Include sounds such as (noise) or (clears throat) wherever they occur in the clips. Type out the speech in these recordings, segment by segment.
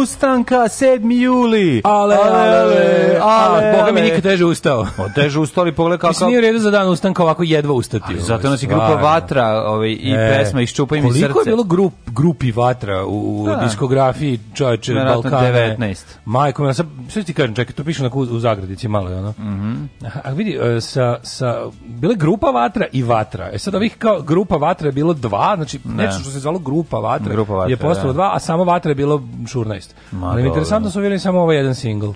ustanka 7. juli. Ale, ale, ale, ale. Boga mi nikad teže ustao. Teže ustao, ali pogledaj kako... Mislim, nije u redu za dan ustanka ovako jedva ustati. Zato nas je grupa Vatra ovaj, i e, pesma Iščupa mi srce. Koliko je bilo grup, grupi Vatra u da. diskografiji čovječe Balkana? 19. Majko, ja sad, sve ti kažem, čekaj, to piše onako u zagradici malo, ono. Mm -hmm. A vidi, e, sa, sa, bile grupa Vatra i Vatra. E sad ovih kao grupa Vatra je bilo dva, znači da. nešto što se zvalo grupa Vatra, grupa vatra je postalo da. dva, a samo Vatra je bilo šurna Ma, Ali mi interesantno su bili samo ovaj jedan single.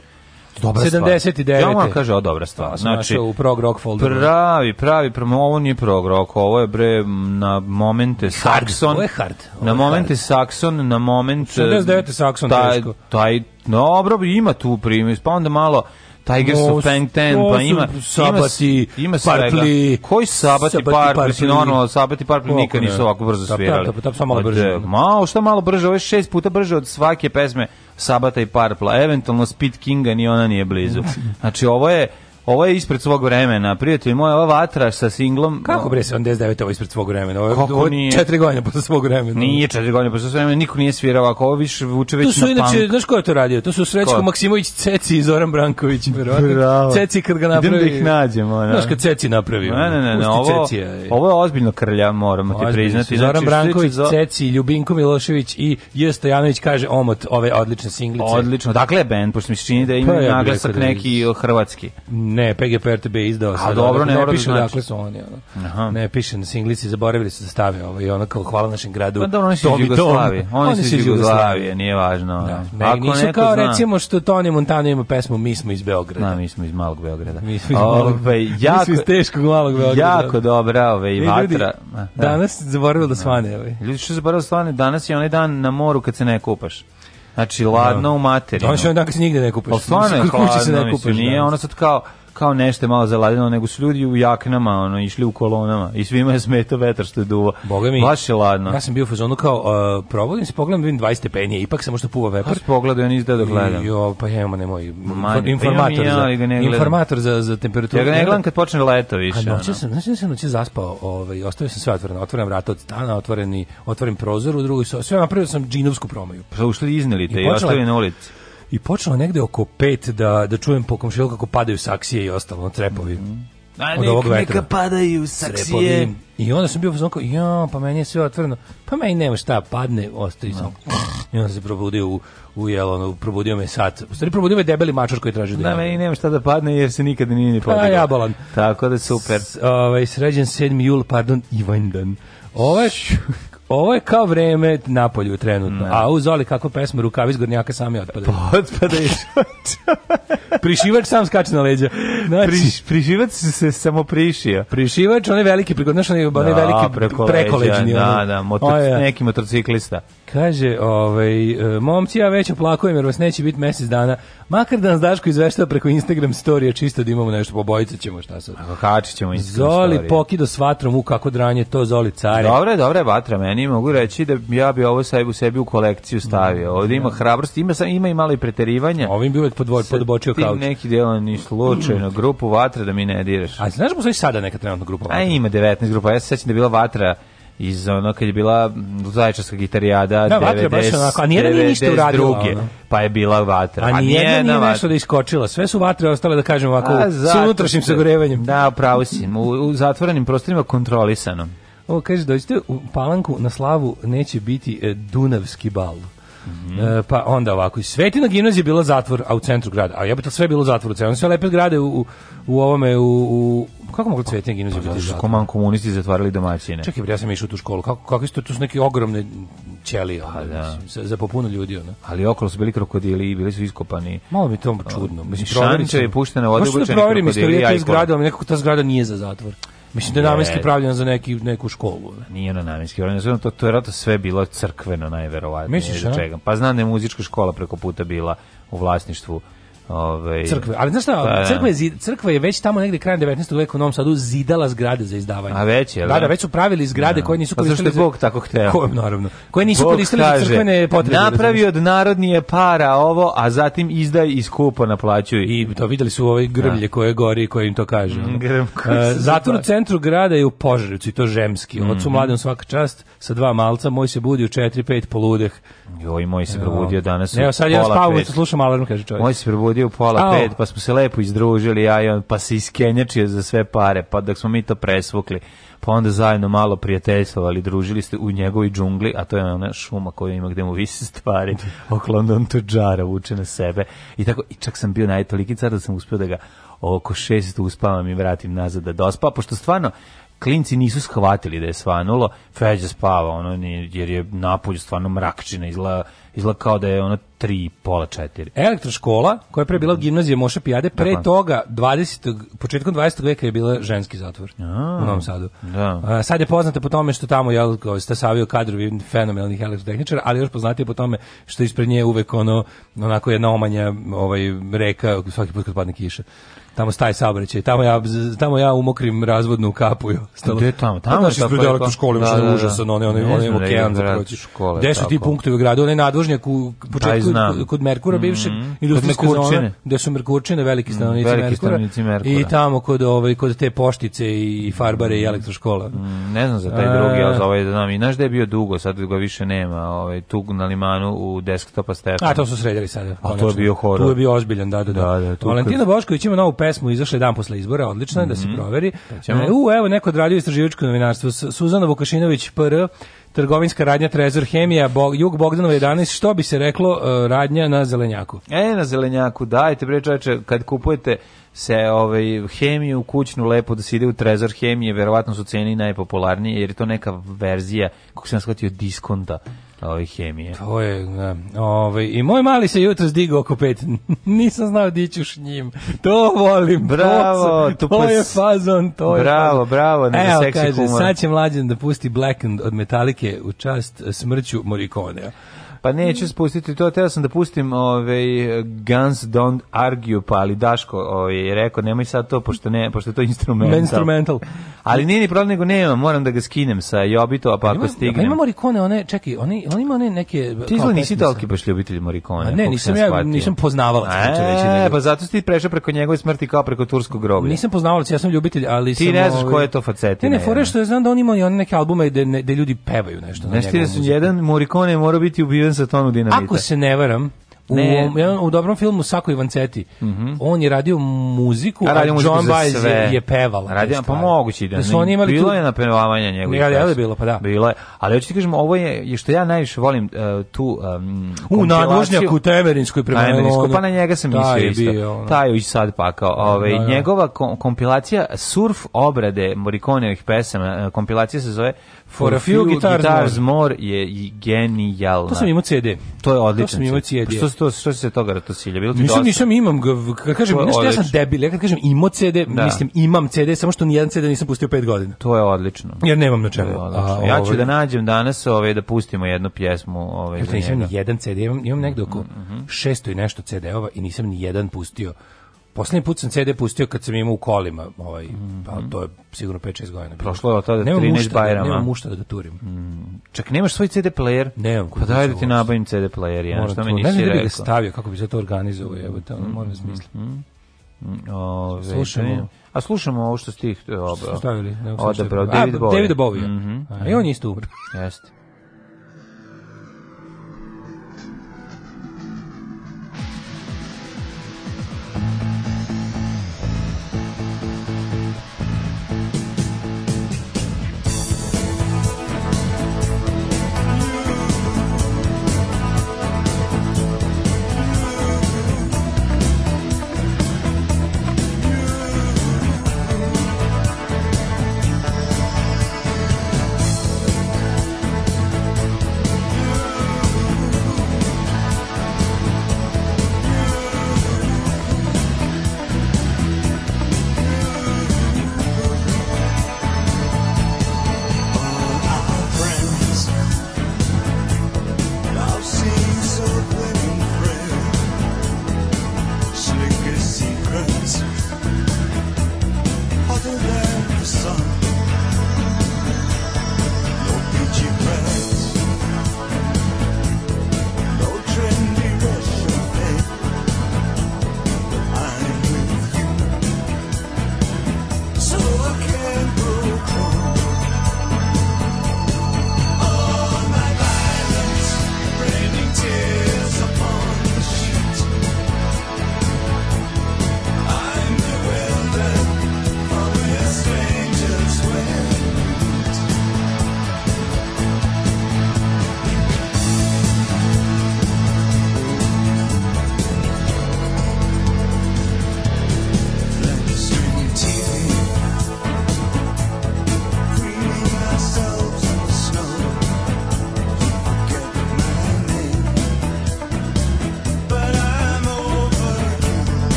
Dobra 79. Ja vam kaže, o, dobra stvar. Pa, znači, u prog rock folderu. Pravi, pravi, ovo nije prog rock, ovo je bre na momente hard. Saxon. Ovo je hard. Ovo na momente hard. Saxon, na moment... 79. E, Saxon, taj, teško. Taj, dobro, ima tu primis, pa onda malo Tigers no, of Pang Ten, pa ima Sabati, ima Parpli. Koji Sabati, Parpli, Parpli, normalno Sabati, Parpli nikad nisu ovako brzo svirali. Tap, tap, tap, tap, malo brže. Eh, malo, šta malo brže, ovo je šest puta brže od svake pesme Sabata i Parpla. Eventualno Speed Kinga ni ona nije blizu. (laughs) Znači, ovo je Ovo je ispred svog vremena, prijatelj moji, ova vatra sa singlom... Kako bre 79 ovo ispred svog vremena? Ovo, Kako nije? Četiri godine posle svog vremena. Nije četiri godine posle svog vremena, niko nije svirao ovako, ovo više vuče već na punk. To su inače, punk. znaš ko je to radio? To su Srećko Maksimović, Ceci i Zoran Branković, verovatno. Ceci kad ga napravi... Idem da ih nađemo. Ona. Znaš kad Ceci napravi. Ne, ne, ne, ne ovo, Cecija, ovo je ozbiljno krlja, moramo ti priznati. Znači, Zoran Branković, Zor... Ceci, Ljubinko Milošević i J. Stojanović kaže omot ove odlične singlice. Odlično, dakle je band, pošto mi se čini da pa ima naglasak da neki hrvatski. Ne, PGP RTB je izdao. A dobro, dakle, ne, ne piše da dakle su oni. Ono. Aha. Ne piše na singlici, zaboravili su da stave ovo i ono kao hvala našem gradu. Pa dobro, oni su iz Jugoslavije. Oni, su iz Jugoslavije, nije važno. Da. Pa ako nisu kao recimo što Toni Montana ima pesmu Mi smo iz Beograda. Da, mi smo iz Malog Beograda. Mi smo iz Malog Beograda. Mi smo iz teškog Malog Beograda. Jako dobra ove i vatra. Da. Danas zaboravili da, da svane. Ovaj. Ljudi što zaboravili da svane, danas je onaj dan na moru kad se ne kupaš. Znači, ladno da. u materinu. on što onda onako se nigde ne kupaš. Pa stvarno je hladno, se ne kupaš, mislim, nije ono sad kao, kao nešto malo zaladeno, nego su ljudi u jaknama, ono, išli u kolonama i svima je smeto vetar što je duvo. Boga mi, baš je ladno. Ja sam bio u fazonu kao, uh, e, provodim se, pogledam, da vidim 20 stepeni, ipak se možda puva vepar. Pa pogledaj, ja nisam da gledam. Jo, pa ja nemoj, Manje, informator, pa ja, za, ne informator za, za temperaturu. Ja ga ne gledam kad počne leto više. A noće sam, znači, sam noće zaspao, ovaj, ostavio sam sve otvoreno, otvoram vrata od stana, otvoreni, otvorim prozor u drugoj, sobi, sve napravio sam džinovsku promaju. Pa ušli izneli te i, i ostavili na ulici i počelo negde oko 5 da, da čujem po komšilu kako padaju saksije i ostalo, trepovi. Mm -hmm. Od ovog Neka padaju saksije. Trepovi. I onda sam bio u zonku, ja, pa meni je sve otvrno. Pa meni nema šta, padne, ostavi no. Da. sam. I onda se probudio u, u jel, ono, probudio me sat. U stvari, probudio me debeli mačar koji traži da Da, meni nema šta da padne jer se nikada nije ni pa, podigao. Pa, jabolan. Tako da super. S, ovaj, sređen 7. jul, pardon, Ivandan. Ovo je Ovo je kao vreme na polju trenutno. Mm. A u Zoli kako pesmu rukavi iz gornjaka sami otpadaju. Pa (laughs) otpadaju. (laughs) prišivač sam skače na leđa. Znači, Priš, prišivač se samo prišio. Prišivač, on je da, veliki, preko, znaš, da, on da, je, on je veliki prekoleđni. Preko da, da, motor, Oja. neki motociklista. Kaže, ovaj, e, momci, ja već oplakujem jer vas neće biti mesec dana. Makar da nas Daško izveštava preko Instagram storije, čisto da imamo nešto, pobojit ćemo šta sad. Ako kačit ćemo Instagram Zoli storije. pokido s u kako dranje, to Zoli care. Dobre, dobre vatra, meni mogu reći da ja bi ovo sebi u sebi u kolekciju stavio. Mm, Ovdje ima da. hrabrost, ima, ima i malo i preterivanja. Ovim bi uvek podvoj, podbočio kauč. Ti neki delo ni slučajno, grupu vatra da mi ne diraš. A znaš da postoji sada neka trenutna grupa vatra? A ima 19 grupa, ja se sećam da je bila vatra iz ono kad je bila zaječarska gitarijada da, 90, baš onako, a nijedan nije ništa uradila ono. pa je bila vatra a nijedna, a nijedna nije nešto da iskočila sve su vatre ostale da kažem ovako a, sa unutrašnjim sagorevanjem da pravo si u, u zatvorenim prostorima kontrolisano ovo kaže dođite u palanku na slavu neće biti e, dunavski bal Mm -hmm. pa onda ovako, i Svetina gimnazija je bila zatvor, a u centru grada, a ja bi to sve bilo u zatvoru, sve, lepe grade u, u, u ovome, u, u kako mogla Svetina gimnazija pa, biti zatvor? Koman komunisti zatvarali domaćine. Čekaj, ja sam išao u tu školu. Kako kako isto tu su neki ogromne ćelije, pa, da. Mislim, za popuno ljudi ona. Ali okolo su bili krokodili bili su iskopani. Malo mi to čudno. Mislim, Šanče je puštena voda obučena krokodili. Možete da proverim istoriju nekako ta zgrada nije za zatvor. Mislim da je namenski pravljen za neki, neku školu. Ne? Nije na namenski pravljen, to, to je rato sve bilo crkveno najverovatnije. Misliš, čega. Pa znam da je muzička škola preko puta bila u vlasništvu Ove, ovaj, crkve. Ali znaš šta, pa, da. crkva, je, crkva je već tamo negde krajem 19. veka u Novom Sadu zidala zgrade za izdavanje. A već je, da? Da, već su pravili zgrade da. koje nisu koristili... Pa zašto je Bog tako hteo? Ko, naravno. Koje nisu Bog koristili kaže, crkvene potrebe. Napravi od narodnije para ovo, a zatim izdaj i skupo naplaćuju. I to videli su ove grblje da. koje gori koje im to kaže. Mm, grm, e, Zatvor u centru grada je u Požarevcu i to žemski. Mm. Ocu mladom svaka čast sa dva malca, moj se budi u 4-5 poludeh. Joj, moj se probudio danas. Evo sad ja spavu, slušam alarm, kaže čovjek. Moj se probudio probudio u pola Au. pet, pa smo se lepo izdružili, ja i on, pa se iskenjačio za sve pare, pa dok smo mi to presvukli, pa onda zajedno malo prijateljstvovali, družili ste u njegovoj džungli, a to je ona šuma koju ima gde mu visi stvari, ok London to džara vuče na sebe. I tako, i čak sam bio najtoliki car da sam uspio da ga oko šest uspavam i vratim nazad da dospa, pošto stvarno, klinci nisu shvatili da je svanulo, Feđa spava, ono, jer je napolju stvarno mrakčina, izgleda izgleda kao da je ono tri, pola, četiri. Elektroškola, koja je pre bila mhm. gimnazija Moša Pijade, pre dakle. toga, 20, početkom 20. veka je bila ženski zatvor A, u Novom Sadu. Da. A, sad je poznata po tome što tamo jel, stasavio kadrovi fenomenalnih elektrotehničara, ali još poznatije po tome što ispred nje je uvek ono, onako jedna omanja ovaj, reka svaki put kad padne kiša tamo staje saobraćaj. Tamo ja tamo ja umokrim razvodnu kapu. Stalo. Gde tamo? Tamo je ispred elektro škole, da, da, užasan, one one one okean za proći škole. Gde su ti punktovi u gradu? Onaj nadvožnjak u početku pa kod Merkura mhm. bivšeg industrijske zone, gde su Merkurčine veliki mhm, stanovnici Merkura. I tamo kod ovaj kod te poštice i farbare i mhm. elektroškola. Ne znam za taj drugi, ali za ovaj znam i naš da je bio dugo, sad ga više nema, ovaj tu na limanu u desktopa stepen. A to su sredili sad A to je bio horor. Tu je bio ozbiljan, da, da, da. da, da Valentina Bošković ima novu pesmu izašla dan posle izbora, odlično je mm -hmm. da se mhm. proveri. Pa e, u, evo neko odradio istraživačko novinarstvo. Suzana Vukašinović, PR, trgovinska radnja Trezor Hemija, Bog, Jug Bogdanova 11, što bi se reklo e, radnja na zelenjaku? E, na zelenjaku, dajte bre čoveče, kad kupujete se ovaj hemiju kućnu lepo da se ide u Trezor hemije, verovatno su ceni najpopularnije jer je to neka verzija kako se shvatio diskonta ove hemije. To je, da. Ove, I moj mali se jutro zdigao oko pet. (laughs) Nisam znao di ćuš njim. To volim. Bravo. To, to je pa fazon. To bravo, je bravo, bravo. Evo, seksi kaže, humor. sad će mlađan da pusti Blackened od Metalike u čast smrću Morikone. Pa neću mhm. spustiti to, teo sam da pustim ovaj, Guns Don't Argue, pa ali Daško ovaj, rekao nemoj sad to, pošto, ne, pošto je to instrumental. instrumental. ali nije ni problem, nego nema, moram da ga skinem sa Jobitova, pa ako stignem. Pa ima Morikone, one, čekaj, one, on ima one neke... Ti izgleda nisi toliki baš ljubitelj Morikone. A ne, nisam ja, shvatio. nisam poznavala. E, pa zato si ti prešao preko njegove smrti kao preko turskog groblja. Nisam poznavalac, ja sam ljubitelj, ali ti sam... Ti ne znaš ovaj, koje je to facetina. Ne, ne, fore što ja znam da on ima one neke albume gde, ne, gde ljudi pevaju nešto. Znaš ti da su jedan Morikone mora biti ubijen za tonu dinamita. Ako se ne varam, ne. U, u dobrom filmu Sako Ivanceti. Mm -hmm. On je radio muziku, a, radio a John Baez je, je pevala. Radio, pa moguće da. da su oni imali bilo tu... je napevavanje njegovih. Ja, ja, bilo, pa da. Bilo je. Ali hoćete kažem, ovo je, što ja najviše volim uh, tu um, U nadnožnjaku Temerinskoj prema Temerinskoj, pa na njega sam mislio isto. Bio, Taj je sad pakao. Da, Ove, ovaj, da, da. njegova kompilacija surf obrade Morikoneovih pesama, e, kompilacija se zove For a few, guitars, guitars more. je genijalna. To sam imao CD. To je odlično. To sam imao CD. Što, što, što se toga ratosilja? Bilo ti nisam, dosta? nisam imam, kad kažem, nešto, ja sam debil, ja kad kažem imao CD, da. mislim imam CD, samo što nijedan CD nisam pustio pet godina. To je odlično. Jer nemam na čemu. A, ja ću ovaj- da nađem danas ovaj, da pustimo jednu pjesmu. Ovaj, ja, nisam ni jedan CD, imam, imam negdje oko mm -hmm. šesto i nešto CD-ova i nisam ni jedan pustio Poslednji put sam CD pustio kad sam imao u kolima, ovaj, mm -hmm. pa mhm. to je sigurno 5-6 godina. Prošlo je od tada 13 bajrama. Nemam mušta da ga turim. Mm. Čak nemaš svoj CD player? Nemam. Pa daj da ti nabavim CD player, ja, šta mi nisi rekao. Ne znam da bi ga stavio, kako bi se to organizovao, evo, tamo, mm -hmm. moram smisliti. Mhm, mm -hmm. slušamo. A slušamo ovo što eh, ste ih obrao. Što stavili? Odabrao, David Bowie. David Bowie. Mm -hmm. i on je isto mhm. umro. Jeste.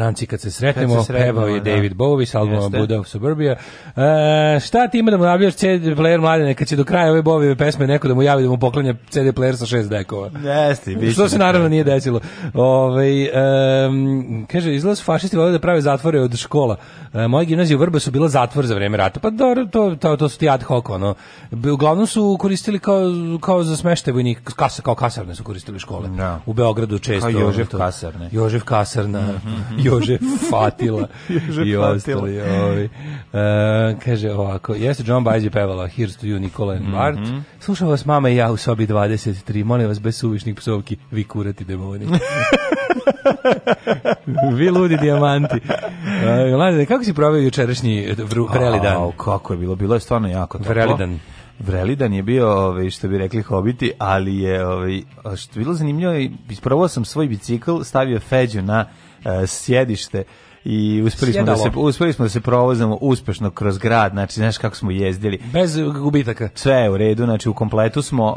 stranci kad se sretnemo, kad se sretnemo pevao je da. David Bowie s albumom Buddha of Suburbia. E, šta ti ima da mu nabiješ CD player mladine, kad će do kraja ove Bowie pesme neko da mu javi da mu poklanja CD player sa šest dekova? Jeste, Što se naravno nije desilo. Ove, um, kaže, izlaz fašisti vole da prave zatvore od škola. E, moje gimnazije u Vrbe su bila zatvor za vreme rata. Pa dobro, to, to, to su ti ad hoc, ono. Uglavnom su koristili kao, kao za smeštaj vojnika, kasa, kao kasarne su koristili škole. No. Da. U Beogradu često. Kao Jožef Kasarne. Jožef Kasarna. Mm -hmm. Jože Fatila (laughs) Jože i ostali. Ovaj. kaže ovako, jeste John Baez je pevala Here's to you Nikola and Bart. Mm -hmm. Slušao vas mama i ja u sobi 23. Molim vas bez suvišnih psovki, vi kurati demoni. (laughs) vi ludi dijamanti. E, Mladine, kako si proveo jučerašnji e, vru, vreli dan? kako je bilo, bilo je stvarno jako toplo. Vreli dan. Vrelidan je bio, ovaj što bi rekli hobiti, ali je ovaj što bilo zanimljivo i isprobao sam svoj bicikl, stavio feđu na E, sjedište i uspeli smo da se uspeli smo da se provozamo uspešno kroz grad, znači znaš kako smo jezdili. Bez gubitaka. Sve je u redu, znači u kompletu smo,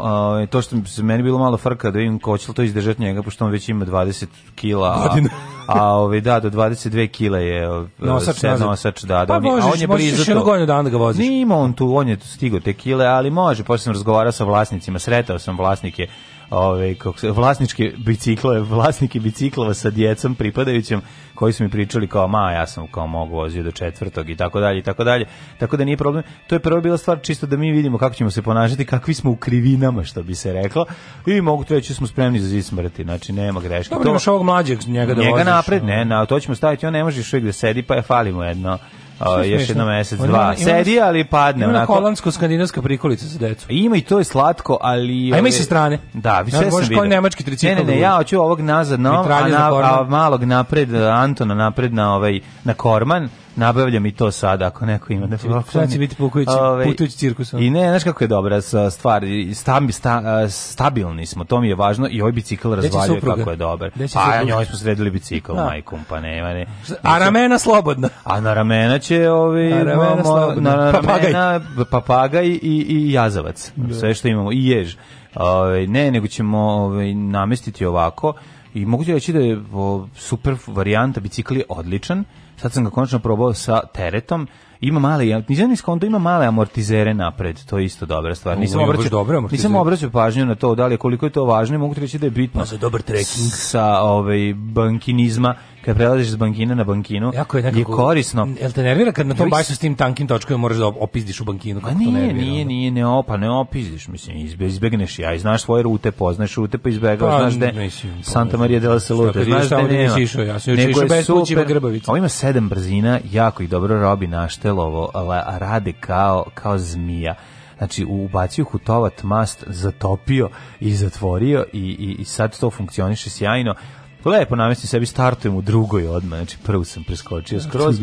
uh, to što se meni bilo malo frka da vidim ko će to izdržati njega pošto on već ima 20 kg. Godina. a ovaj da do 22 kg je e, nosač, se, nosač da, da pa on, božiš, a on je blizu to. godinu dana da ga voziš. Nije on tu, on je stigao te kile, ali može, posle sam razgovarao sa vlasnicima, sretao sam vlasnike ove, kako se, vlasničke bicikle, vlasnike biciklova sa djecom pripadajućem koji su mi pričali kao ma ja sam kao mogu vozio do četvrtog i tako dalje i tako dalje. Tako da nije problem. To je prvo bila stvar čisto da mi vidimo kako ćemo se ponašati, kakvi smo u krivinama što bi se reklo. I mogu to smo spremni za zid smrti, znači nema greške. Dobro, to, imaš ovog mlađeg njega da njega napred, ne, na, to ćemo staviti, on ne može još da sedi, pa je falimo jedno a, još jedno mesec, dva. Sedi, ali padne. Ima onako. holandsko-skandinavska prikolica za decu. Ima i to je slatko, ali... A ima i sa strane. Da, vi sve sam vidio. nemački tricikl. Ne, ne, ne, ja hoću ovog nazad, no, a, na, a malog napred, Antona napred na, ovaj, na korman nabavljam i to sad ako neko ima. da znači, pa, sad će biti pukujući, ove, ovaj, putujući cirkus. I ne, znaš kako je dobra stvar, stabi, sta, stabilni smo, to mi je važno i ovaj bicikl razvaljuje kako je dobar. Pa ja njoj smo sredili bicikl, da. majkom, pa nema ne. A ramena slobodna. A na ramena će ovi... Ovaj, a ramena imamo, Na ramena, papagaj. papagaj i, i jazavac. Da. Sve što imamo. I jež. Ove, ovaj, ne, nego ćemo ove, namestiti ovako i mogu ti reći da je o, super varijanta bicikli odličan Sad sam ga konačno probao sa teretom. Ima male, nisam ni skonto, ima male amortizere napred, to je isto dobra stvar. Nisam obraćao, nisam obraćao pažnju na to, da li koliko je to važno, mogu reći da je bitno. Pa za dobar trekking. Sa ovaj, bankinizma, kad prelaziš s bankine na bankinu, jako je, nekako, je korisno. Jel te nervira kad na tom bajsu s tim tankim točkovima moraš da opizdiš u bankinu? Kako nije, to nervira, nije, nije, ne opa, ne opizdiš, mislim, izbe, izbegneš ja, i znaš svoje rute, poznaš rute, pa izbegavaš, pa, znaš da Santa Maria della Salute, znaš da nema. Išao, ja sam išao bez kućima Grbavica. Ovo ima sedam brzina, jako i dobro robi naštelovo, a rade kao, kao zmija znači ubacio hutovat mast, zatopio i zatvorio i, i, i sad to funkcioniše sjajno lepo namesti sebi startujem u drugoj odmah, znači prvu sam preskočio da, skroz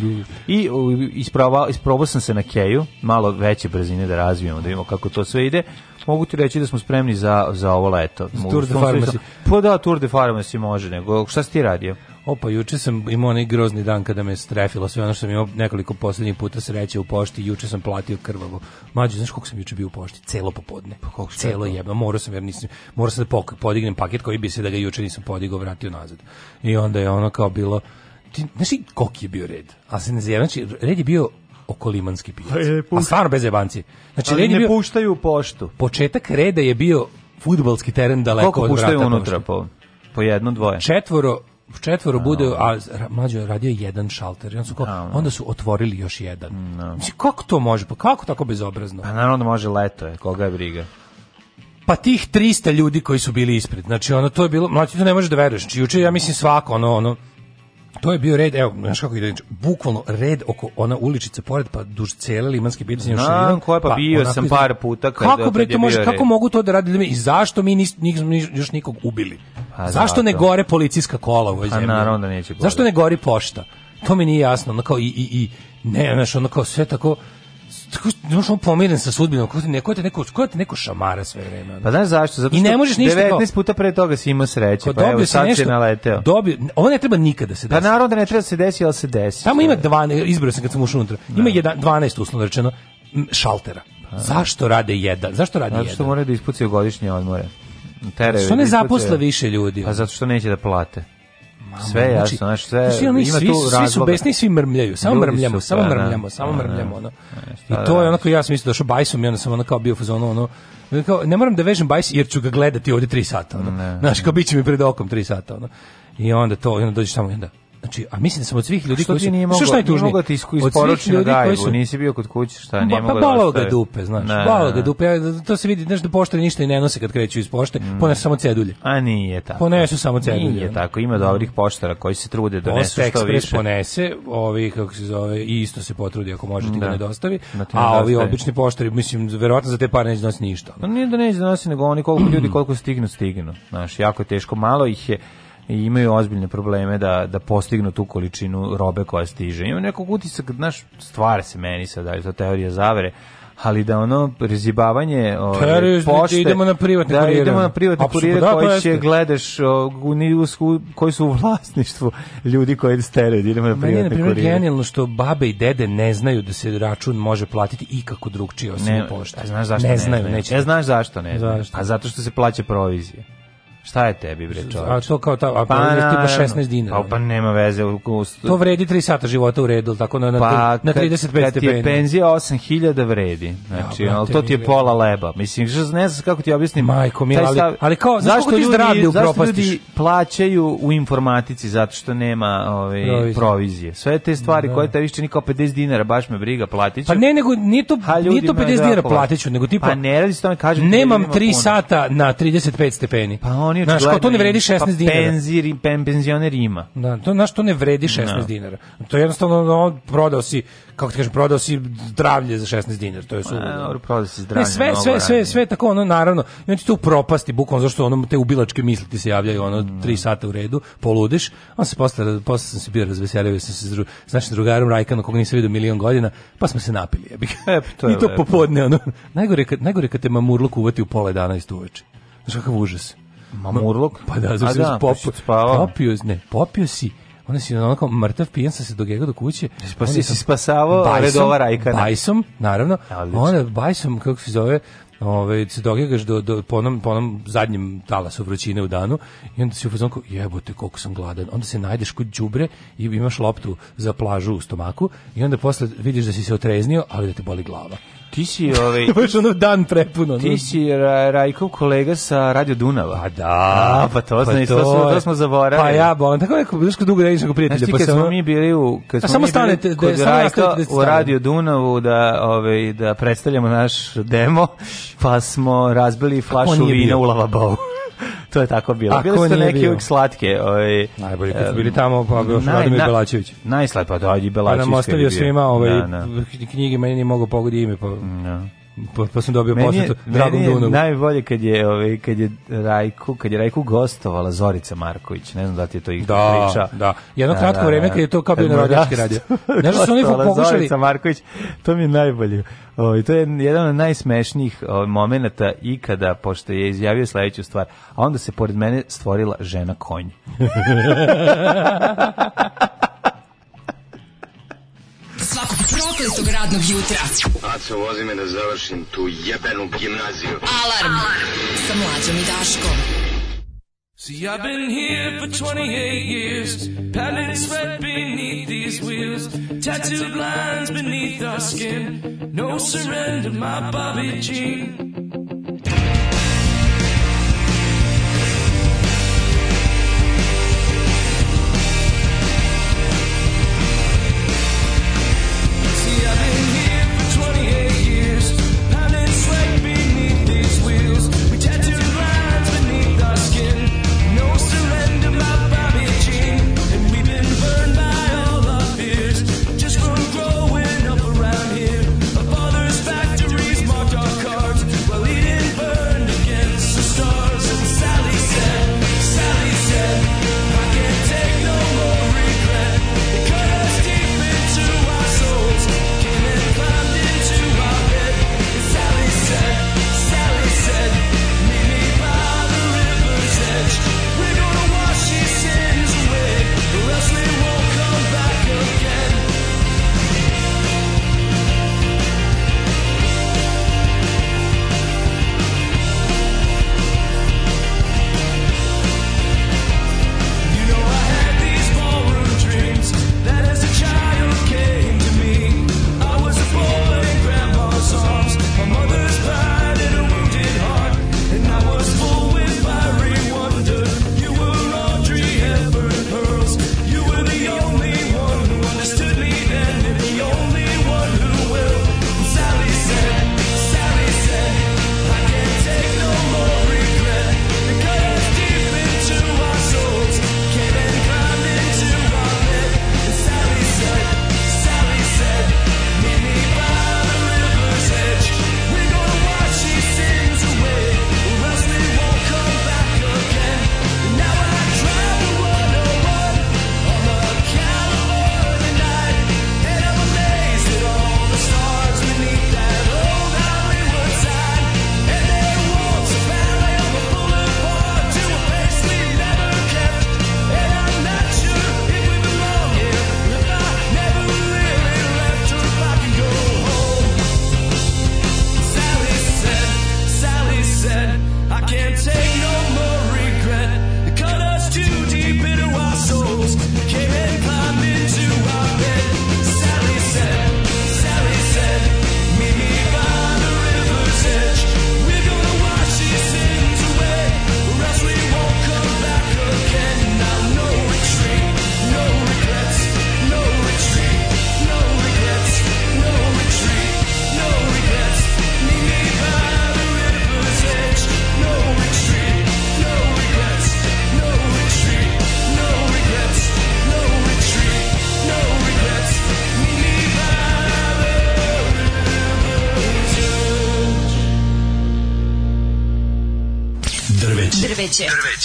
i isprava, isprobao sam se na keju, malo veće brzine da razvijemo, da vidimo kako to sve ide. Mogu ti reći da smo spremni za, za ovo leto. Tour da de Pharmacy. Pa da, Tour de Pharmacy može, nego šta si ti radio? Opa, juče sam imao onaj grozni dan kada me strefilo sve ono što sam imao nekoliko poslednjih puta sreće u pošti, juče sam platio krvavo. Mađo, znaš koliko sam juče bio u pošti? Celo popodne. Pa kako Celo jebno, morao sam jer nisam, morao sam da podignem paket koji bi se da ga juče nisam podigao, vratio nazad. I onda je ono kao bilo, ti, znaš koliki je bio red? A se ne zjeva, znači red je bio oko Limanski pijac. E, A stvarno bez jebanci. Znači, Ali red ne bio, puštaju poštu. Početak reda je bio futbalski teren daleko Koliko od vrata. Koliko puštaju unutra po, po jedno, dvoje? Četvoro četvoro da, bude, da. a mlađi radio jedan šalter. Onda su, kao, da, onda su otvorili još jedan. No. Mislim, kako to može? Pa kako tako bezobrazno? Pa naravno može leto je, koga je briga pa tih 300 ljudi koji su bili ispred. Znači ono to je bilo, mlađi to ne možeš da veruješ. Znači juče ja mislim svako ono ono To je bio red, evo, znaš kako ide, znači, bukvalno red oko ona uličica pored, pa duž cele Limanske bitnje. Znam koja, pa, pa bio sam izna... par puta kada kako, bre, to može, Kako mogu to da radi ljudi? I zašto mi nismo nis, nis, još nikog ubili? A, pa zašto ne gore policijska kola u ovoj pa zemlji? naravno da neće gore. Zašto ne gori pošta? To mi nije jasno, ono kao i, i, i ne, znaš, ono kao sve tako tako znaš on pomiren sa sudbinom, kako ti neko neko, ko te neko šamara sve vreme. Ono. Pa znaš zašto? Zato što ne možeš 19 puta pre toga si imao sreće, pa evo sad nešto, si naleteo. Dobio, ovo ne treba nikada se desi. Pa naravno da ne treba da se desi, ali se desi. Tamo ima 12, izbrao sam kad sam ušao unutra. Ima 12 uslovno rečeno šaltera. Pa. Zašto rade jedan? Zašto radi jedan? Zato što moraju da ispucaju godišnje odmore. Teraju. Što ne da zaposle više ljudi? Pa zato što neće da plate sve ja znači, znači sve, znači, ima svi, tu razloga. Svi su besni, svi mrmljaju, samo Ljudi mrmljamo, su, samo mrmljamo, da, samo da, mrmljamo, da, da. ono. E, I to je da. onako, ja sam isto došao bajsom i onda sam ono kao bio fazonu, ono, kao, ne moram da vežem bajs jer ću ga gledati ovde 3 sata, ono. znači kao bit mi pred okom 3 sata, ono. I onda to, i onda dođeš samo i onda, Znači, a mislim da sam od svih ljudi što koji su... Nije moglo, što je tužnije? Mogao ti isku isporučiti gajbu, su, nisi bio kod kuće, šta, nije ba, pa, pa mogao da bolao ga dupe, znaš, na, bolao ga dupe, ja, to se vidi, znaš da poštari ništa i ne nose kad kreću iz pošte, mm. ponesu samo cedulje. A nije tako. Ponesu samo cedulje. Nije tako, ima mm. dobrih poštara koji se trude da donesu što više. ponese, ovi, kako se zove, i isto se potrudi ako možete da. ga da ne dostavi, da a ovi obični poštari, mislim, verovatno za te par neće donosi ništa. Pa nije da neće donosi, nego oni koliko ljudi, koliko stignu, stignu, znaš, jako teško, malo ih je, i imaju ozbiljne probleme da, da postignu tu količinu robe koja stiže. Imam nekog utisak, znaš, stvara se meni sad, da je to teorija zavere, ali da ono rezibavanje ove, ovaj, znači, pošte da idemo na privatne da, kurijere. idemo na privatne kurijere da, pa koji pa će gledaš o, u, koji su u vlasništvu ljudi koji stere idemo na privatne kurijere. Meni je genijalno što babe i dede ne znaju da se račun može platiti ikako drugčije osim ne, pošte. A znaš zašto ne, ne znaju, ne, neće. Ja e, da- znaš zašto ne znaju. Zašto? A zato što se plaća provizija. Šta je tebi bre čovjek? A to kao ta a pa, pa tipa 16 dinara. Pa, pa nema veze. U, u, to vredi 3 sata života u redu, tako na na, pa, na 35 stepeni. Pa ti je penzija 8000 vredi. Znači, ja, al to ti je pola leba. Mislim, že ne znam kako ti objasnim. Majko mi, ali, stav, ali kao zašto ljudi zdravlje u zašto ljudi plaćaju u informatici zato što nema ove ovaj, provizije. provizije. Sve te stvari da. koje te više nikao 50 dinara, baš me briga, platiću. Pa ne, nego ni to ni to 50 dinara platiću, nego tipa Pa ne radi se tome kažem. Nemam 3 sata na 35 stepeni. Pa oni oni znaš, kao to ne vredi 16 pa dinara. Penzir, pen, penzioner ima. Da, to, znaš, to ne vredi 16 da. no. dinara. To je jednostavno, no, prodao si, kako ti kažem, prodao si zdravlje za 16 dinara, to je pa, su. Da. Dobro, prodao si zdravlje. Ne, sve, sve, sve, sve tako, ono, naravno, i on ti to propasti, bukvalno, zašto ono, te ubilačke misli ti se javljaju, ono, 3 mm. sata u redu, poludiš, on se posle, posle sam se bio razveselio, sam se s, dru, s našim drugarom Rajkanom, koga nisam vidio milion godina, pa smo se napili, jebi E, pa, to je I to lepo. popodne, ono, najgore kad, najgore kad te mamurluk uvati u pola 11 uveče. Znaš kakav užas. Mamurluk? Pa da, zato da, pop, pa popio, ne, popio si onda si onako mrtav pijan sam se dogegao do kuće. Pa si si spasavao redova Rajkana. Bajsom, naravno. Odlično. Onda bajsom, kako se zove, Ove, se dogegaš do, do, po, onom, po onom zadnjem talasu vrućine u danu i onda si u fazonku, jebote koliko sam gladan onda se najdeš kod đubre i imaš loptu za plažu u stomaku i onda posle vidiš da si se otreznio ali da te boli glava Ti si ovaj (laughs) baš ono dan prepuno. Ti si ra, Rajkov kolega sa Radio Dunava. A da, pa to pa znači to, to, to smo zaboravili. Pa ja, bon, tako neko duško dugo ne nisam prijatelja, pa samo mi bili u kad smo samo stanete da samo Rajka da u Radio Dunavu da ovaj da predstavljamo naš demo, pa smo razbili pa flašu vina u lavabou. (laughs) to je tako bilo. Ako bile su to uvijek slatke. Ovaj, Najbolje kad su bili tamo, pa bio naj, Radomir na, Belačević. Najslatko, pa da, i Belačević. Pa nam ostavio svima ovaj, da, da. knjige, meni nije mogao pogodi ime, pa... Da pa, pa sam dobio posvetu Dragom Dunavu. Meni je najbolje kad je, ovaj, kad je Rajku, kad je Rajku gostovala Zorica Marković, ne znam da ti je to ih da, priča. Da, jedno da, kratko da, vreme da. kad je to kao bio na narodački radio. (laughs) Nešto da su oni pokušali. Zorica Marković, to mi je najbolje. O, ovaj, to je jedan od najsmešnijih o, ovaj, momenta ikada, pošto je izjavio sledeću stvar. A onda se pored mene stvorila žena konj. (laughs) (laughs) Svakog 16. radnog jutra. Aco, vozi me da završim tu jebenu gimnaziju. Alarm, Alarm. sa mlađom i Daškom. See, I've been here for 28 years, paddling sweat beneath these wheels, tattooed lines beneath our skin, no surrender, my Bobby Jean.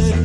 said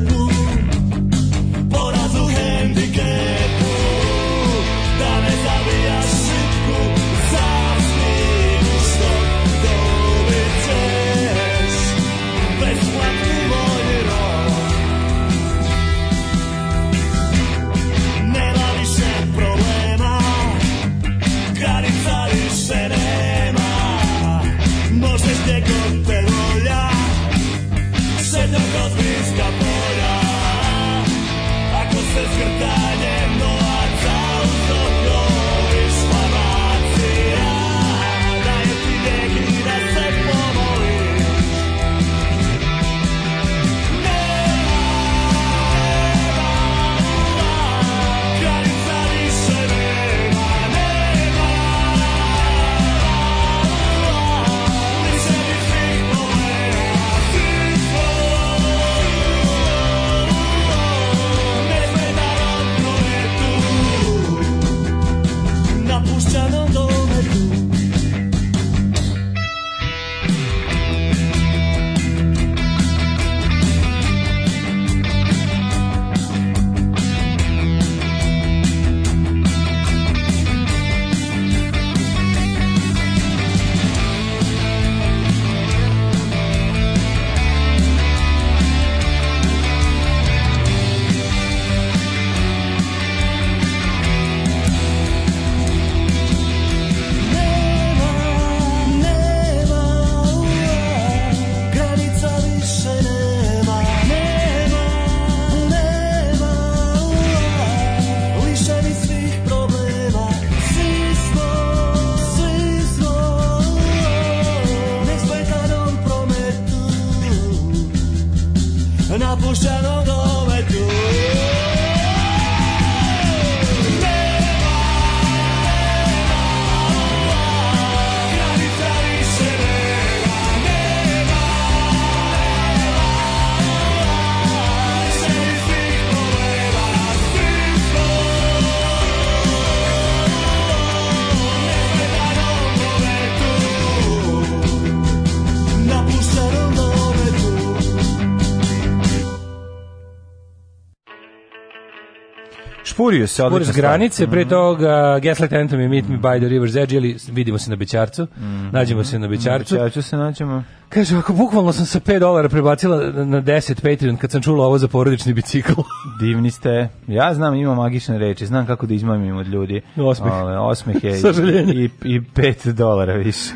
Furio se odlično. granice, pre mhm. toga Gaslight Anthem i Meet Me by the River's Edge, ili vidimo se na Bećarcu, mm -hmm. nađemo se na Bećarcu. Na Bećarcu se nađemo. Kaže, ako bukvalno sam sa 5 dolara prebacila na 10 Patreon kad sam čula ovo za porodični bicikl. (laughs) Divni ste. Ja znam, imam magične reči, znam kako da izmamim od ljudi. Osmeh. Ove, osmeh (laughs) je i, i 5 dolara više.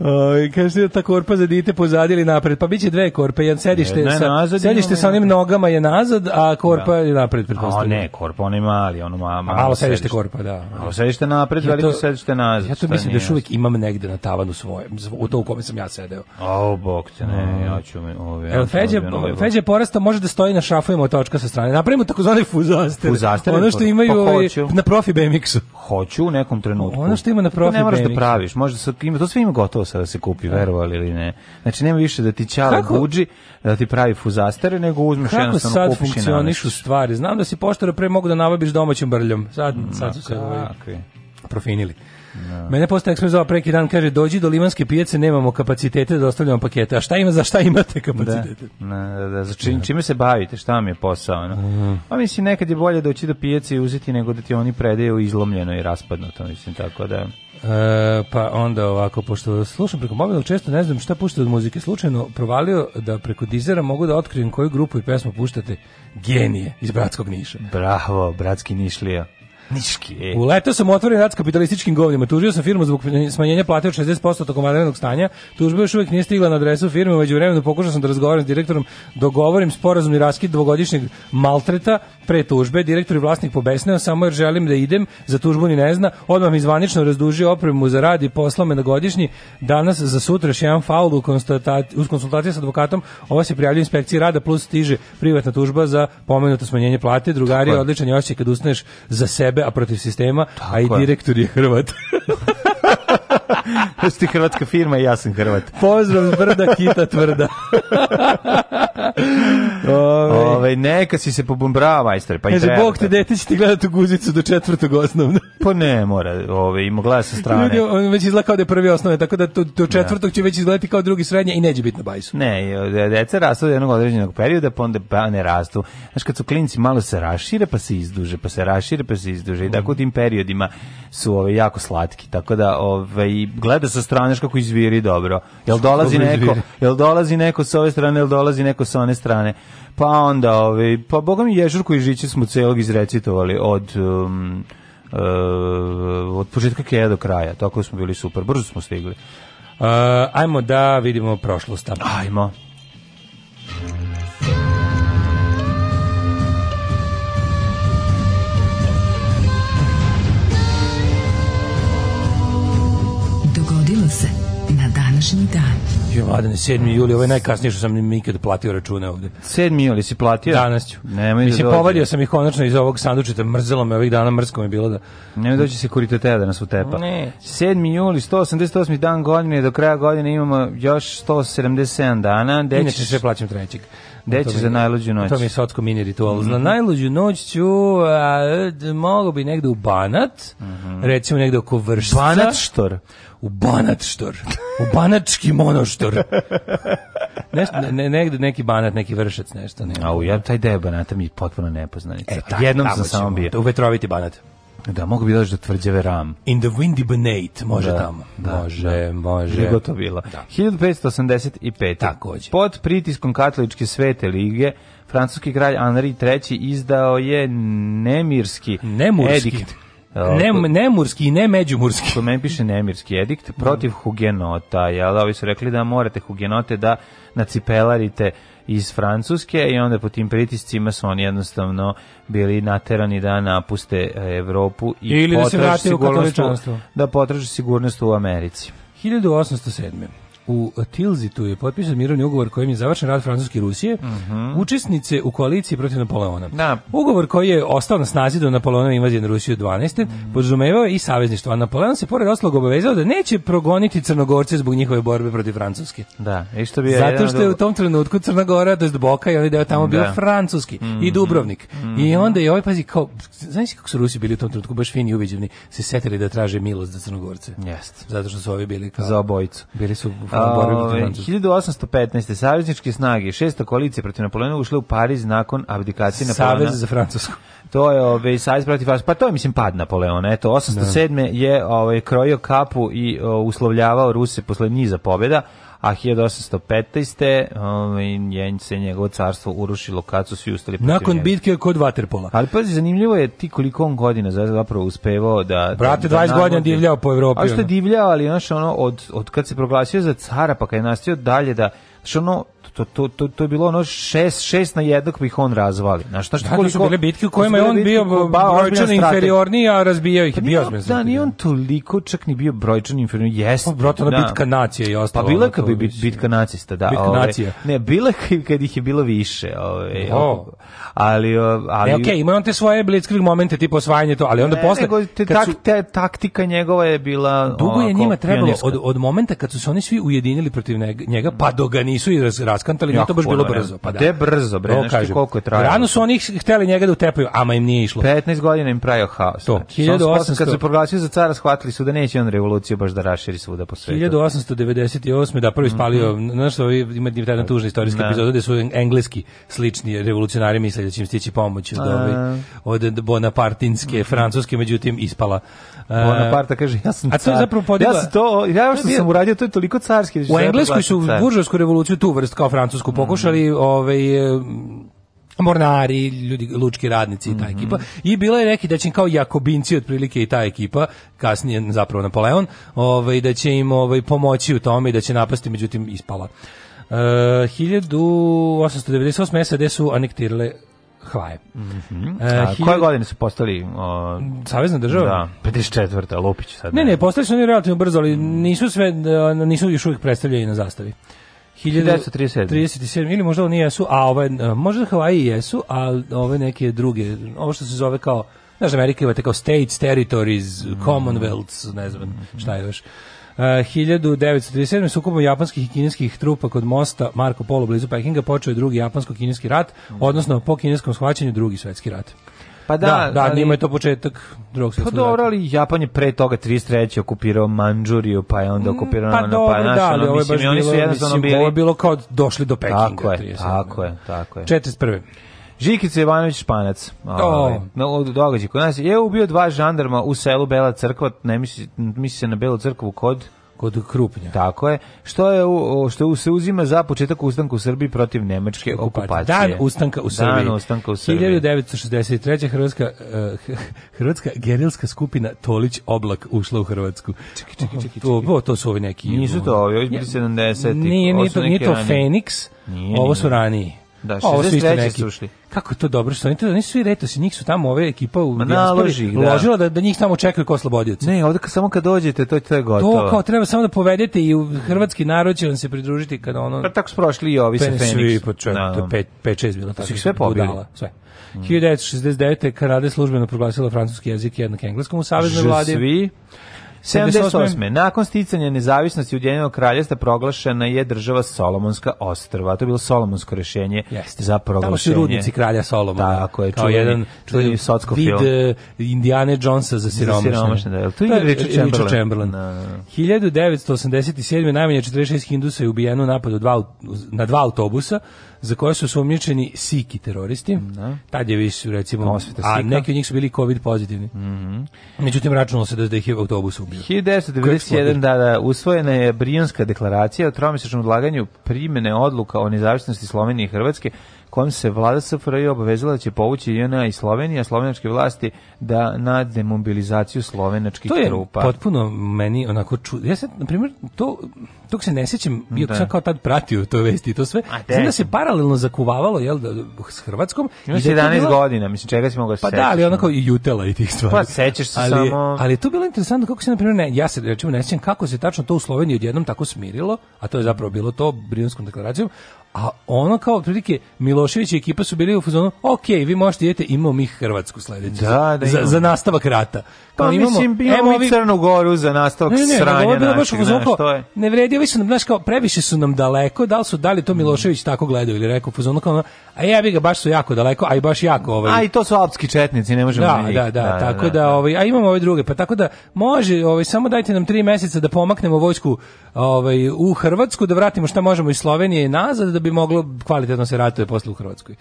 Oj, ovaj, kaže da ta korpa za dite pozadi napred. Pa biće dve korpe, jedan sedište Jedna je sa nazad, sedište sa onim nogama je nazad, a korpa da. je napred pretpostavljam. A ne, korpa on je mali, ono ma, malo, malo sedište, sedište korpa, da. Malo sedište napred, ja to, veliko sedište nazad. Ja to mislim da još uvijek imam negde na tavanu svoje, u to u kome sam ja sedeo. O, bog te, ne, mm. ja ću mi ove. Jel Feđe, ovaj Feđe porasta može da stoji na šrafovima i motočka sa strane. Napravimo takozvani fuzaster. Fuzaster. Ono što pa imaju pa, ovaj, na profi BMX-u. Hoću u nekom trenutku. Ono što ima na profi BMX. u Ne moraš da praviš, može da ima, to sve ima gotovo Labusa da se kupi, da. verovali ili ne. Znači, nema više da ti ćala guđi, da ti pravi fuzastere, nego uzmeš Kako jednostavno sad kupiš i namješ. stvari? Znam da si poštara pre mogu da nabaviš domaćim brljom. Sad, mm, sad su se ovaj, profinili. No. Da. Mene postaje ekspert zove preki dan, kaže, dođi do Limanske pijace, nemamo kapacitete da ostavljamo pakete. A šta ima, za šta imate kapacitete? Da, da, da za čim, čime se bavite, šta vam je posao? No? Mm. A pa mislim, nekad je bolje doći do pijace i uzeti nego da ti oni predeju izlomljeno i raspadnuto, mislim, tako da... E, pa onda ovako, pošto slušam preko mobila, često ne znam šta puštate od muzike. Slučajno provalio da preko dizera mogu da otkrijem koju grupu i pesmu puštate. Genije iz Bratskog Niša. Bravo, Bratski Nišlija. Niški. E. Uletao sam u otvoren rad s kapitalističkim govnima. Tužio sam firmu zbog smanjenja plate od 60% tokom vanrednog stanja. Tužba još uvijek nije stigla na adresu firme. Umeđu vremenu pokušao sam da razgovaram s direktorom. Dogovorim sporazumni raskid dvogodišnjeg maltreta pre tužbe. Direktor i vlasnik pobesneo samo jer želim da idem. Za tužbu ni ne zna. Odmah mi zvanično razdužio opremu za rad i poslao me na godišnji. Danas za sutra još jedan faul u, u konsultaciji sa advokatom. Ova se prijavljuje inspekciji rada plus stiže privatna tužba za pomenuto smanjenje plate. Drugari, odličan je kad ustaneš za sebe sebe, a protiv sistema, Tako a i direktor je Hrvat. (laughs) Što (laughs) ti hrvatska firma i ja sam Hrvat. Pozdrav brda, kita tvrda. (laughs) Ove. Ove, neka si se pobombrava, majstor. Pa Kaže, Bog te dete će ti gledati u guzicu do četvrtog osnovne. (laughs) pa ne, mora, ove, ima gleda sa strane. Ljudi, on već izgleda kao da je prvi osnovne, tako da to, do da. četvrtog će već izgledati kao drugi srednje i neće biti na bajsu. Ne, e, deca rastu od jednog određenog perioda, pa onda pa ne rastu. Znaš, kad su klinci malo se rašire, pa se izduže, pa se rašire, pa se izduže. I tako u tim periodima su ove, jako slatki. Tako da, ove, i gleda sa strane kako izviri dobro. Jel dolazi dobro neko, jel dolazi neko sa ove strane, jel dolazi neko sa one strane. Pa onda, ovaj, pa bogami Ježurku i Žiće smo celog izrecitovali od um, uh, od početka keja do kraja. Tako smo bili super, brzo smo stigli. Uh, ajmo da vidimo prošlost. Ajmo. današnji dan. Je mladene, 7. juli, ovo je najkasnije što sam nikad platio račune ovde. 7. juli si platio? Danas ću. Nemoj da Mislim, da povadio sam ih konačno iz ovog sandučita, mrzelo me ovih dana, mrsko je bilo da... Nemoj da doći se kurite kuritetea da nas utepa. Ne. 7. juli, 188. dan godine, do kraja godine imamo još 177 dana. Deći... Inače sve plaćam trećeg. Gde ćeš za najluđu noć? To mi je sotko mini ritual. Mm -hmm. Za mhm. najluđu noć ću, a, mogo bi negde u Banat, mm -hmm. recimo negde oko Vršca. Banat štor? u Banačtor, u Banatski monoštor. Nešto, ne, negde neki Banat, neki Vršac, nešto. Ne. A u ja, taj deo Banata mi je potpuno nepoznanica. E, tak, Jednom sam samo bio. U Vetroviti Banat. Da, mogu bi doći do tvrđave Ram. In the windy Banate, može da, tamo. Da, može, da. može. Ili to bilo. Da. 1585. Takođe. Pod pritiskom katoličke svete lige, francuski kralj Henri III izdao je nemirski Nemurski. edikt Nem, nemurski, ne međumurski. Kod meni piše nemirski edikt protiv hugenota, jel? Da? Ovi su rekli da morate hugenote da nacipelarite iz Francuske i onda po tim pritiscima su oni jednostavno bili naterani da napuste e, Evropu i Ili da se sigurnost, u da potraže sigurnost u Americi. 1807 u Tilzitu je potpisan mirovni ugovor kojim je završen rad Francuske i Rusije, uh mhm. -huh. učesnice u koaliciji protiv Napoleona. Da. Ugovor koji je ostao na snazi do Napoleona invazije na Rusiju 12. Mm. podrazumevao i savezništvo. A Napoleon se pored ostalog obavezao da neće progoniti Crnogorce zbog njihove borbe protiv Francuske. Da, i što bi Zato što je u tom trenutku Crna Gora, to je Boka i oni deo tamo da. bio francuski mm. i mhm. Dubrovnik. Mm. I mhm. onda je ovaj, pazi, kao, znaš kako su Rusi bili u tom trenutku baš fini i ubeđeni, se setili da traže milost za Crnogorce. Jeste. Zato što su ovi bili kao... Za obojicu. Bili su 1815. Ovaj, savezničke snage, šesta koalicija protiv Napoleona ušle u Pariz nakon abdikacije Napoleona. Savez za Francusku. (laughs) To je ovaj Savez protiv Francusku. Pa to je mislim pad Napoleona. Eto 807. Da. je ovaj krojio kapu i o, uslovljavao Ruse posle niza pobjeda a 1815. Um, ovaj, je se njegovo carstvo urušilo kad su svi ustali protiv Nakon njega. bitke kod Waterpola. Ali pazi, zanimljivo je ti koliko on godina zapravo uspevao da... da- Brate, da, 20 godina divljao po Evropi. A što je divljao, ali ono, ono od, od kad se proglasio za cara, pa kad je nastio dalje da... Što ono, to, to, to, to je bilo ono 6 6 na jednog bih on razvali. Znaš šta šta da, koliko su bile bitke u kojima je on bio pa, brojčan inferiorni, a razbijao ih pa bio ozbiljan. Da, ni on toliko čak ni bio brojčan inferiorni. Jeste. Pa brate, ona da. bitka nacije i ostalo. Pa bila kad bi bit, bitka nacista, da. Bitka ove, ovaj. nacija. Ne, bila kad ih je bilo više, ove. Ovaj, o. Ali ali Ne, okej, okay, ima on te svoje blitzkrieg momente tipa osvajanje to, ali onda ne, posle nego te, tak, te taktika njegova je bila Dugo je njima trebalo od od momenta kad su se oni svi ujedinili protiv njega, pa do ga nisu i raskantali, nije to baš bilo brzo. Pa, pa da. De brzo, bre, nešto koliko je trajalo. Rano su oni hteli njega da utepaju, ama im nije išlo. 15 godina im pravio haos. To, znači. 1800... Kad su proglasili za cara, shvatili su da neće on revoluciju baš da raširi svuda po svetu. 1898. da prvi mhm. spalio, mm -hmm. znaš što ima jedna da. tužna istorijska da. epizoda gde su engleski slični revolucionari mislili da će im stići pomoć da, od, od Bonapartinske, mhm. francuske, međutim ispala Bonaparta e, kaže ja sam A to je zapravo podigla. Ja sam to ja što sam uradio to je toliko carski. Da u Engleskoj su buržovsku revoluciju tu vrst kao francusku mhm. pokušali, ovaj e, mornari, ljudi, lučki radnici i ta mhm. ekipa. Mm -hmm. I bila je neki da će im kao jakobinci otprilike i ta ekipa, kasnije zapravo Napoleon, ovaj, da će im ovaj, pomoći u tome i da će napasti, međutim ispala. Uh, 1898. SAD su anektirale Hvaje. Mm -hmm. E, a, uh, koje godine su postali... Uh, Savezna država? Da, 54. Lopić sad. Ne, ne, postali su oni relativno brzo, ali nisu, sve, da, nisu još uvijek predstavljeni na zastavi. 1937. 37, ili možda oni jesu, a ove, e, možda Hawaii jesu, a ove neke druge, ovo što se zove kao, znaš, Amerika imate kao states, territories, mm. commonwealths, ne znam šta je još. Uh, 1937. sukobom japanskih i kineskih trupa kod mosta Marko Polo blizu Pekinga počeo je drugi japansko-kineski rat, mhm. odnosno po kineskom shvaćanju drugi svetski rat. Pa da, da, da ali, je to početak drugog pa svjetskog rata. Pa dobro, ali Japan je pre toga 33. okupirao Manđuriju, pa je onda mm, okupirao pa dobro, pa, da, ali ono, ovo je baš mislim, bilo, mislim, bili... ovo je bilo kao došli do Pekinga. Tako je, 37. tako je, tako je. 41. Žikica Jovanović Španac. Ovaj, no, događaj kod nas je ubio dva žandarma u selu Bela Crkva, ne misli, misli se na Belu Crkvu kod kod Krupnja. Tako je. Što je što se uzima za početak ustanka u Srbiji protiv nemačke okupacije. Dan ustanka u Srbiji. Dan ustanka u Srbiji. 1963. Hrvatska uh, (laughs) Hrvatska gerilska skupina Tolić Oblak ušla u Hrvatsku. Čekaj, čekaj, čekaj. To, to su ovi neki. Nisu to ovi, ovi 70. Nije, nije, to, nije to Feniks, ovo su raniji. Da, 63. su ušli. Kako je to dobro što oni to nisu reto se njih su tamo ove ekipa u dijaspori da. ložila da, da njih tamo čekaju kao slobodioci. Ne, ovde samo kad dođete, to, to je gotovo. To kao treba samo da povedete i u hrvatski narod će vam se pridružiti kad ono... Pa tako su prošli i ovi se Fenix. Svi, po čak, da. no. to 5-6 bilo pa tako. sve pobili. Budala, sve. Mm. 1969. Kanada službeno proglasila francuski jezik jednak engleskom u saveznoj vladi. Svi. 78. Nakon sticanja nezavisnosti Ujedinjenog kraljestva proglašena je država Solomonska ostrva. To je bilo Solomonsko rešenje Jeste. za proglašenje. Tamo su rudnici kralja Solomona. Tako je, čuveni, jedan, čuveni socko film. Vid uh, eh, Indiane Jonesa za siromašne. Za siromašne, da. Tu je Richard Chamberlain. Chamberlain. da. 1987. najmanje 46 hindusa je ubijeno u napadu dva, na dva autobusa za koje su sumnjičeni siki teroristi. Da. Tad je viš, recimo, Osveta a sika. neki od njih su bili covid pozitivni. Mm -hmm. Međutim, računalo se da, da ih je autobus ubio. 1991. Da, da, usvojena je Brijanska deklaracija o tromesečnom odlaganju primene odluka o nezavisnosti Slovenije i Hrvatske kojom se vlada SFRJ obavezala da će povući JNA i Slovenija, slovenačke vlasti da na demobilizaciju slovenačkih trupa. To je trupa. potpuno meni onako ču... Ja se, na primjer, to, tog se ne sjećam, bio da. sam kao tad pratio to vesti i to sve. A, Znam da se paralelno zakuvavalo jel, da, s Hrvatskom. Imaš 11 da bila... godina, mislim, čega si mogao se Pa sećaš, da, ali onako i jutela i tih stvari. Pa sećaš se ali, samo... Ali to bilo interesantno kako se, na primjer, ne, ja se rečemo ne sjećam kako se tačno to u Sloveniji odjednom tako smirilo, a to je zapravo bilo to Brinskom deklaracijom, A ono kao prilike Milošević i ekipa su bili u fazonu, ok, vi možete idete, imamo mi Hrvatsku sledeću da, da, za, za nastavak rata pa imamo, mislim, imamo evo, Crnu Goru za nastavak ne, ne, sranja ne, naših, znaš, to je. Ne vredi, ovi su nam, znaš, kao, previše su nam daleko, da li su, da li to Milošević tako gledao ili rekao, fuzonu, kao, a jebi ga, baš su jako daleko, a i baš jako ovaj. A i to su alpski četnici, ne možemo da, da, da, da, tako da, da, ovaj, a imamo ove druge, pa tako da može, ovaj, samo dajte nam tri meseca da pomaknemo vojsku ovaj, u Hrvatsku, da vratimo šta možemo iz Slovenije nazad, da bi moglo kvalitetno se ratuje posle u Hrvatskoj.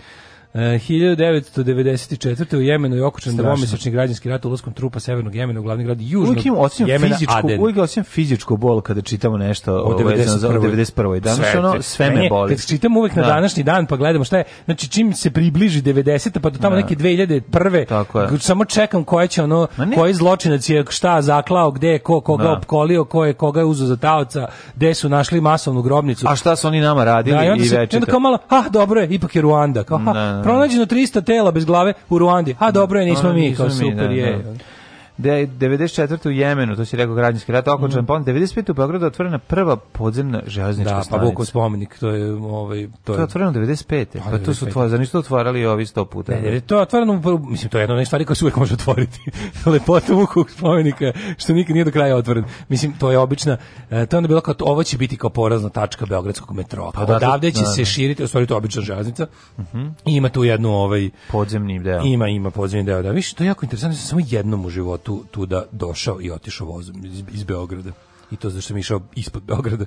1994. E, u Jemenu je okočen dvomesečni građanski rat ulaskom trupa severnog Jemena u glavni grad južnog Jemena fizičku, Aden. Uvijek osjećam fizičku bol kada čitamo nešto o 91. Ovaj, za, 91. Danas sve, ono, sve me boli. Kad čitam uvijek na da. današnji dan pa gledamo šta je, znači čim se približi 90. pa do tamo da. neke 2001. Samo čekam koje će ono, koji zločinac je šta zaklao, gde je ko, koga da. opkolio, ko je koga je uzeo za taoca, gde su našli masovnu grobnicu. A šta su oni nama radili da, i, onda i se, onda kao malo, ah, dobro je, ipak je Ruanda. Kao, ha, da, da, pronađeno 300 tela bez glave u Ruandi. A dobro je, nismo mi, kao super da, je. Da da 94. u Jemenu, to si rekao građanski rat, okončan mm. pon, 95. u Beogradu otvorena prva podzemna železnička da, pa stanica. Da, pa Vukov spomenik, to je... Ovaj, to, je... to je otvoreno 95. Pa, pa to su otvorili, zar nisu otvarali ovi sto puta? Ne, jer je to otvoreno, mislim, to je jedna od stvari koja se uvijek može otvoriti. (laughs) Lepota Vukovog spomenika, što nikad nije do kraja otvoren. Mislim, to je obična, e, to je onda bilo kao, ovo će biti kao porazna tačka Beogradskog metroa. Pa, da, da, Odavde će da, da. se širiti, u stvari to je obična železnica, uh mhm. -huh. i ima tu jednu ovaj... Podzemni deo. Ima, ima podzemni deo, da. Više, to je jako interesantno, samo jednom u životu tu, tu da došao i otišao vozom iz, iz Beograda. I to zašto sam išao ispod Beograda.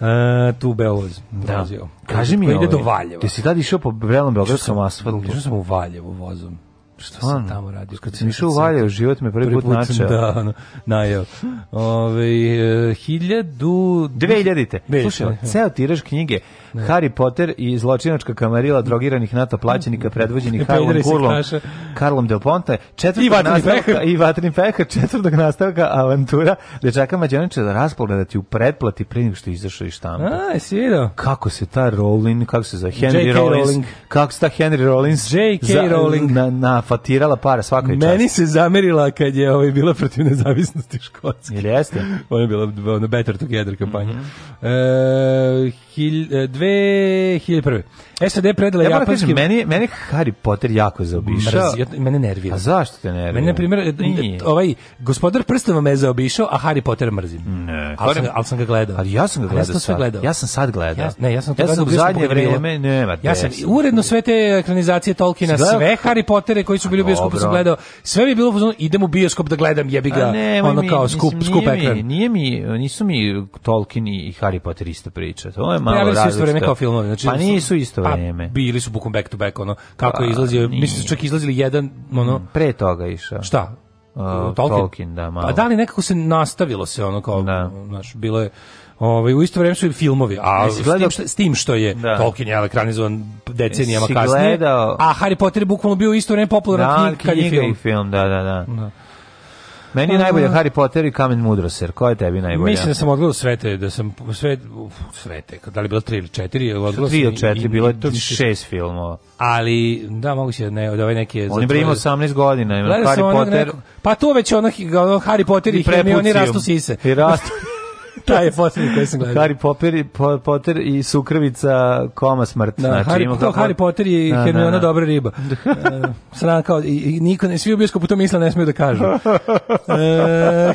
E, tu Beovoz. Da. Kaži mi, ide do ovaj, Valjeva. Ti si tad išao po Belom Beogradskom asfaltu? Išao sam u Valjevu vozom. Što sam tamo radio? Kad sam išao u Valjevo, život me prvi put put načeo. Da, no, najeo. Ove, e, hiljadu... 2000-te. Slušaj, ceo tiraž knjige Ne. Da. Harry Potter i zločinačka kamarila drogiranih NATO plaćenika predvođenih Karlom (laughs) Kurlom, Karlom Del Ponte, četvrtog I vatni pehar. I Vatrin pehar, četvrtog nastavka avantura dečaka Mađanića da raspogledati u pretplati pre nego što izašao iz štampa. A, jesi vidio? Kako se ta Rowling, kako se za Henry Rowling, kako se ta Henry Rowling J.K. Rowling na, na fatirala para svaka je čast. Meni se zamerila kad je ovaj bila protiv nezavisnosti Škotske. Ili jeste? Ona je bila ona Better Together kampanja. Mm -hmm. e, hilj, e, dve 2001. SAD predala ja da japanskim... Kažem, meni, meni Harry Potter jako zaobišao. Mrzi, mene nervira. A zašto te nervira? Mene, na primjer, e, e, ovaj, gospodar prstava me zaobišao, a Harry Potter mrzim. Ne. Ali sam, al sam ga gledao. Ali ja sam ga gledao, ja sam sad. gledao. Ja sam sad gledao. Ja, ne, ja sam to ja gledao. Sam u zadnje vrijeme, nema te. Ja sam uredno sve te ekranizacije Tolkiena, sve Harry Pottere koji su bili u bioskopu sam gledao. Sve mi je bilo fuzon, idem u bioskop da gledam, jebi ga. Ne, ono mi, kao skup, mislim, skup ekran. Mi, nije mi, nisu mi Tolkien i Harry Potter ista priča. To je malo različito vreme kao filmovi. Znači, pa da nisu isto pa vreme. Pa bili su bukom back to back, ono, kako pa je izlazio, mislim su čak izlazili jedan, ono... Mm, pre toga išao. Šta? Uh, Tolkien. Tolkien, da, pa malo. Pa da li nekako se nastavilo se ono kao, da. znaš, bilo je Ovaj u isto vrijeme su i filmovi, a s, tim što, s tim što je da. Tolkien je ekranizovan decenijama kasnije. Gledao, a Harry Potter je bukvalno bio isto vrijeme popularan da, knjiga, knjiga, i film. I film da, da, da. da. Meni je pa, najbolje da. Harry Potter i Kamen Mudroser. Ko je tebi najbolje? Mislim da sam odgledao svete, da sam sve, uf, sve te, da li bilo 3 ili 4, Odgledao 3 ili 4, bilo je 6 filmova. Ali, da, moguće da, ne, da ovaj neki je... On je 18 godina, ima Harry Potter. Neko, pa to već onih ono, Harry Potter i, i Hermione rastu sise. I rastu (laughs) (laughs) taj je posljednji koji sam gledao. Harry Potter, po, Potter i sukrvica koma smrt. Da, znači, Harry, to, Harry Potter i da, Hermiona da, da. dobra riba. (laughs) E, Sran kao, i, i niko, svi u bioskopu to misle ne smiju da kažu. (laughs) e,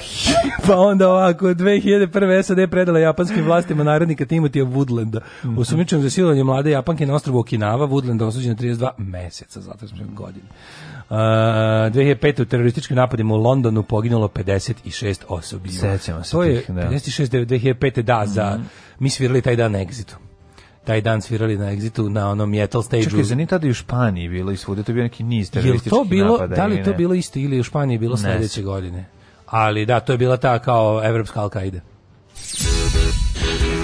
pa onda ovako, 2001. SAD predala japanskim vlastima narednika Timotija Woodlanda. Mm U sumničnom za silovanje mlade Japanke na ostrovu Okinawa, Woodland osuđen na 32 meseca, zato smo godine. Uh, 2005. u terorističkim napadima u Londonu poginulo 56 osobi. Sećamo se to je tih, da. 56. 2005. da, za, mm -hmm. mi svirali taj dan na Exitu taj dan svirali na egzitu na onom metal stage-u. Čekaj, za tada i u Španiji bilo i svuda, to je bio neki niz terorističkih napada. to bilo, da li to bilo isto ili u Španiji bilo sledeće godine? Ali da, to je bila ta kao evropska Al-Qaida.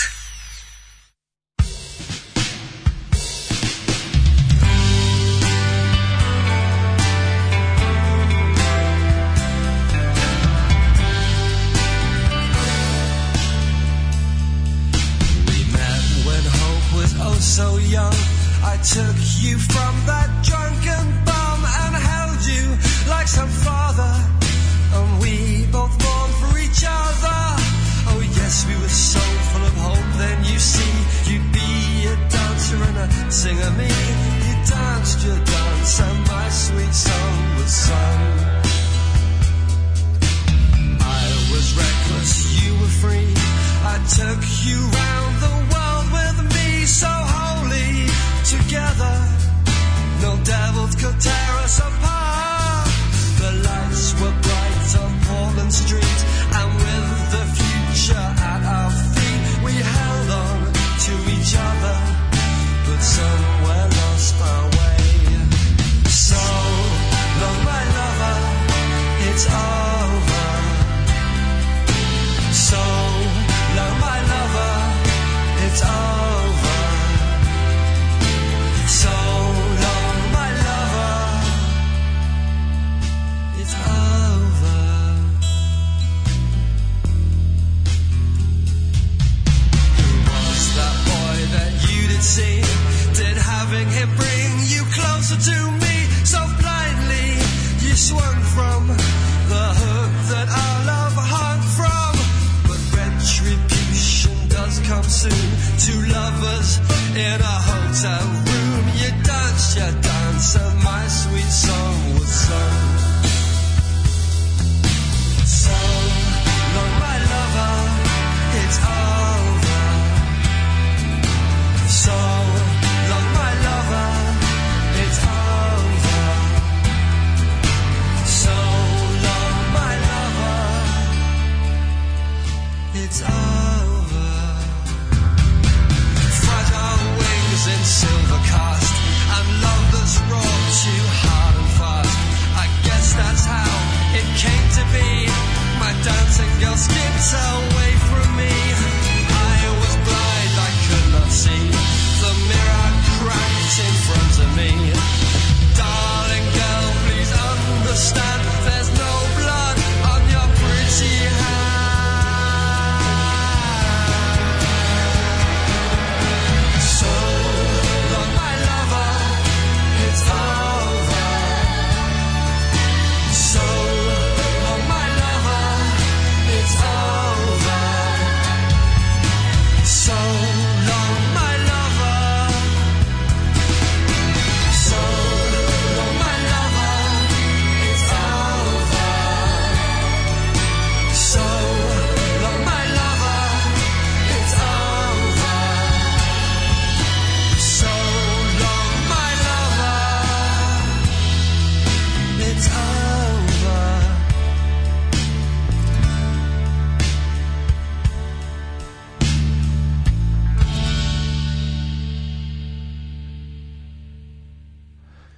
10.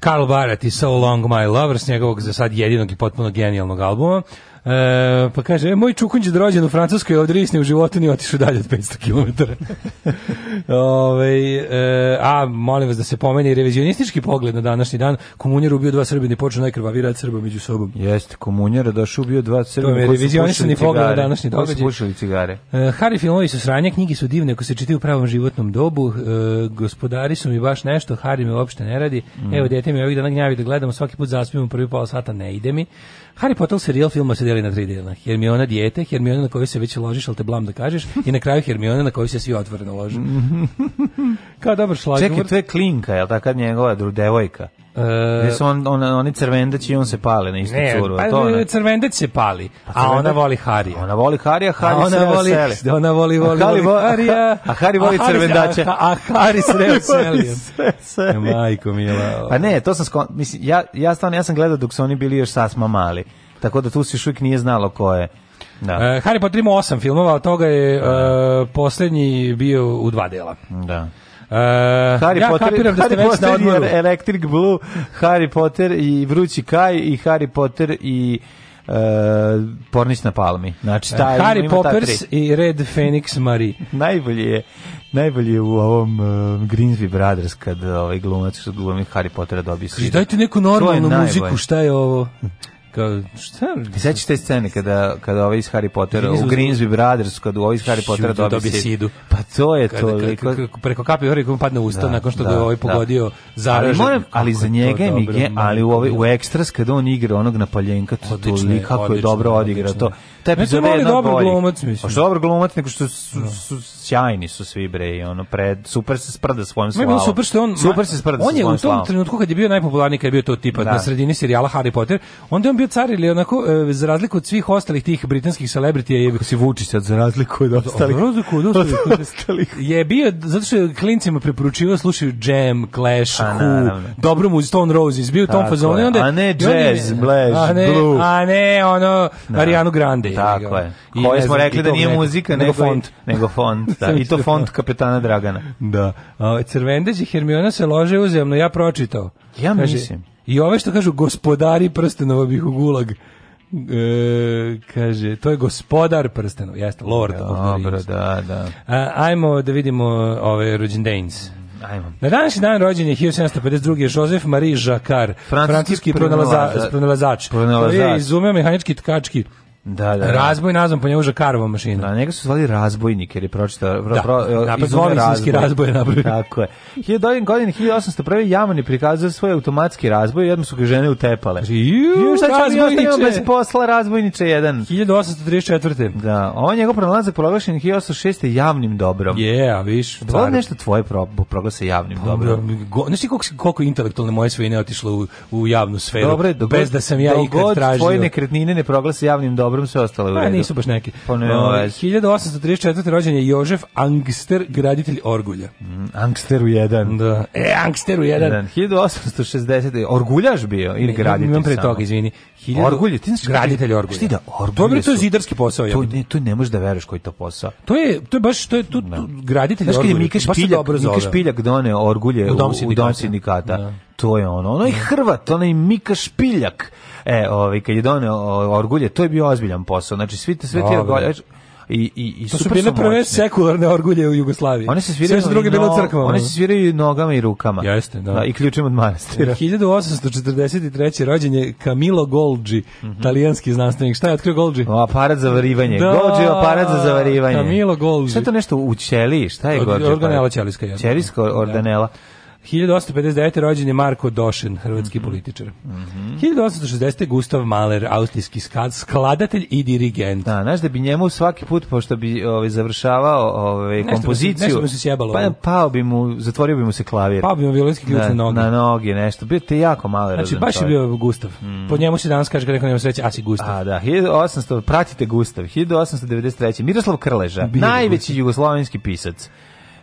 Karl Barrett i So Long My Lover s njegovog za sad jedinog i potpuno genijalnog albuma. E, pa kaže, e, moj čukunđ je rođen u Francuskoj, ovdje risni u životu ni otišu dalje od 500 km. Ove, e, a, molim vas da se pomeni revizionistički pogled na današnji dan. Komunjer ubio dva Srbina i počeo najkrvaviji rad Srba među sobom. Jeste, komunjer došao ubio dva Srbina. To je revizionistični pogled na današnji događaj. Ko su cigare? E, Harry filmovi su sranje, knjigi su divne ako se čitaju u pravom životnom dobu. E, gospodari su mi baš nešto, Harry me uopšte ne radi. Mm. Evo, dete mi ovih dana gnjavi da gledamo, svaki put zaspivamo prvi pola sata, ne ide mi. Harry Potter serijal filma se deli na tri dela. Hermiona dijete, Hermiona na koju se već ložiš, ali te blam da kažeš, i na kraju Hermiona na koju se svi otvoreno lože. (laughs) kadaver šlagvort. Čekaj, to je Klinka, je li takad njegova devojka? E, su on, on, on, je i on se pale na istu ne, curu. Pa, to ona... se pali, pa a ona voli Harija. Ona voli Harija, Harija ona voli, seli. (laughs) Ona voli, voli, a voli Harija. (laughs) A Hari voli crvendaća. A, a Hari se seli. Majko mila. Pa ne, to sam skon... Mislim, ja, ja, stvarno, ja sam gledao dok su oni bili još sasma mali. Tako da tu se još uvijek nije znalo ko je. Da. Uh, Harry Potter ima osam filmova, od toga je uh, posljednji bio u dva dela. Da. Uh, Harry ja Potter, kapiram da ste Harry već Potter na odmoru. Electric Blue, Harry Potter i Vrući Kaj i Harry Potter i Uh, Pornić na palmi. Znači, e, taj, Harry Poppers i Red Phoenix Marie. najbolje je najbolje u ovom uh, Greensby Brothers kad ovaj glumac što glumi Harry Pottera dobije. Dajte neku normalnu muziku, šta je ovo? kao šta znači te scene kada kada ovaj iz Harry Pottera u Grimsby Brothers kada ovaj iz Harry Pottera dobije, dobije sidu pa to je to preko kapi hore mu padne usta da, nakon što da, ga je ovaj da. pogodio da. zaražen ali, ali za njega je Mike ali u ovaj u ekstras kada on igra onog napaljenka to odlično, kako je dobro odigrao to taj epizoda je dobro glumac mislim a što dobro glumac nego što su da sjajni su svi bre i ono pred super se sprda svojim slavom. super što on super se sprda. On je u tom trenutku kad je bio najpopularniji kad je bio to tipa da. na sredini serijala Harry Potter, onda je on bio car ili onako e, za razliku od svih ostalih tih britanskih celebritija je se si vuči sad za razliku od ostalih. Za razliku od ostalih. je bio zato što klincima preporučivao slušaju Jam, Clash, a, pa Who, dobro mu Stone Roses, bio u tom fazonu onda a ne jazz, blaž, a ne, blue. A ne ono da. Ariana Grande. Tako je. Koje smo rekli da nije muzika, nego font, nego font. (laughs) Da, i to font kapetana Dragana. Da. A, crvendeć i Hermiona se lože uzemno, ja pročitao. Ja Kaže, mislim. I ove što kažu gospodari prstenova bih u gulag. E, kaže, to je gospodar prstenova, jeste, lord. Dobro, da, da. A, ajmo da vidimo ove rođendejnice. Ajmo. Na današnji dan rođen je 1752. Joseph Marie Jacquard, francuski, francuski pronalazač. Pronalazač. pronalazač. Koji je izumeo mehanički tkački Da, da, da, Razboj nazvan po njemu Žakarova mašina. Da, njega su zvali razbojnik, jer je pročita... Da, pro, da, pa izvoli sinski razboj je napravio. Tako je. 1800 godine, 1801. Jaman je prikazao svoj automatski razboj i jednom su ga žene utepale. Ju, šta ćemo bez posla razbojniče jedan? 1834. Da, ovo je njegov pronalazak proglašen 1806. javnim dobrom. Je, yeah, viš. Bilo nešto tvoje pro, proglase javnim pa, Dobro, dobrom? Go, znaš ti koliko, koliko intelektualne moje svine otišlo u, u javnu sferu, Dobre, dogod, bez da sam ja ikad tražio. Dogod tvoje nekretnine ne proglase javnim dobrom, dobrom, sve ostale u pa, redu. Pa nisu baš neki. Pa ne, no, ovaj, ovaj, 1834. rođen je Jožef Angster, graditelj Orgulja. Mm, u 1. Da. E, Angster u 1. 1860. Orguljaš bio ili graditelj? Imam pre toga, izvini. Hiljadu... Orgulje, ti znači graditelj orgulja. Šti da orgulje Dobro, to je zidarski posao. To, ne, to ne možeš da veruješ koji je to posao. To je, to je baš, to je tu, no. Da. graditelj znaš, orgulja. Znaš kad je Mika Špiljak, Mika done orgulje u, dom sindikata. U dom sindikata. No. Da. To je ono, ono je da. Hrvat, ono je Mika Špiljak. E, ovaj, kad je doneo orgulje, to je bio ozbiljan posao. Znači, svi te, sve ti orgulje i, i, i to su bile prve sekularne orgulje u Jugoslaviji. One se sviraju, druge bilo crkvama. One se sviraju nogama i rukama. Jeste, da. da I ključem od manastira. 1843. (laughs) rođenje je Camilo Golgi, mm -hmm. talijanski znanstvenik. Šta je otkrio Golgi? O, aparat za varivanje. Da, Golgi je aparat za zavarivanje. Camilo Golgi. Šta je to nešto u ćeliji? Šta je Golgi? Organela ćelijska. Ćelijska da. organela. Da. 1859. rođen je Marko Došen, hrvatski mm -hmm. političar. Mm -hmm. 1860. Gustav Mahler, austrijski skladatelj i dirigent. Da, znaš da bi njemu svaki put, pošto bi ovaj, završavao ovaj, nešto kompoziciju, nešto bi se sjebalo. Pa, pao bi mu, zatvorio bi mu se klavir. Pao bi mu violinski ključ da, na noge. Na noge, nešto. Bio te jako malo Znači, baš je bio Gustav. Mm. Po njemu se danas kaže kada neko nema sreće, a si Gustav. A, da, 1800, pratite Gustav. 1893. Miroslav Krleža, Bili najveći Gustav. jugoslovenski pisac.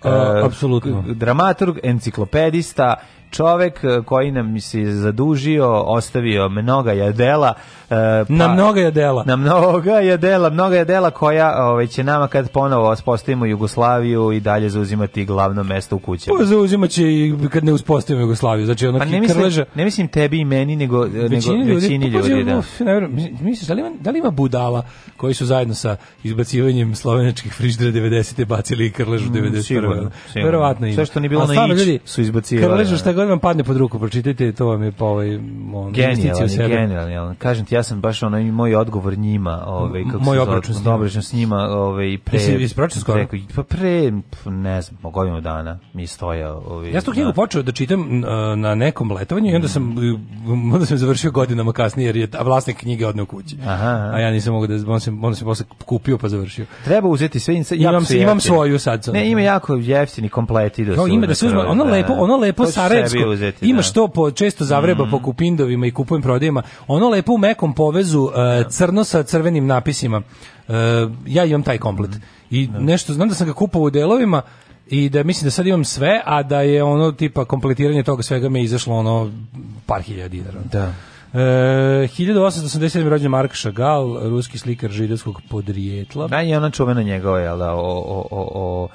E, apsolutno dramaturg, enciklopedista čovek eh, koji nam se zadužio, ostavio mnoga jadela. Eh, pa, na mnoga jadela. Na mnoga jadela, mnoga jadela koja ovaj, će nama kad ponovo uspostavimo Jugoslaviju i dalje zauzimati glavno mesto u kućama. Pa zauzimaće i kad ne uspostavimo Jugoslaviju. Znači, ono pa ne mislim, krleža... ne mislim tebi i meni, nego eh, većini nego, ljudi. Većini ljudi, pa ljudi da. misliš, da li, ima, da li ima budala koji su zajedno sa izbacivanjem slovenačkih frižidera 90. bacili krležu 91. Mm, Verovatno ima. Sve što ni bilo na ić su izbacivali. Krležu šta da god vam padne pod ruku, pročitajte, to vam je po ovaj on, genijalno, genijalno. Kažem ti, ja sam baš onaj moj odgovor njima, ovaj kako moj obračun s njima, s njima ovaj pre skoro. pa pre ne znam, godinu dana mi stoja ovaj. Ja sam tu knjigu počeo da čitam na nekom letovanju i onda sam mm. (laughs) onda sam završio godinama kasnije jer je vlasnik knjige odneo kući. Aha. A ja nisam mogao da on se on se posle kupio pa završio. Treba uzeti sve insa, imam imam svoju sad. Ne, ima jako jeftini kompleti da. Kao ima da se uzme, da, da. ono lepo, ono lepo Sarajevo sebi uzeti. Ima što da. po, često zavreba mm. po kupindovima i kupujem prodajima. Ono lepo u mekom povezu uh, crno sa crvenim napisima. Uh, ja imam taj komplet. Mhm. I da. nešto, znam da sam ga kupao u delovima, i da mislim da sad imam sve, a da je ono tipa kompletiranje toga svega me izašlo ono par hiljada dinara. Da. E, 1887. rođen Mark Chagall, ruski slikar židovskog podrijetla. Da, je ona čuvena njegova, jel da, o, o, o, o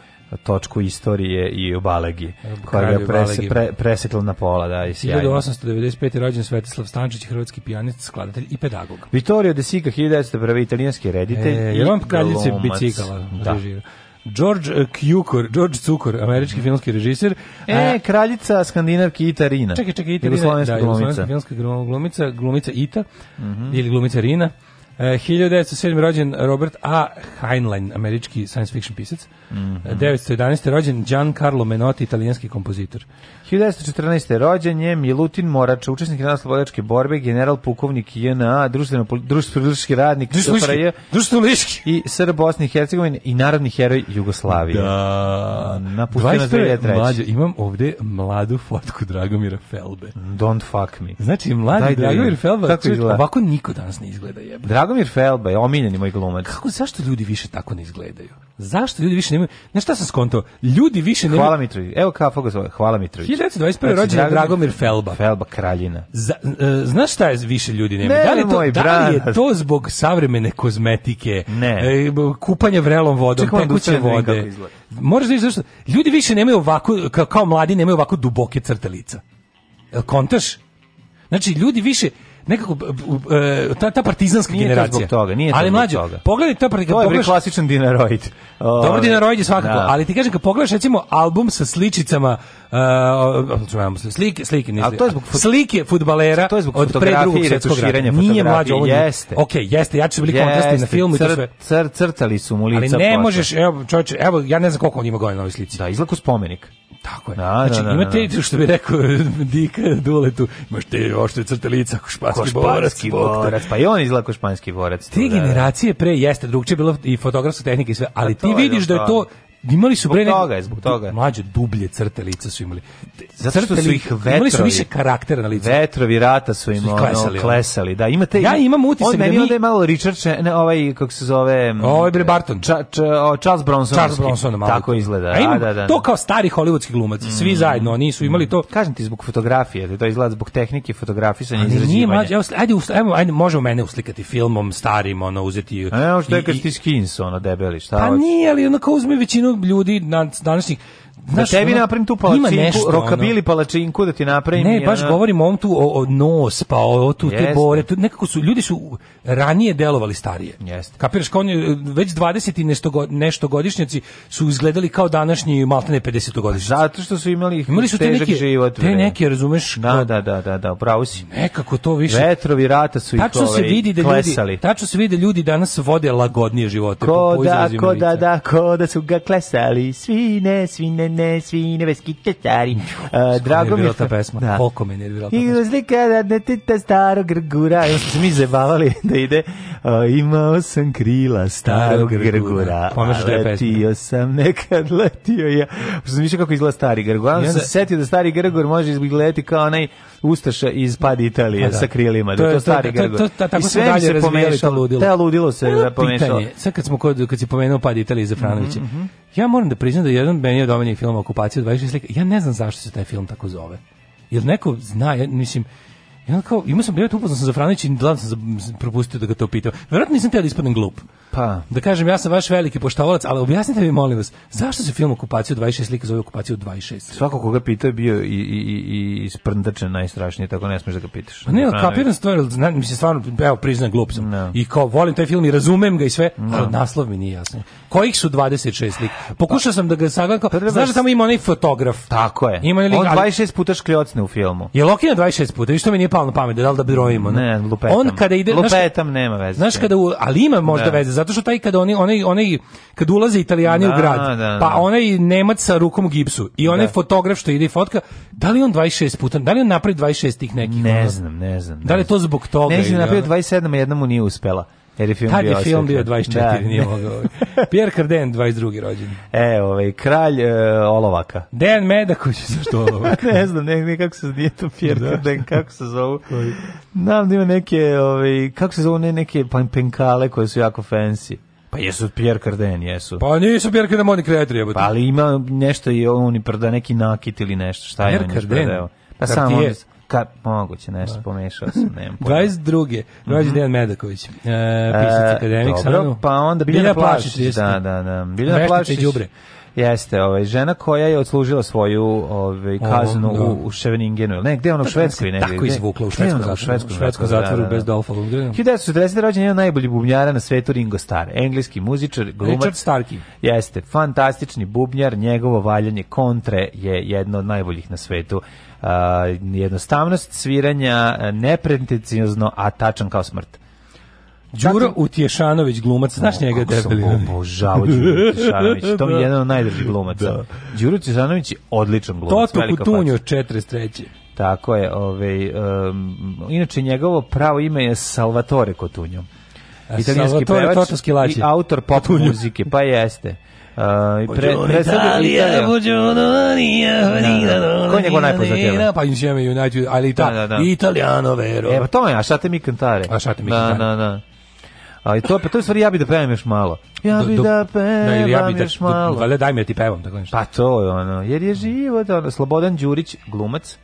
točku istorije i Balegi, koja je prese, pre, presekla na pola, da, i sjajno. 1895. rođen Svetislav Stančić, hrvatski pijanist, skladatelj i pedagog. Vittorio De Sica, 1901. italijanski reditelj e, i on kraljice bicikala. Da. George e, Cukor, George Cukor, američki filmski režiser. E, kraljica skandinavki Ita Rina. Čekaj, čekaj, Ita Rina, da, glumica. filmska glumica, glumica Ita, mm -hmm. ili glumica Rina. E, 1907. rođen Robert A. Heinlein, američki science fiction pisac. 1911. Mhm. rođen 911. rođen Menotti, italijanski kompozitor. 1914. rođen je Milutin Morač, učesnik naslobodačke borbe, general pukovnik JNA, društveno-politički radnik SFRJ i Sr. Bosne i Hercegovine i narodni heroj Jugoslavije. Da. Napustio nas 2003. imam ovde mladu fotku Dragomira Felbe. Don't fuck me. Znači, mladi da Dragomir Felbe, češ, ovako niko danas ne izgleda jebe. Dragomir Felba je omiljeni moj glumac. Kako, zašto ljudi više tako ne izgledaju? Zašto ljudi više nemaju... Znaš šta sam skonto? Ljudi više nemaju... Hvala Mitrović. Evo kako ga zove. Ovaj, hvala Mitrović. 1921. rođen je Dragomir Felba. Felba, kraljina. Za, e, znaš šta je više ljudi nema? Ne, da, li to, moj, da li je to zbog savremene kozmetike? Ne. E, kupanje vrelom vodom, Čekam, tekuće vode. Moraš da viš zašto. Ljudi više nemaju ovako, kao, kao mladi, nemaju ovako duboke crte lica. kontaš? Znači, ljudi više, nekako e, ta ta partizanska nije generacija. To toga, nije to ali mlađi pogledaj ta partizanska. To je pogledaš, klasičan dinaroid. Dobar ovaj, dinaroid je svakako, da. ali ti kažeš da pogledaš recimo album sa sličicama Uh, slike, slike, ne to je zbog fut... slike fudbalera to je zbog od pre drugog svetskog rata. Nije mlađe ovo. Jeste. Okej, okay, jeste, ja ću bili kontrasti na filmu i to sve. Cr, crtali su mu lica. Ali ne možeš, evo, čoveče, evo ja ne znam koliko on ima godina na ovoj slici. Da, izlako spomenik. Tako je. Da, znači, da, da, imate, da. što bi rekao (laughs) Dika Duletu, imaš te ošte crte lica, španski, borac, borac. Pa i on izlako španski borac. Te da, da. generacije pre jeste drugčije bilo i fotografske tehnike i sve, ali pa ti vidiš da je to imali su bre toga, zbog toga. Mlađe dublje crte lica su imali. Zato što su ih vetrovi. Imali su više karaktera na licu. Vetrovi rata su im ono, klesali, klesali. Da, imate Ja imam utisak on da meni mi... onda je malo Richard ne, ovaj kako se zove mm, Ovaj bre Barton. Ča, ča, Charles Bronson. Charles Bronson malo. Tako izgleda. A imam, da, da, da. To kao stari hollywoodski glumac, mm. svi zajedno, oni su imali to. Kažem ti zbog fotografije, to izgleda zbog tehnike fotografisanja i izrađivanja. Nije mlađe, evo, ajde, ajde, ajde, možemo mene uslikati filmom starim, ono uzeti. Ne, što je kad ti skins ono debeli, šta pa hoćeš? Pa nije, ali onako uzme većinu ljudi na današnjih Znaš, da tebi ono, napravim tu palačinku, rokabili palačinku da ti napravim. Ne, baš govorim o tu o, o nos, pa o, o tu te bore, tu, nekako su ljudi su ranije delovali starije. Jeste. Kapiraš kao oni već 20 i nešto, nešto godišnjaci su izgledali kao današnji maltene 50 godišnjaci. Zato što su imali imali su te neke život, te neke, razumeš? Da, da, da, da, da, bravo si. Nekako to više. Vetrovi rata su tačno ih se vidi da klesali. ljudi, tačno se vidi ljudi danas vode lagodnije živote ko po da, ko da, da, ko da su ga klesali, svine, svine, ne svi nebeski stari. Uh, drago mi je ta pesma. Da. Koliko me nervirala. I uzlika da ne ta staro grgura. I smo mi zebavali (laughs) da ide uh, imao sam krila starog grgura. Pomeš da Letio sam nekad letio ja. Što sam više kako izgleda stari grgur. Ja sam se setio da stari grgur može izgledati kao onaj ustaša iz pad Italije pa da. sa krilima, da to, da to, to stari Grgo. To, to, to, I sve dalje se pomešalo, ludilo. Da, Ta ludilo se da pomešalo. Sad kad smo kod kad si pomenuo pad Italije za Franovića. Mm -hmm. Ja moram da priznam da jedan meni od omiljenih filma Okupacija 26 slika. Ja ne znam zašto se taj film tako zove. Jel neko zna, ja, mislim, Ja kao, imao sam privet upoznao sam za i glavno sam propustio da ga to pitao. Verovatno nisam teo da ispadnem glup. Pa. Da kažem, ja sam vaš veliki poštovalac, ali objasnite mi, molim vas, zašto se film Okupaciju 26 slika zove Okupaciju 26? Svako koga pitao je bio i, i, i, i sprndačen najstrašnije, tako ne smiješ da ga pitaš. Pa ne, kapiram stvar, znam, mi se stvarno, evo, priznam, glup sam. No. Da. I kao, volim taj film i razumem ga i sve, no. Da. ali naslov mi nije jasno. Kojih su 26 slika? Pokušao pa- sam da ga sagledam, kao, pa znaš da tamo ima onaj fotograf. Tako je. Ima lik, On 26 puta škljocne u filmu. Je Lokina 26 puta, i što mi nije palo na pamet, da li da brojimo? Ne, lupetam. On kada ide, lupetam, znaš, nema veze. Znaš kada, ali ima možda da. veze, zato što taj kada oni, oni, oni, kad ulaze Italijani da, u grad, da, pa da. onaj Nemac sa rukom u gipsu i onaj da. fotograf što ide i fotka, da li on 26 puta, da li on napravi 26 tih nekih? Ne ono? znam, ne znam. Ne da li je to zbog toga? Ne znam, napravio 27, jedna mu nije uspela. Jer je film Tad bio je film bio 24, da. nije mogao. (laughs) Pierre Cardin, 22. rođen. E, ovaj, kralj e, olovaka. Dan Medaković, (laughs) zašto olovak? ne znam, ne, ne, kako se nije to Pierre da. Cardin, kako se zove. (laughs) Znam da ima neke, ovaj, kako se zove, ne, neke pa, penkale koje su jako fancy. Pa jesu Pierre Cardin, jesu. Pa nisu Pierre Cardin oni kreatori, jebote. Pa ali ima nešto i oni i prda neki nakit ili nešto, šta je Pierre on Cardin. Pa Cartier. sam ka, moguće nešto, da. pomešao sam, nemam (laughs) pojma. 22. Rođen Dejan Medaković, e, pisac e, akademik. Dobro, sanu. pa onda Biljana, Biljana Plašić. Plašić da, da, da. Biljana Plašić. Đubre. Jeste, ovaj žena koja je odslužila svoju ovaj kaznu Ovo, u, da. u Scheveningenu, ne, gde ono u Švedskoj negde. Tako izvukla u Švedsku, u Švedsku, Švedsku zatvoru da, da, da, bez Dolfa Lundgrena. 1940. rođen je najbolji bubnjara na svetu Ringo Starr, engleski muzičar, glumac. Richard Starkey. Jeste, fantastični bubnjar, njegovo valjanje kontre je jedno od najboljih na svetu jednostavnost sviranja, nepretencijozno, a tačan kao smrt. Đuro Utješanović glumac, znaš njega debeli. Obožavao Đuro (laughs) Utješanović, to je da. jedan od najdražih glumaca. Da. Đuro Utješanović je odličan glumac, Toto velika Kutunjo, 43. Tako je, ovaj, um, inače njegovo pravo ime je Salvatore Cotunjo. E, Italijanski pevač i autor pop muzike, pa jeste. Uh, pre, predstavlja Italija. Ko je njegov najpoznatija? Pa Insieme United, ali Ita, da, da, da. Italiano, vero. E, pa to je, a šta te mi kantare? A šta te mi da, kantare? Da, da, da. Ali to, pa to je stvari ja bi da pevam još malo. Ja bi da pevam da, ja bi da, još malo. vale, daj mi da ti pevam, tako nešto. Pa to je ono, jer je život, ono, Slobodan Đurić, glumac.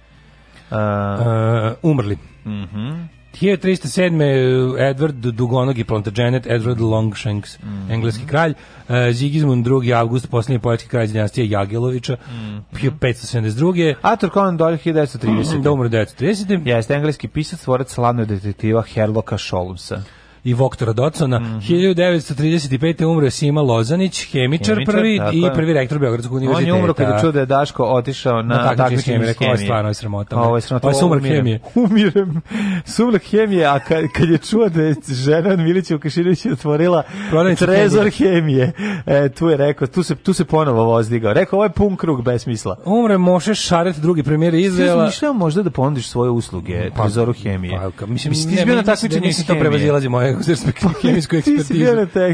Uh, uh, umrli. Mhm. Mm 1307. Eh, Edward Dugonogi Plantagenet, Edward Longshanks, mm -hmm. engleski kralj, uh, eh, Zigizmund II. August, posljednji poetski kralj dinastije Jagelovića, mm -hmm. 572. Arthur Conan Doyle, 1930. Mm -hmm. Da umre 1930. Jeste engleski pisac, tvorac slavnog detektiva Herloka Sholmesa i Voktora Docona. Mm -hmm. 1935. umro je Sima Lozanić, hemičar, hemičar prvi i prvi rektor Beogradskog univerziteta. On je umro kada čuo da je Daško otišao na, na takmičenje hemije. Rekao, ovo je stvarno je sramota. Ovo je sramota. Ovo je sumrak hemije. (laughs) Umirem. Sumrak hemije, a kad, kad je čuo da je žena u Vukašinović otvorila Prodavnicu trezor hemije, e, tu je rekao, tu se, tu se ponovo vozdigao. Rekao, ovo je pun krug besmisla. Umre Moše Šaret, drugi premijer Izraela. Ti možda da ponudiš svoje usluge pa, trezoru hemije. Pa, mislim, mislim, ne, ne, ne, ne, ne, ne, ne, ne, konzervske (laughs) pa pa, hemijsku ekspertizu.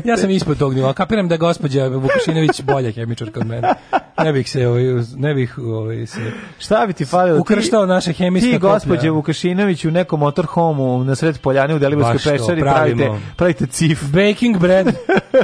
Ja sam ispod tog nivoa. Kapiram da je gospođa Vukašinović bolja hemičarka od mene. Ne bih se ovaj ne bih ovaj se Šta bi ti falilo? Ukrštao naše hemijske Ti gospođe Vukušinović u nekom motorhomu na sred poljane u Delibeskoj pešeri pravite pravite cif baking bread.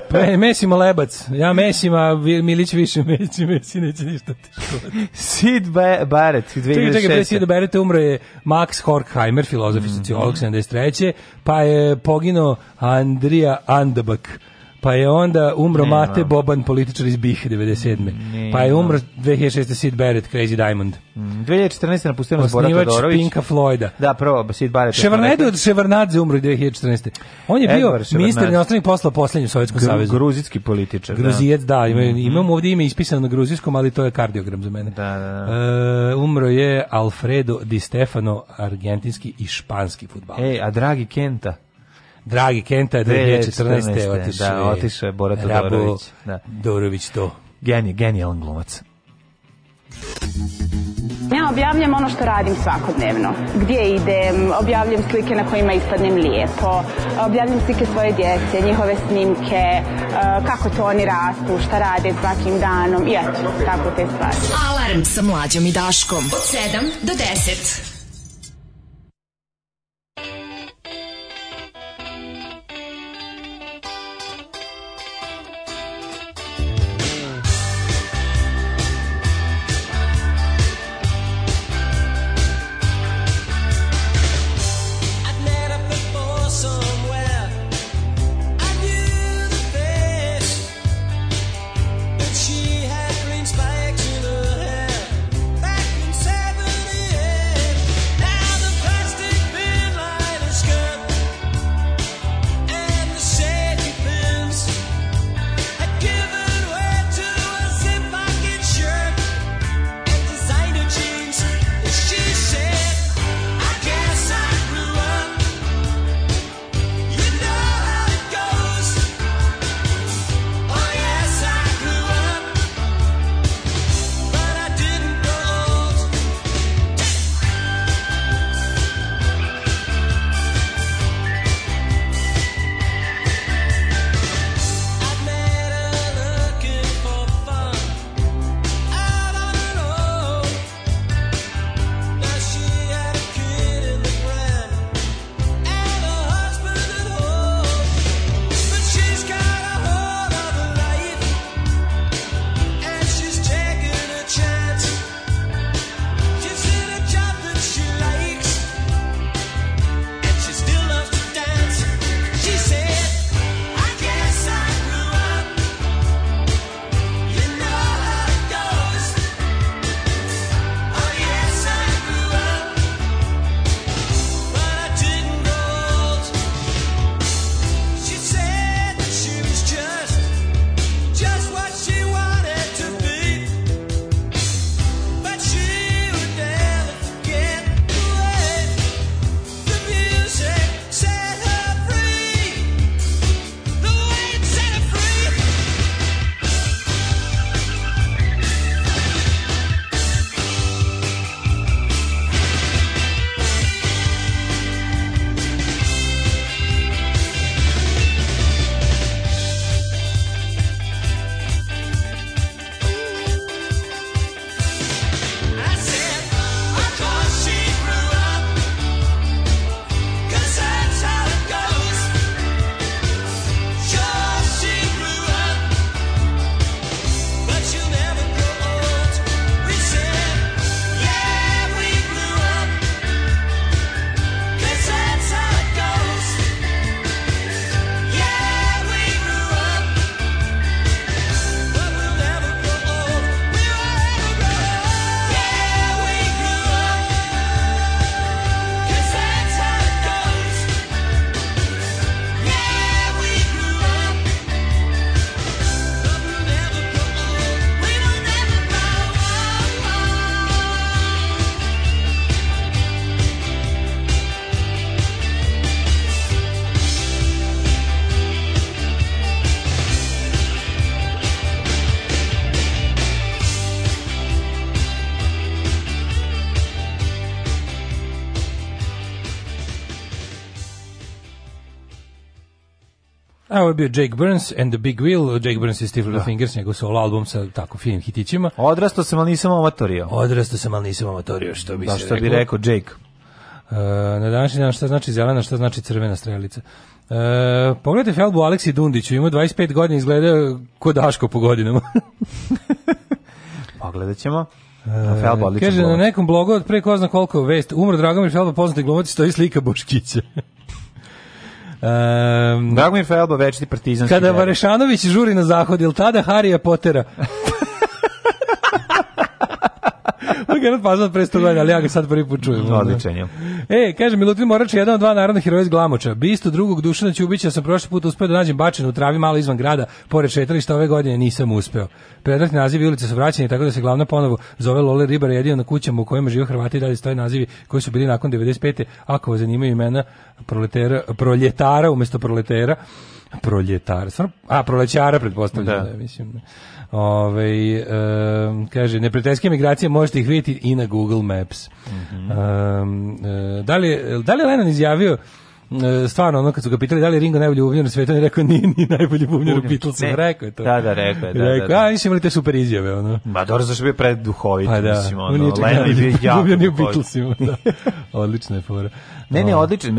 Pa mesimo lebac. Ja mesima Milić više mesi mesi neće ništa teško. Sid Barrett 2006. Čekaj, čekaj, Sid Barrett umro je Max Horkheimer, filozof i sociolog 73. Pa je poginuo preminuo Andrija Andabak. Pa je onda umro ne, Mate Boban, političar iz BiH 97. Ne, pa je umro 2006. Sid Barrett, Crazy Diamond. Mm, 2014. napustio nas Bora Todorović. Osnivač Pinka Floyda. Da, prvo, Sid Barrett. Ševarnedo od Ševarnadze umro 2014. On je bio ministar inostranih posla poslednjem Sovjetskom Gru, savezu. Gruzijski političar. Da. Gruzijec, da. da imam, mhm. mm imam ovdje ime ispisano na gruzijskom, ali to je kardiogram za mene. Da, da, da. Uh, umro je Alfredo Di Stefano, argentinski i španski futbal. Ej, a dragi Kenta? Dragi Kenta je 2014. otišao da, otišao je Bora Todorović. Da. Dorović to. Geni, genijalan glumac. Ja objavljam ono što radim svakodnevno. Gdje idem, objavljam slike na kojima ispadnem lijepo, objavljam slike svoje djece, njihove snimke, e, kako to oni rastu, šta rade svakim danom i eto, tako te stvari. Alarm sa mlađom i Daškom od 7 do 10. ovo je bio Jake Burns and the Big Wheel. Jake Burns i Steve da. Fingers, njegov solo album sa tako finim hitićima. Odrastao sam, ali nisam amatorio. Odrastao sam, ali nisam amatorio, što bi da, se što rekao. bi rekao Jake. Uh, na današnji dan šta znači zelena, šta znači crvena strelica. Uh, pogledajte Felbu Aleksi Dundiću, ima 25 godina, izgleda ko Daško po godinama. (laughs) Pogledat pa ćemo. E, na Felba, Kaže, blog. na nekom blogu od pre ko zna koliko vest, umro Dragomir Felba, poznati glumac, i stoji slika Boškića. (laughs) Um, Dragomir Felba, večiti partizanski. Kada Varešanović žuri na zahod, ili tada Harija Potera? (laughs) On je pažno pre 100 godina, ali ja ga sad prvi put čujem. Odličan je. E, kaže Milutin Morač, jedan od dva narodna heroja iz Glamoča. Bisto drugog Dušana Ćubića sam prošli put uspeo da nađem bačen u travi malo izvan grada, pored šetališta ove godine nisam uspeo. Predratni nazivi ulice su vraćeni, tako da se glavna ponovo zove Lole Ribar jedino na kućama u kojima žive Hrvati i dalje stoje nazivi koji su bili nakon 95. Ako vas zanimaju imena proletera, proljetara umesto proletera, proljetara, a prolećara pretpostavljam, da. da mislim. Ove, e, kaže, neprijateljske migracije možete ih vidjeti i na Google Maps. Mm -hmm. e, da, li, da li Lennon izjavio e, stvarno ono kad su ga pitali da li je Ringo najbolji bubnjar na svetu, on je rekao nije ni najbolji bubnjar u Beatlesu, rekao je to. Da, da, rekao je, da, rekao, da, da. a nisu imali te super izjave, ono. Ma dobro, zašto bi predduhovit, pa, da. mislim, ono, Lennon je bio jako u Beatlesima, da. (laughs) Odlična je fora. Ne, ne, odlično.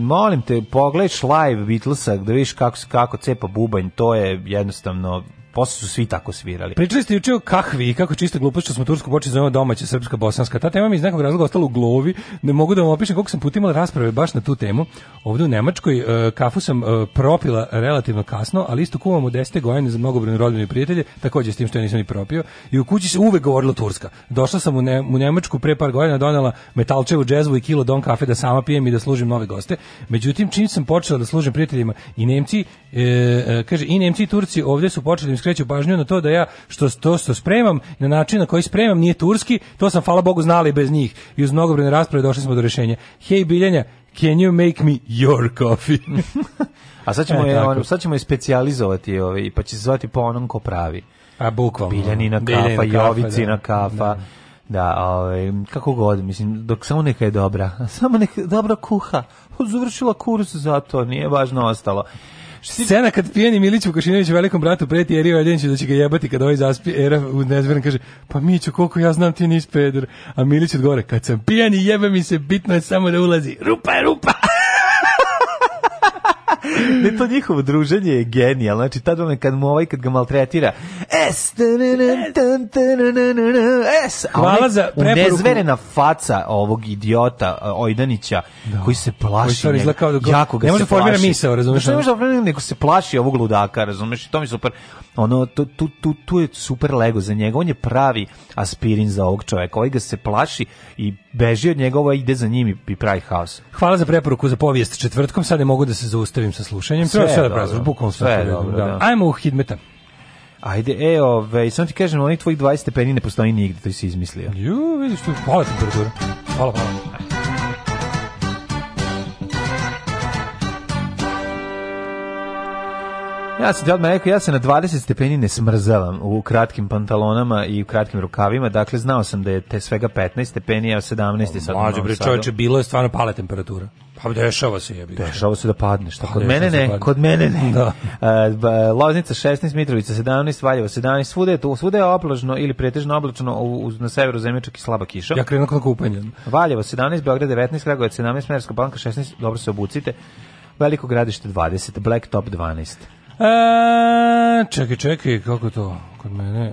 Molim te, pogledaj live Beatlesa da vidiš kako, kako cepa bubanj, to je jednostavno posle su svi tako svirali. Pričali ste juče o kahvi i kako čista glupost što smo tursku počeli zovemo domaće srpska bosanska. Ta tema mi iz nekog razloga ostala u glavi. Ne mogu da vam opišem koliko sam put imala rasprave baš na tu temu. Ovde u Nemačkoj e, kafu sam e, propila relativno kasno, ali isto kuvam u 10. godine za mnogobrojne rodbine i prijatelje, takođe s tim što ja nisam ni propio. I u kući se uvek govorilo turska. Došla sam u, ne, u Nemačku pre par godina donela metalčevu džezvu i kilo don kafe da sama pijem i da služim nove goste. Međutim čim sam počela da služim prijateljima i Nemci, e, e kaže i Nemci i Turci ovde su počeli da skreću pažnju na to da ja što to što spremam na način na koji spremam nije turski, to sam hvala Bogu znali bez njih. I uz mnogobrojne rasprave došli smo do rešenja. Hej Biljenja, can you make me your coffee? (laughs) A sad ćemo, e, je, on, sad ćemo je specijalizovati ovaj, pa će se zvati po onom ko pravi. A bukvalno. Biljanina kafa, Biljanina kafa Jovicina da, kafa. Da. Da, ovaj, kako god, mislim, dok samo neka je dobra. (laughs) Samo neka dobra kuha. Završila kurs, zato nije važno ostalo. Scena kad pijeni Milić Vukašinović velikom bratu preti Erio Jediniću da će ga jebati kad ovaj zaspi Era u nezveren kaže pa Miću koliko ja znam ti nisi peder a Milić odgovara kad sam pijani jebe mi se bitno je samo da ulazi rupa je rupa ne, to njihovo druženje je genijalno. Znači, tad ono kad mu ovaj, kad ga maltretira, es, es, Hvala za Nezverena faca ovog idiota e, Ojdanića, da. koji se plaši njega. Da jako ga ne može da formira misao, razumeš? Ne može da formira, nego se plaši ovog ludaka, razumeš? I to mi super. Ono, tu, tu, tu, tu je super lego za njega. On je pravi aspirin za ovog čoveka. Ovaj ga se plaši i beži od njegova ide za njim i pravi haos. Hvala za preporuku za povijest četvrtkom, sad ne mogu da se zaustavim sa slušanjem. Sve, sve, dobro, da bukom sve, dobro, da. Ajmo u Hidmeta. Ajde, e, ove, ovaj, samo ti kažem, onih tvojih 20 stepeni ne postoji nigde, to si izmislio. Ju, vidiš, tu, hvala temperatura. Hvala, hvala. Ja sam ti odmah rekao, ja se na 20 stepeni ne smrzavam u kratkim pantalonama i u kratkim rukavima, dakle znao sam da je te svega 15 stepeni, a 17 sad. Mlađe, bre, čovječe, bilo je stvarno pala temperatura. Pa dešava se jebi. Dešava se da padneš. Pa, kod da mene da ne, kod mene ne. Da. Uh, (laughs) Loznica 16, Mitrovica 17, Valjevo 17, svuda je to, svuda je oblažno ili pretežno oblačno u, na severu zemlje čak i slaba kiša. Ja krenuo kod kupanje. Valjevo 17, Beograd 19, Kragujevac 17, Merska Banka 16, dobro se obucite. Veliko gradište 20, Blacktop 12. E, čekaj, čekaj, kako to kod mene,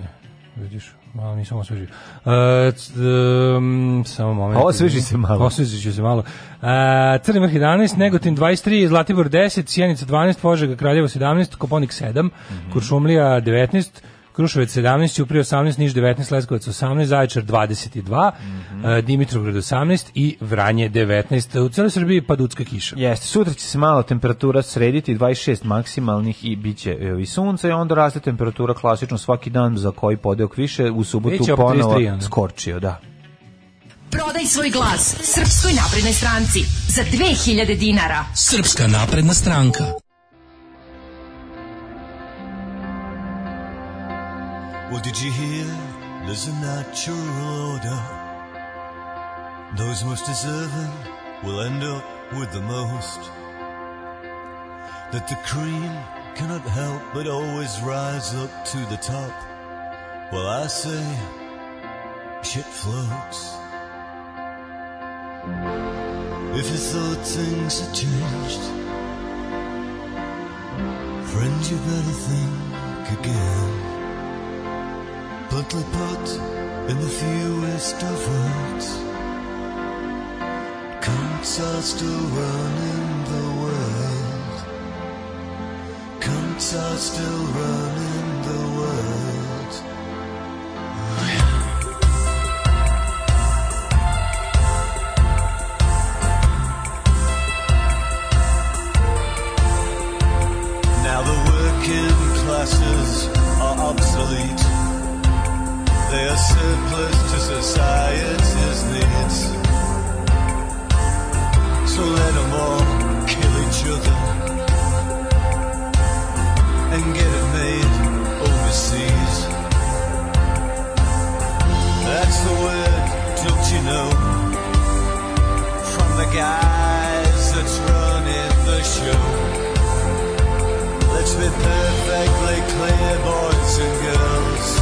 vidiš, malo nisam osvežio. E, c, um, samo moment. Osveži se malo. Osveži se malo. E, Crni vrh 11, Negotin 23, Zlatibor 10, Sjenica 12, Požega Kraljevo 17, Koponik 7, mm -hmm. Kuršumlija 19, Kruševac 17, Ćuprije 18, Niš 19, Leskovac 18, Zaječar 22, mm -hmm. Dimitrovgrad 18 i Vranje 19. U celoj Srbiji padutska kiša. Jeste, sutra će se malo temperatura srediti, 26 maksimalnih i bit će eh, i sunce i onda raste temperatura klasično svaki dan za koji podeok više, u subotu ponovo skorčio, da. Prodaj svoj glas Srpskoj naprednoj stranci za 2000 dinara. Srpska napredna stranka. Well, did you hear? There's a natural order. Those most deserving will end up with the most. That the cream cannot help but always rise up to the top. Well, I say, shit floats. If you thought things had changed, friend, you better think again. Little pot in the fewest of words. Counts are still running the world. Counts are still running the world. Now the working classes are obsolete they are surplus to society's needs. So let them all kill each other and get it made overseas. That's the word, don't you know? From the guys that's running the show. Let's be perfectly clear, boys and girls.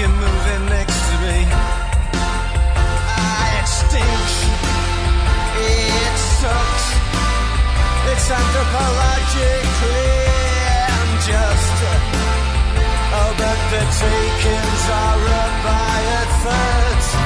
you're moving next to me. Ah, it sucks. It's anthropologically Oh, but the takings are by a third.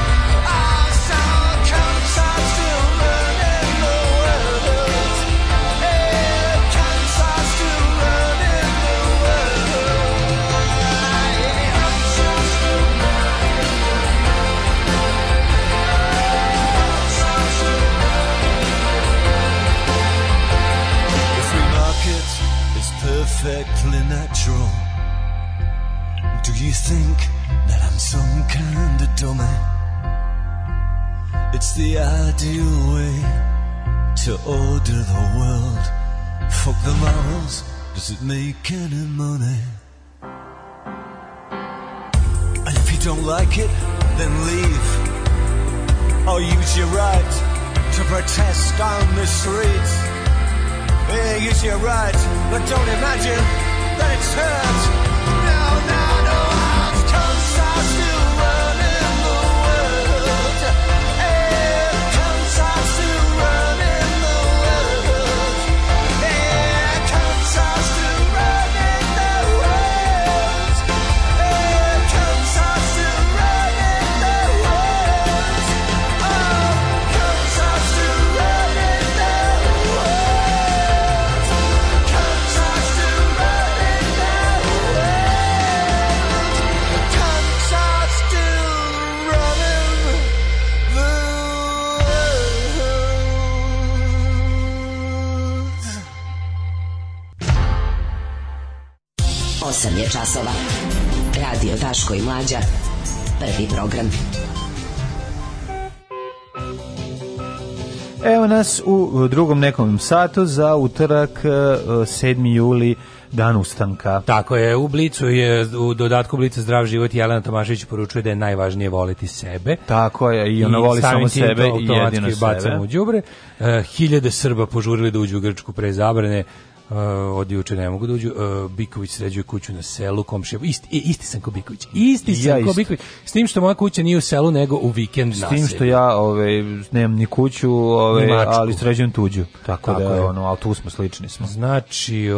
you think that I'm some kind of dummy? It's the ideal way to order the world. Fuck the morals, does it make any money? And if you don't like it, then leave. Or use your right to protest on the street. Yeah, use your right, but don't imagine that it's hurt. I still časova. Radio Daško i Mlađa. Prvi program. Evo nas u drugom nekom satu za utorak 7. Eh, juli dan ustanka. Tako je, u Blicu je, u dodatku Blica zdrav život Jelena Tomašević poručuje da je najvažnije voliti sebe. Tako je, i ona I voli samo sebe i jedino sebe. Bacamo u džubre. Uh, eh, hiljade Srba požurili da uđu u Grčku pre zabrane uh, od juče ne mogu da uđu. Uh, Biković sređuje kuću na selu, komševo. Isti, e, isti sam ko Biković. Isti sam ja ko Biković. S tim što moja kuća nije u selu, nego u vikend S tim što ja ove, ovaj, nemam ni kuću, ove, ovaj, ni ali sređujem tuđu. Tako, Tako da, je. ono, ali tu smo, slični smo. Znači, ove...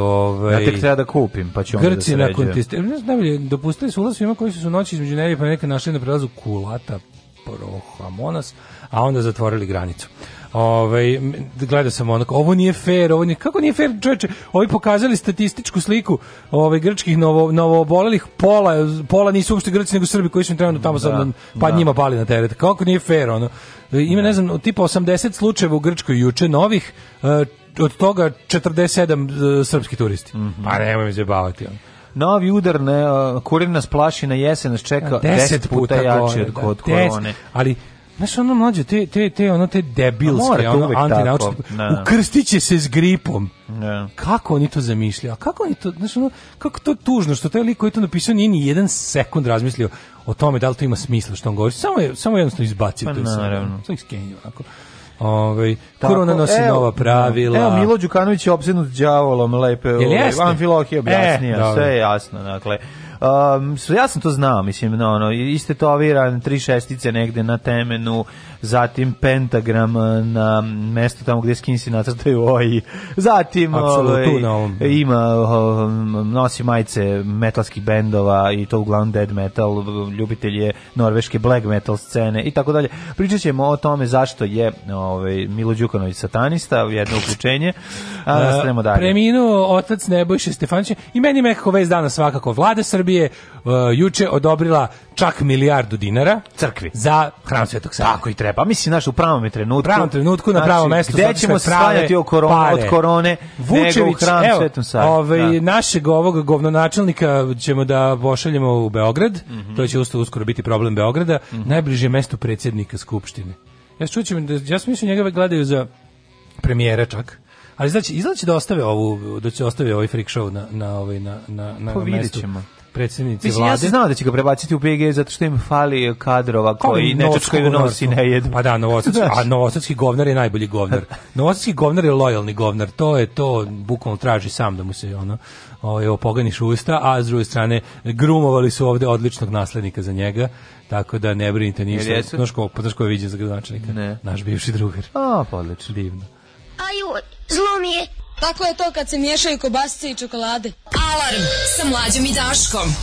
Ja ovaj, tek treba da kupim, pa ću onda Grci da sređujem. Grci nakon najbolje, da dopustili su ulaz svima koji su su noći između Nerije pa neka našli na prelazu Kulata Prohamonas, a onda zatvorili granicu. Ovaj gledao sam onako, ovo nije fair, ovo nije, kako nije fair, čoveče, ovi pokazali statističku sliku ovaj grčkih novo novoobolelih, pola pola nisu uopšte Grci nego Srbi koji su im trenutno tamo da, pa da. njima pali na teret. Kako nije fair ono? Ima ne znam, tipa 80 slučajeva u Grčkoj juče novih, eh, od toga 47 eh, srpski turisti. Mm -hmm. Pa nemoj me zajebavati ono. Novi udar na eh, kurir nas plaši na jesen nas čeka 10 puta, puta jači od, da. od korone. Ali Znaš, ono mlađe, te, te, te, ono, te debilske, pa ono, antinaučne, da. ukrstiće će se s gripom. Ne. Da. Kako oni to zamišljaju? A kako oni to, znaš, ono, kako to tužno, što taj lik koji to napisao nije ni jedan sekund razmislio o tome da li to ima smisla što on govori. Samo, je, samo jednostavno izbacio pa, to. naravno. Samo iskenio, onako. Ove, ovaj, Tako, korona nosi evo, nova pravila. Evo, Milo Đukanović je obsednut đavolom, lepe, Anfilohije ovaj, objasnija, e, sve je jasno, dakle. Um, ja sam to znao, mislim, no, ono, istetoviran, tri šestice negde na temenu, zatim pentagram e, na mesto tamo gde skinsi nacrtaju oji, zatim ovaj, da. ima nosi majice metalskih bendova i to uglavnom dead metal, ljubitelje norveške black metal scene i tako dalje. Pričat ćemo o tome zašto je ovaj, Milo Đukanović satanista, jedno uključenje, a e, dalje. Preminuo otac Nebojše Stefanića i meni nekako vez dana svakako. Vlada Srbije uh, juče odobrila čak milijardu dinara crkvi za hram Svetog Save. Tako i treba treba. Pa mislim, znaš, u pravom trenutku. U pravom trenutku, na znači, pravom znači, mestu. Gde ćemo stajati od korone, od korone Vučević, hram evo, Svetom Savi. Ovaj, da. Našeg ovog govnonačelnika ćemo da pošaljemo u Beograd. Mm -hmm. To će uskoro, uskoro biti problem Beograda. Mm -hmm. Najbliže mesto predsjednika Skupštine. Ja se da, ja sam mislio da njega gledaju za premijera čak. Ali znači, izlači da ostave ovu, da će ostave ovaj freak show na, na, ovaj, na, na, na, pa, na mestu. Ćemo predsednici Mislim, vlade. Ja sam znao da će ga prebaciti u PG zato što im fali e, kadrova pa koji nečačkaju da nosi ne jedu. Pa da, novosadski, (laughs) a novosadski govnar je najbolji govnar. (laughs) novosadski govnar je lojalni govnar, to je to, bukvalno traži sam da mu se ono, ovaj, opoganiš usta, a s druge strane grumovali su ovde odličnog naslednika za njega, tako da ne brinite ništa. Znaš ko, pa znaš ko je viđen za gradonačelnika? Naš bivši drugar. A, pa odlično. Divno. Aj, zlo mi je. Tako je to kad se miješaju kobasice i čokolade. Alarm sa mlađom i Daškom.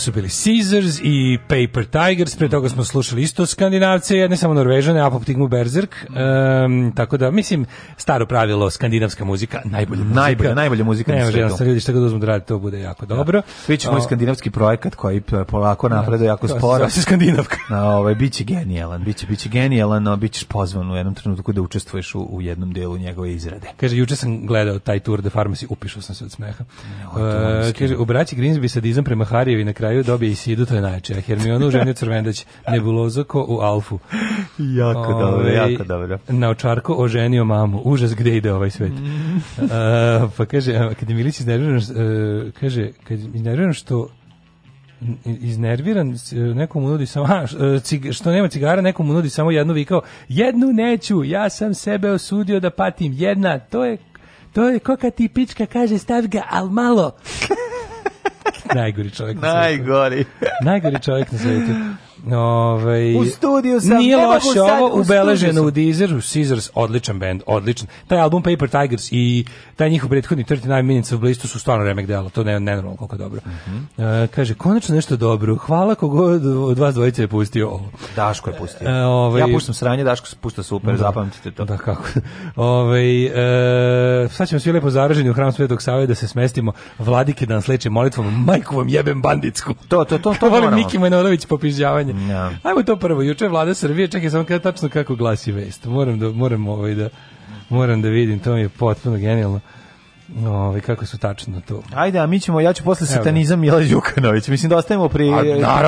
su bili Caesars i Paper Tigers, pre toga smo slušali isto Skandinavce, jedne samo Norvežane, Apoptigmu Berserk, um, tako da, mislim, staro pravilo, skandinavska muzika, najbolja muzika. Najbolja, najbolja muzika ne, na svetu. Ne, ljudi šta god uzmu da radi, to bude jako dobro. Da. ćemo moj skandinavski projekat koji e, polako napreduje da, jako sporo. Da, skandinavka. Na, (laughs) ovaj, biće genijalan, biće, biće genijalan, no, bićeš pozvan u jednom trenutku da učestvuješ u, u jednom delu njegove izrade. Kaže, juče sam gledao taj Tour de Pharmacy, upišao sam se od smeha. Ne, uh, e, kaže, u braći Grimsby sadizam prema Harijevi na kraju kraju dobije Isidu, to je najče. Hermionu u ženju Crvendać, Nebulozako u Alfu. jako Ove, dobro, ovaj, jako dobro. Na očarko oženio mamu. Užas, gde ide ovaj svet? Mm. (laughs) pa kaže, kad je Milić iznerviran, e, kaže, kad je iznerviran što iznerviran, e, nekomu nudi samo, a, e, što nema cigara, nekomu nudi samo jednu vikao, jednu neću, ja sam sebe osudio da patim, jedna, to je, to je koka ti pička kaže stav ga, al malo. (laughs) Najgori čovjek na svijetu. Najgori. Najgori čovjek na svijetu. Ove, ovaj, u studiju sam, nije loše ovo ubeleženo u Deezeru, Scissors, odličan band, odličan. Taj album Paper Tigers i taj njihov prethodni 39 Minutes of Bliss su stvarno remek dela. to je nenormalno koliko dobro. Mm -hmm. e, kaže, konačno nešto dobro, hvala kogod od vas dvojice je pustio ovo. Daško je pustio. E, ove, ovaj, ja puštam sranje, Daško pušta super, da, zapamtite to. Da, kako. (laughs) Ove, ovaj, e, sad ćemo svi lepo zaraženi u hram Svetog Save da se smestimo vladike da nas leče molitvom, majku vam jebem banditsku. To, to, to, to, to (laughs) volim Niki Manojlović popiždjavanje sranje. No. Da. Ajmo to prvo. Juče vlada Srbije, čekaj samo kada tačno kako glasi vest. Moram da, moram ovaj da, moram da vidim, to mi je potpuno genijalno. Ovaj kako su tačno to. Ajde, a mi ćemo ja ću posle satanizam Jela Đukanović. Mislim da ostajemo pri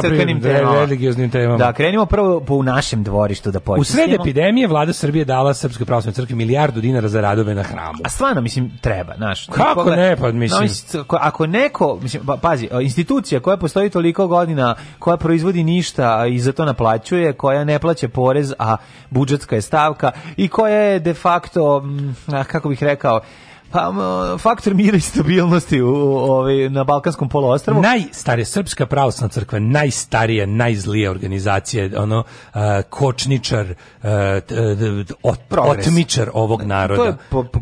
crkvenim temama, religioznim temama. Da, krenimo prvo po našem dvorištu da počnemo. U sred epidemije vlada Srbije dala Srpskoj pravoslavnoj crkvi milijardu dinara za radove na hramu. A stvarno mislim treba, znaš. Kako koga, ne, pa mislim. No, ako neko, mislim pa, pazi, institucija koja postoji toliko godina, koja proizvodi ništa i za to naplaćuje, koja ne plaća porez, a budžetska je stavka i koja je de facto, mm, kako bih rekao, Pa faktor mira i stabilnosti u, ovaj, na Balkanskom poluostrvu. Najstarija srpska pravoslavna crkva, najstarija, najzlija organizacija, ono e, kočničar, e, e, ot, otmičar ovog naroda. To je po, po,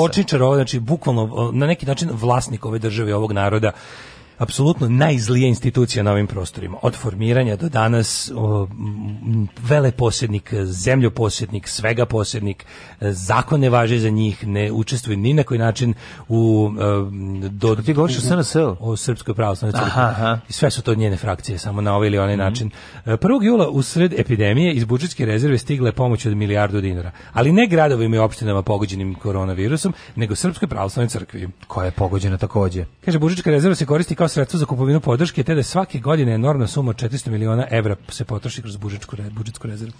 kočničar ovo znači bukvalno na neki način vlasnik ove države, ovog naroda apsolutno najzlije institucija na ovim prostorima. Od formiranja do danas o, veleposjednik, zemljoposjednik, svega posjednik, zakone važe za njih, ne učestvuje ni na koji način u... O, e, do, Što ti govoriš o SNS? O Srpskoj pravoslavnoj crkvi. Sve su to njene frakcije, samo na ovaj ili onaj mm -hmm. način. 1. E, jula usred epidemije iz budžetske rezerve stigle je pomoć od milijardu dinara, ali ne gradovima i opštinama pogođenim koronavirusom, nego Srpskoj pravoslavnoj crkvi. Koja je pogođena takođe. Kaže, budžetska rezerva se koristi kao sredstvo za kupovinu podrške, te da svake godine enormna suma od 400 miliona evra se potroši kroz budžetsku, budžetsku rezervu.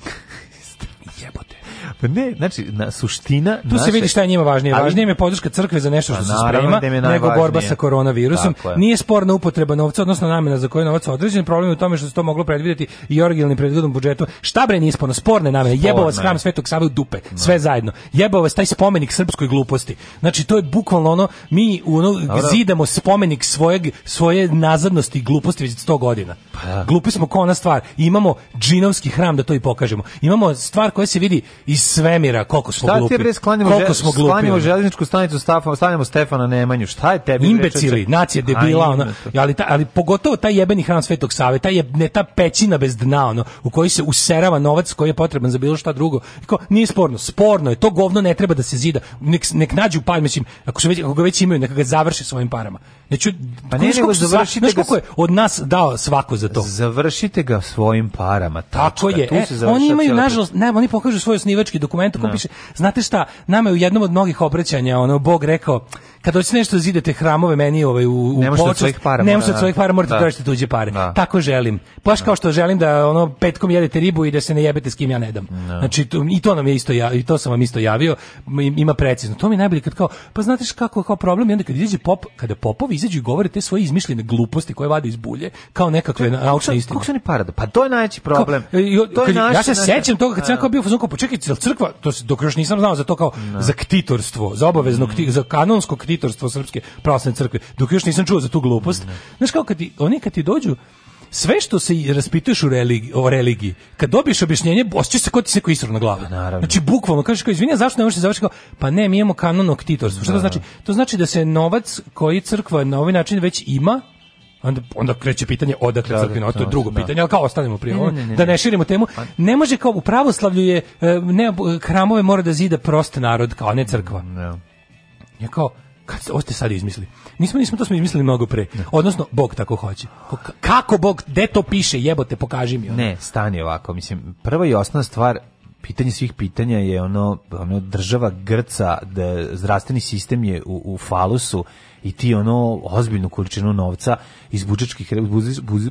(laughs) Jebote. Pa ne, znači, na, suština... Tu naše... se vidi šta je njima važnije. Važnije je podrška crkve za nešto pa što se sprema, da nego borba sa koronavirusom. Nije sporna upotreba novca, odnosno namena za koju novac određen. Problem je u tome što se to moglo predvidjeti i originalnim predvidjetom budžetu. Šta bre nije sporno? Sporne namene. Jebo vas hram Svetog Save u dupe. No. Sve zajedno. Jebo vas taj spomenik srpskoj gluposti. Znači, to je bukvalno ono, mi ono, zidamo spomenik svojeg, svoje nazadnosti i gluposti već 100 godina. Pa. Da. Glupi smo kao ona stvar. Imamo džinovski hram da to i pokažemo. Imamo stvar koja se vidi iz svemira, koliko smo šta glupi. Šta ti bre sklanjamo, koliko smo glupi, sklanjamo železničku stanicu, stavljamo, stavljamo Stefana Nemanju, šta je tebi? Imbecili, nacija debila, ona, ali, ta, ali pogotovo taj jebeni hram Svetog Save, taj je, ne ta pećina bez dna, ono, u kojoj se userava novac koji je potreban za bilo šta drugo. Kao, nije sporno, sporno je, to govno ne treba da se zida. Nek, nek nađu par, mislim, ako, su već, ako ga već imaju, neka ga završe svojim parama. Neću, pa ne, nego završite ga... Kako je od nas dao svako za to? Završite ga svojim parama. Tačka. Tako je. Tu e, se e, oni imaju, nažalost, ne, oni pokažu svoje osnivač osnivački dokument u kom da. piše, znate šta, nama je u jednom od mnogih obraćanja ono Bog rekao kad hoćete nešto da zidate hramove meni ovaj u, ne u počast, svojih para, ne možete da- svojih para, morate da. tražiti tuđe pare. Da. Tako želim. Paš da. kao što želim da ono petkom jedete ribu i da se ne jebete s kim ja ne dam. Da. Znači to, i to nam je isto ja, i to sam vam isto javio, ima precizno. To mi je najbolje kad kao pa znateš kako kao problem i onda kad izađe pop, kada popovi izađu i govore te svoje izmišljene gluposti koje vade iz bulje, kao nekakve naučne istine. Kako se ne parada? Pa to je najveći problem. Kao, e, to je naš, ja se sećam toga kad sam da. kao bio fuzon, počekajte, pa crkva, to se dok još nisam znao za to kao da. za ktitorstvo, za obavezno za kanonsko ktitorstvo investitorstvo Srpske pravoslavne crkve, dok još nisam čuo za tu glupost. Znaš kako kad ti, oni kad ti dođu, sve što se raspituješ u religiji, o religiji, kad dobiješ objašnjenje, osjećaš se kod ti se koji na glavu. Pa naravno. Znači, bukvalno, kažeš kao, izvinja, zašto ne možeš da završiti? Pa ne, mi imamo kanon oktitorstva. Što to da, da. znači? To znači da se novac koji crkva na ovaj način već ima, onda, onda kreće pitanje odakle da, crkvina, to je znači, drugo da. pitanje, ali kao ostanemo prije ne, da ne širimo temu. Pa- ne može kao u pravoslavlju je, e, ne, hramove mora da zida prost narod, kao ne crkva. Ne. Je kao, Kad ovo ste sad izmislili? Nismo, nismo, to smo izmislili mnogo pre. Odnosno, Bog tako hoće. Kako Bog, gde to piše, jebote, pokaži mi. Ono. Ne, stani ovako, mislim, prva i osnovna stvar, pitanje svih pitanja je ono, ono država Grca, da zdravstveni sistem je u, u falusu, i ti ono ozbiljnu količinu novca iz budžetskih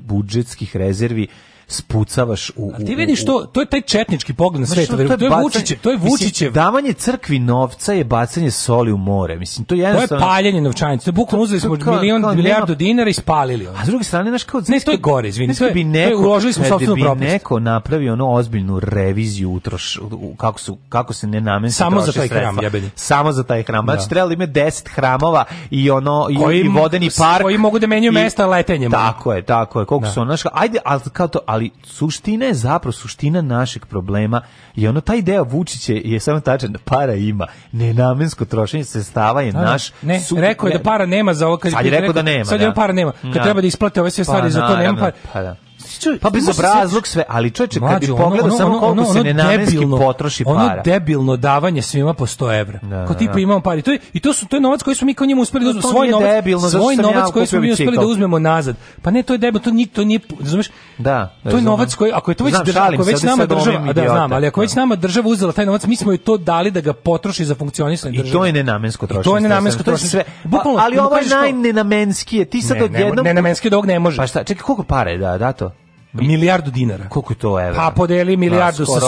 budžetskih rezervi spucavaš u, u, u... ti vidiš to, to je taj četnički pogled na svet, to, to je, to je bacanje, to je Vučiće. davanje crkvi novca je bacanje soli u more. Mislim to je jednostavno To je paljenje novčanica. To bukvalno uzeli smo milion milijardu dinara i spalili. A s druge strane znaš kao Ne, to je gore, izvinite. To je bi neko, uložili smo sopstvenu propast. neko napravio ono ozbiljnu reviziju utroš kako su kako se nenamenski Samo za taj hram, Samo za taj hram. Znači da. trebali ima 10 hramova i ono i, vodeni park koji mogu da menjaju mesta letenjem. Tako je, tako je. Koliko da. su ono, ajde, al kao ali suština je zapravo suština našeg problema je ono taj deo Vučića je samo tačan da para ima nenamensko trošenje sredstava je da, da. naš ne su... rekao je da para nema za ovo kad je rekao, rekao da nema sad je da. para nema kad da. treba da isplate ove sve stvari pa, za to nema para pa, da ču, pa bez obrazluk sve, ali čoveče, kad bi pogledao samo ono, koliko ono, se nenamenski potroši para. Ono debilno davanje svima po 100 evra. Da, kao da, tipa da. imamo pari. To je, I to, su, to je novac koji smo mi kao njemu uspeli da uzmemo. Svoj novac, debilno, svoj novac koji smo mi uspeli da uzmemo nazad. Pa ne, to je debilno, to nije, to nije, razumeš? Da, to je novac koji, ako je to već, država, ako već nama država, da znam, ali ako već da. nama država uzela taj novac, mi smo joj to dali da ga potroši za funkcionisanje države. I to je nenamensko trošenje. To je nenamensko trošenje. Sve. Bukvalno, ali ovo je najnenamenskije. Ti sad odjednom... Nenamenski dog ne može. Pa šta, čekaj, koliko pare da, da to? Milijardu dinara. Koliko je to evra? Pa podeli milijardu skoro... sa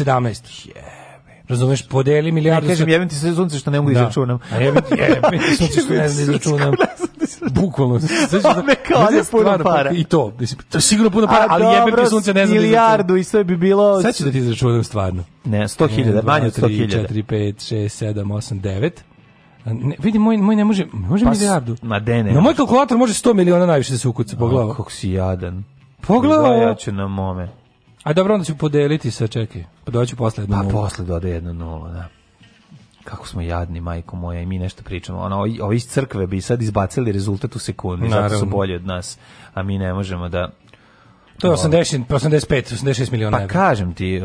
117. Jebe. Razumeš, podeli milijardu... Ne, kažem, jebim ti se sunce što ne mogu da. da. izračunam. A jebim, jebim (laughs) da ti sunce što ne mogu da izračunam. Bukvalno. (laughs) One kalje puno pa para. I to. To je sigurno puno para, ali jebim ti sunce ne znam da Milijardu i sve bi bilo... Sad ću da ti izračunam stvarno. Ne, 100.000, manje od 100.000. 4, 5, 6, 7, 8, 9... Ne, vidi, moj, moj ne može, može pa, milijardu. Ma de ne. Na moj kalkulator može 100 miliona najviše da se ukuca po glavu. Kako si jadan. Pogledaj. Ja ću na mome. A dobro, onda ću podeliti sa, čeki. Pa doću posle jednu Pa posle dode jednu nulu, da. Kako smo jadni, majko moja, i mi nešto pričamo. Ono, ovi, iz crkve bi sad izbacili rezultat u sekundi, Naravno. zato su bolji od nas, a mi ne možemo da... To je 80, 85, 86 miliona Pa evra. kažem ti,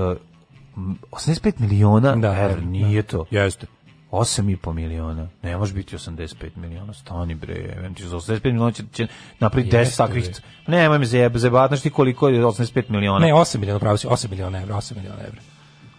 85 uh, miliona da, evra, da. nije da. to. Jeste. 8,5 miliona. Ne može biti 85 miliona. Stani bre, znači za 85 miliona će, će napraviti 10 takvih. Nemoj me zajebati, znaš ti koliko je 85 miliona. Ne, 8 miliona, pravo si, 8 miliona evra, 8 miliona evra.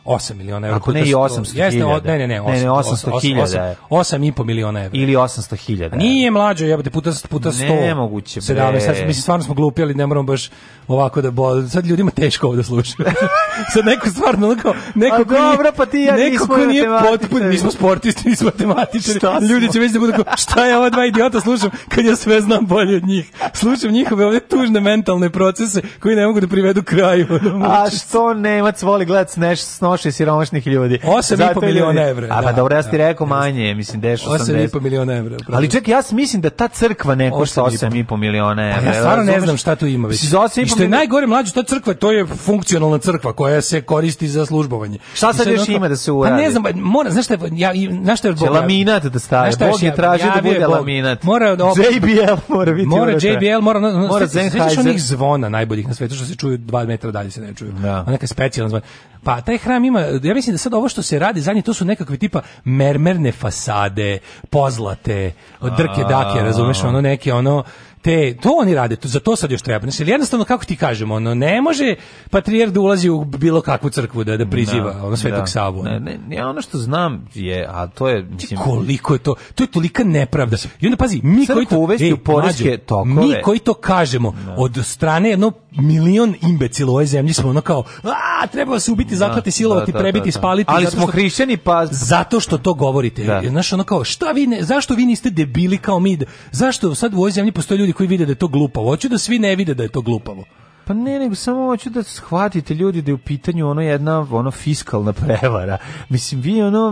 8 miliona evra. Ako ne i 800 Jeste, od, ne, ne, ne, 8, ne, ne 800 hiljada. 8,5 miliona evra. Ili 800 hiljada. Nije mlađo, jebate, puta, puta 100. Nemoguće, bre. 17, sad, mislim, stvarno smo glupi, ali ne moramo baš ovako da bol... Sad ljudima teško ovo da slušaju. (laughs) sad neko stvarno, neko, neko A, ko nije, dobro, pa ti ja neko ko nije potpun, mi sportisti, nismo matematičari. Ljudi će već da budu kao, šta ja ova dva idiota slušam kad ja sve znam bolje od njih. Slušam njihove ove tužne mentalne procese koji ne mogu da privedu kraju. A što Nemac voli gledati nešto siromaši siromašnih ljudi. 8,5 miliona evra. A pa da, dobro, ja ti da, rekao da. manje, mislim, deš 80. 8,5 miliona evra. Ali čekaj, ja mislim da ta crkva ne košta 8,5 miliona pa evra. Ja stvarno ne znam šta tu ima već. I što je najgore mlađe, ta crkva, to je funkcionalna crkva koja se koristi za službovanje. Šta sad još ima da se uradi? Pa ne znam, mora, znaš šta, je... ja, znaš šta je Bog? Laminat da staje, Bog je traži da bude laminat. Mora, JBL mora biti. Mora JBL, mora, mora Sjećaš onih zvona najboljih na svetu što se čuju 2 metra dalje se ne čuju. Da. Neka specijalna zvona. Pa taj hram ima, ja mislim da sad ovo što se radi zadnje, to su nekakve tipa mermerne fasade, pozlate, drke dake, razumeš, ono neke, ono, te, to oni rade, to, za to sad još treba. Znači, jednostavno, kako ti kažemo, ono, ne može patrijarh da ulazi u bilo kakvu crkvu da, da priziva da, ono svetog da. Savu. Ne, ne, ja ono što znam je, a to je... Mislim, koliko je to, to je tolika nepravda. I onda pazi, mi koji to... Uvesti ej, u mađo, tokove. Mi koji to kažemo, da. od strane jedno milion imbecila u ovoj zemlji smo ono kao, a, treba se ubiti, da, zaklati, da, silovati, da, prebiti, spaliti. Ali smo hrišćani, pa... Zato što to govorite. Znaš, ono kao, šta vi ne, zašto vi niste debili kao mi? Zašto sad u ovoj zemlji postoje ljudi koji vide da je to glupavo. Hoću da svi ne vide da je to glupavo. Pa ne, nego samo hoću da shvatite ljudi da je u pitanju ono jedna ono fiskalna (laughs) prevara. Mislim, vi ono,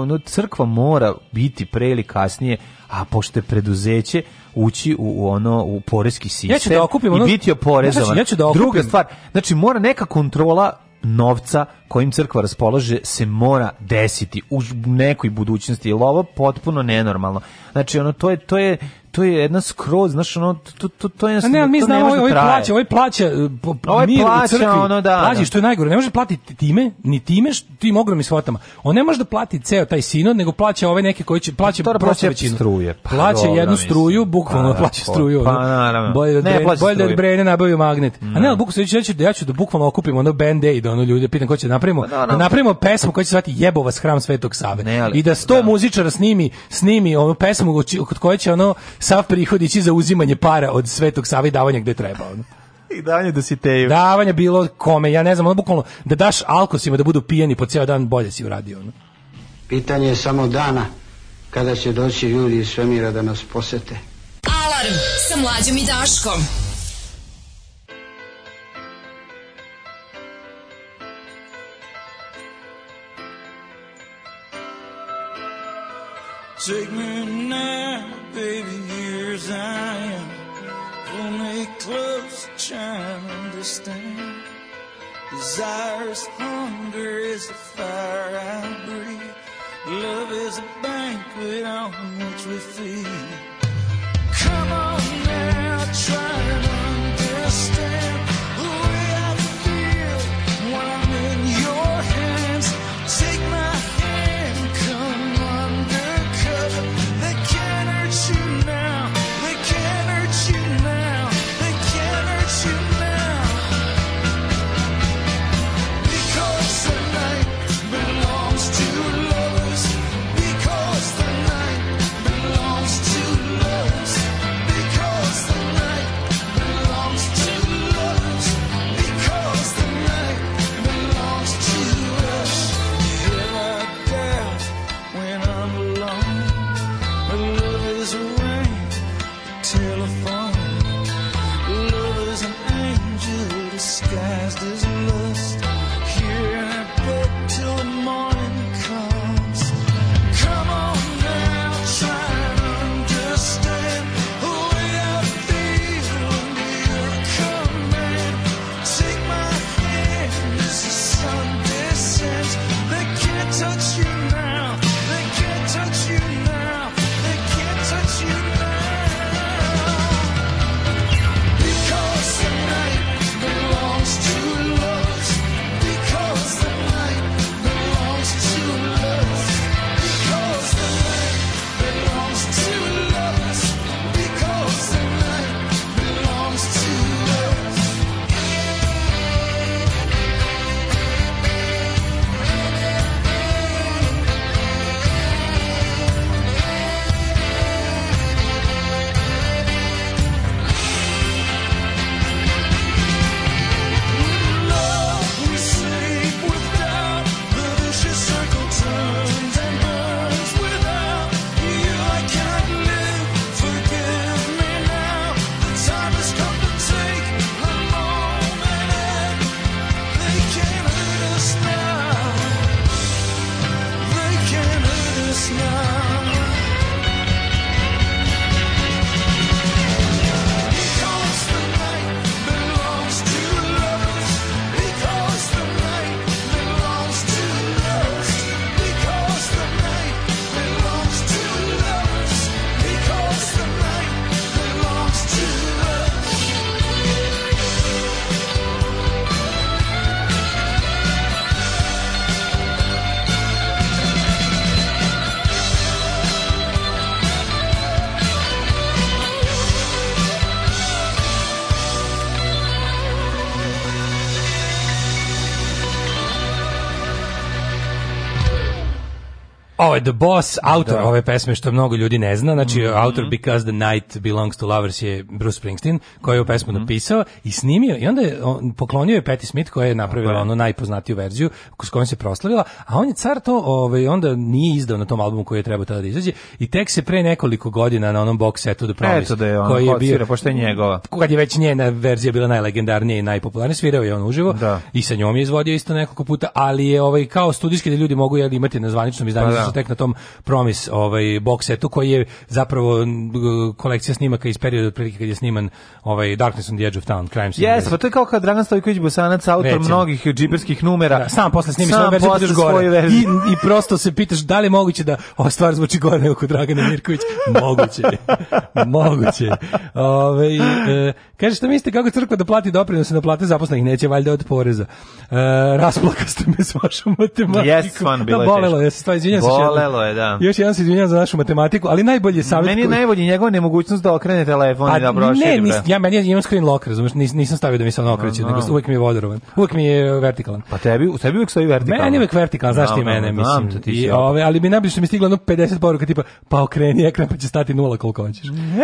ono crkva mora biti pre ili kasnije, a pošto je preduzeće, ući u, ono u poreski sistem ja da okupim, i biti oporezovan. Znači, ja da okupim. Druga stvar, znači mora neka kontrola novca kojim crkva raspolaže se mora desiti u nekoj budućnosti, jer ovo potpuno nenormalno. Znači, ono, to je, to je to je jedna skroz, znaš, ono, to, to, to je... A ne, ali mi znamo, ovaj, ovaj plaća, ovaj plaća, eh, po, ovaj mir plaća, crkvi, ono, da, plaći, da. što je najgore, ne može platiti time, ni time, što, tim ogromnim svotama. On ne može da plati ceo taj sinod, nego plaća ove neke koji će, plaća to da prosto većinu. Struje, pa, plaća dobra, jednu mislim. struju, bukvalno pa, plaća struju. Pa, naravno. Bolje da, ne, bolje da brene nabavio magnet. Mm. A ne, da. ali bukvalno će reći da ja ću da bukvalno okupim ono band-aid, ono ljude, pitan ko će da napravimo, pa, da, da napravimo pesmu koja će zvati Jebovas hram Svetog Save. Ne, ali, I da sto muzičara snimi, snimi onu pesmu kod koje će ono sav prihod ići za uzimanje para od Svetog Save i davanja gde treba. Ono. I davanje da si teju. Davanje bilo kome, ja ne znam, ono bukvalno, da daš alkosima da budu pijeni po ceo dan, bolje si uradio. Ono. Pitanje je samo dana kada će doći ljudi iz svemira da nas posete. Alarm sa mlađom i Daškom. Take me now, baby as I am only close trying to understand. Desire's hunger is the fire I breathe. Love is a banquet on which we feed. Kao je The Boss, autor da. ove pesme što mnogo ljudi ne zna, znači mm -hmm. autor Because the Night Belongs to Lovers je Bruce Springsteen, koji je ovu pesmu mm -hmm. napisao i snimio i onda je, on, poklonio je Patti Smith koja je napravila onu najpoznatiju verziju s kojom se proslavila, a on je car to ovaj, onda nije izdao na tom albumu koji je trebao tada da izađe i tek se pre nekoliko godina na onom box setu The Promise, Eto da je on, koji je bio, svira, pošto je njegova. Kad je već njena verzija bila najlegendarnija i najpopularnija, svirao je on uživo da. i sa njom je izvodio isto nekoliko puta, ali je ovaj, kao studijski da ljudi mogu jel, imati na zvaničnom izdanju, pa, da tek na tom promis ovaj box setu koji je zapravo kolekcija snimaka iz perioda otprilike kad je sniman ovaj Darkness on the Edge of Town, Crime Scene. Yes, pa to je kao kad Dragan Stojković Bosanac autor Recimo. mnogih džiberskih numera. Da, sam posle snimiš sam verziju, budeš gore. I, I prosto se pitaš da li je moguće da ova stvar zvuči gore nego kod Dragana Mirković. moguće. moguće. Ove, e, kaže što mislite kako crkva da plati doprinose na plate zaposlenih neće valjda od poreza. E, rasplaka ste me s vašom matematikom. Yes, man, da, bilo da, bolelo, je teško. Ja se, izvinjam se paralelo je, da. Još jedan se izvinjavam za našu matematiku, ali najbolji savet. Meni je koji... najbolji njegova nemogućnost da okrene telefon A, i pa da broširi. Ne, nis, da. ja meni ja imam screen lock, razumeš, nis, nisam stavio da mi se on okreće, no, no. uvek mi je vodovan. Uvek mi je vertikalan. Pa tebi, u tebi uvijek stoji vertikalan. Meni uvijek vertikalan, znaš no, ti mene, mislim. Da ti I, ove, ali mi najbolje što mi stiglo ono 50 poruka, tipa, pa okreni ekran pa će stati nula koliko hoćeš. (laughs)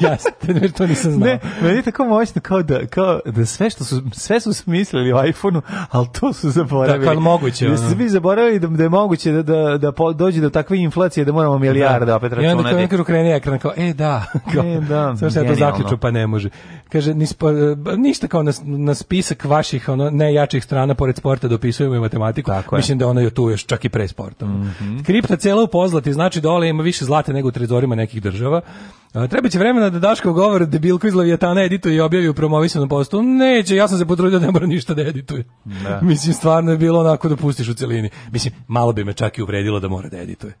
ja Jasno, to nisam znao. Ne, meni tako moćno kao da, kao da sve što su, sve su smislili u iPhone-u, ali to su da, zaboravili. Da, kao moguće. Da su svi zaboravili da, da je moguće da, da, da po, dođe do takve inflacije da moramo milijarde da. opet računati. I onda kao krene ekran, kao, e da, e, kao, e da, sve se to zaključu, pa ne može. Kaže, nispo, ništa kao na, na spisak vaših ono, najjačih strana pored sporta dopisujemo i matematiku, Tako mislim je. da ona je tu još čak i pre sporta. Mm -hmm. Kripta cela u pozlati, znači dole ima više zlate nego u trezorima nekih država. A, treba će vremena da Daško govor debilko iz Leviatana edituje i objavi u promovisanom postu. Neće, ja sam se potrudio da ne mora ništa da edituje. Da. Mislim, stvarno je bilo onako da pustiš u celini. Mislim, malo bi me čak i uvredilo da mora da edituje.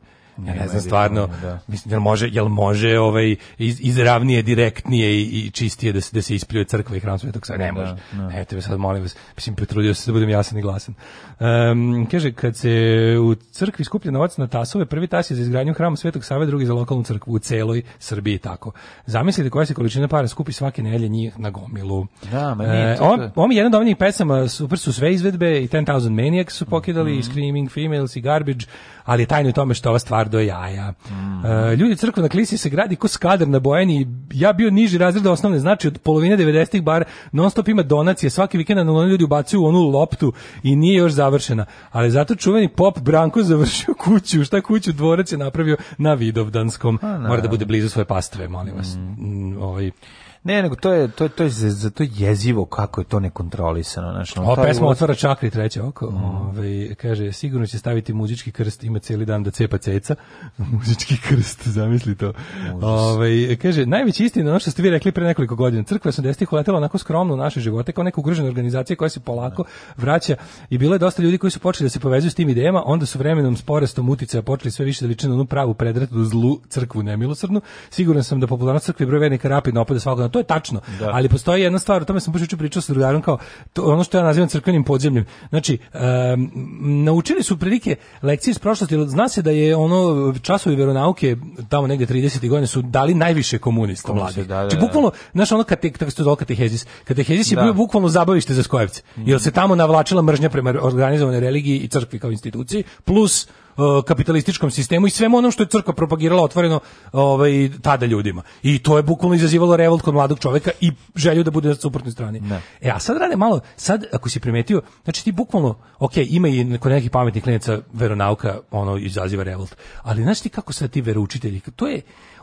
Ja ne znam stvarno, da. mislim jel može, jel može ovaj iz, izravnije, direktnije i, i čistije da se da se ispljuje crkva i hram Svetog Save. Ne da, može. Da, da. Ne, tebe sad molim vas, mislim potrudio se da budem jasan i glasan. Um, kaže kad se u crkvi skuplja novac na tasove, prvi tas je za izgradnju hrama Svetog Save, drugi za lokalnu crkvu u celoj Srbiji tako. Zamislite koja se količina para skupi svake nedelje njih na gomilu. Da, ma nije. on, on je jedan od onih pesama, super su sve izvedbe i 10000 Maniacs su pokidali mm -hmm. i Screaming Females i Garbage ali je tajno u tome što ova stvar do jaja. Mm. E, ljudi crkva na klisi se gradi ko skadar na bojeni. Ja bio niži razred osnovne, znači od polovine 90-ih bar non stop ima donacije, svaki vikend na ljudi ubacuju onu loptu i nije još završena. Ali zato čuveni pop Branko završio kuću, šta kuću dvorac je napravio na Vidovdanskom. A, pa, Mora da bude blizu svoje pastve, molim vas. Mm. mm ovaj Ne, nego to je to je to je za to jezivo kako je to nekontrolisano, znači. on Ova pesma ulaz... otvara čakri treće oko. Mm. Ove, ovaj, kaže sigurno će staviti muzički krst, ima cijeli dan da cepa ceca. (laughs) muzički krst, zamisli to. Ovaj kaže najveći istina ono što ste vi rekli pre nekoliko godina. Crkva 80-ih uletela onako skromno u naše živote kao neka ugrožena organizacija koja se polako vraća i bilo je dosta ljudi koji su počeli da se povezuju s tim idejama, onda su vremenom s porastom uticaja počeli sve više da liče na onu pravu predratu zlu crkvu nemilosrdnu. Siguran sam da popularnost crkve broj vernika rapidno opada svakog to je tačno. Da. Ali postoji jedna stvar, o tome sam baš pričao sa drugarom kao to, ono što ja nazivam crkvenim podzemljem. Znači, um, naučili su prilike lekcije iz prošlosti, zna se da je ono časovi veronauke tamo negde 30. godine su dali najviše komunista mladih. Da, da, znači, da. Či, bukvalno, znaš ono kate, kako se katehezis. Katehezis je da. bio bukvalno zabavište za skojevce. Jer se mhm. tamo navlačila mržnja prema organizovanoj religiji i crkvi kao instituciji, plus E, kapitalističkom sistemu i svemu onom što je crkva propagirala otvoreno ovaj tada ljudima. I to je bukvalno izazivalo revolt kod mladog čoveka i želju da bude na suprotnoj strani. Ne. E a sad rade malo, sad ako si primetio, znači ti bukvalno, ok, ima i kod nekih pametnih klinaca veronauka ono izaziva revolt, ali znaš ti kako sad ti veroučitelji, to je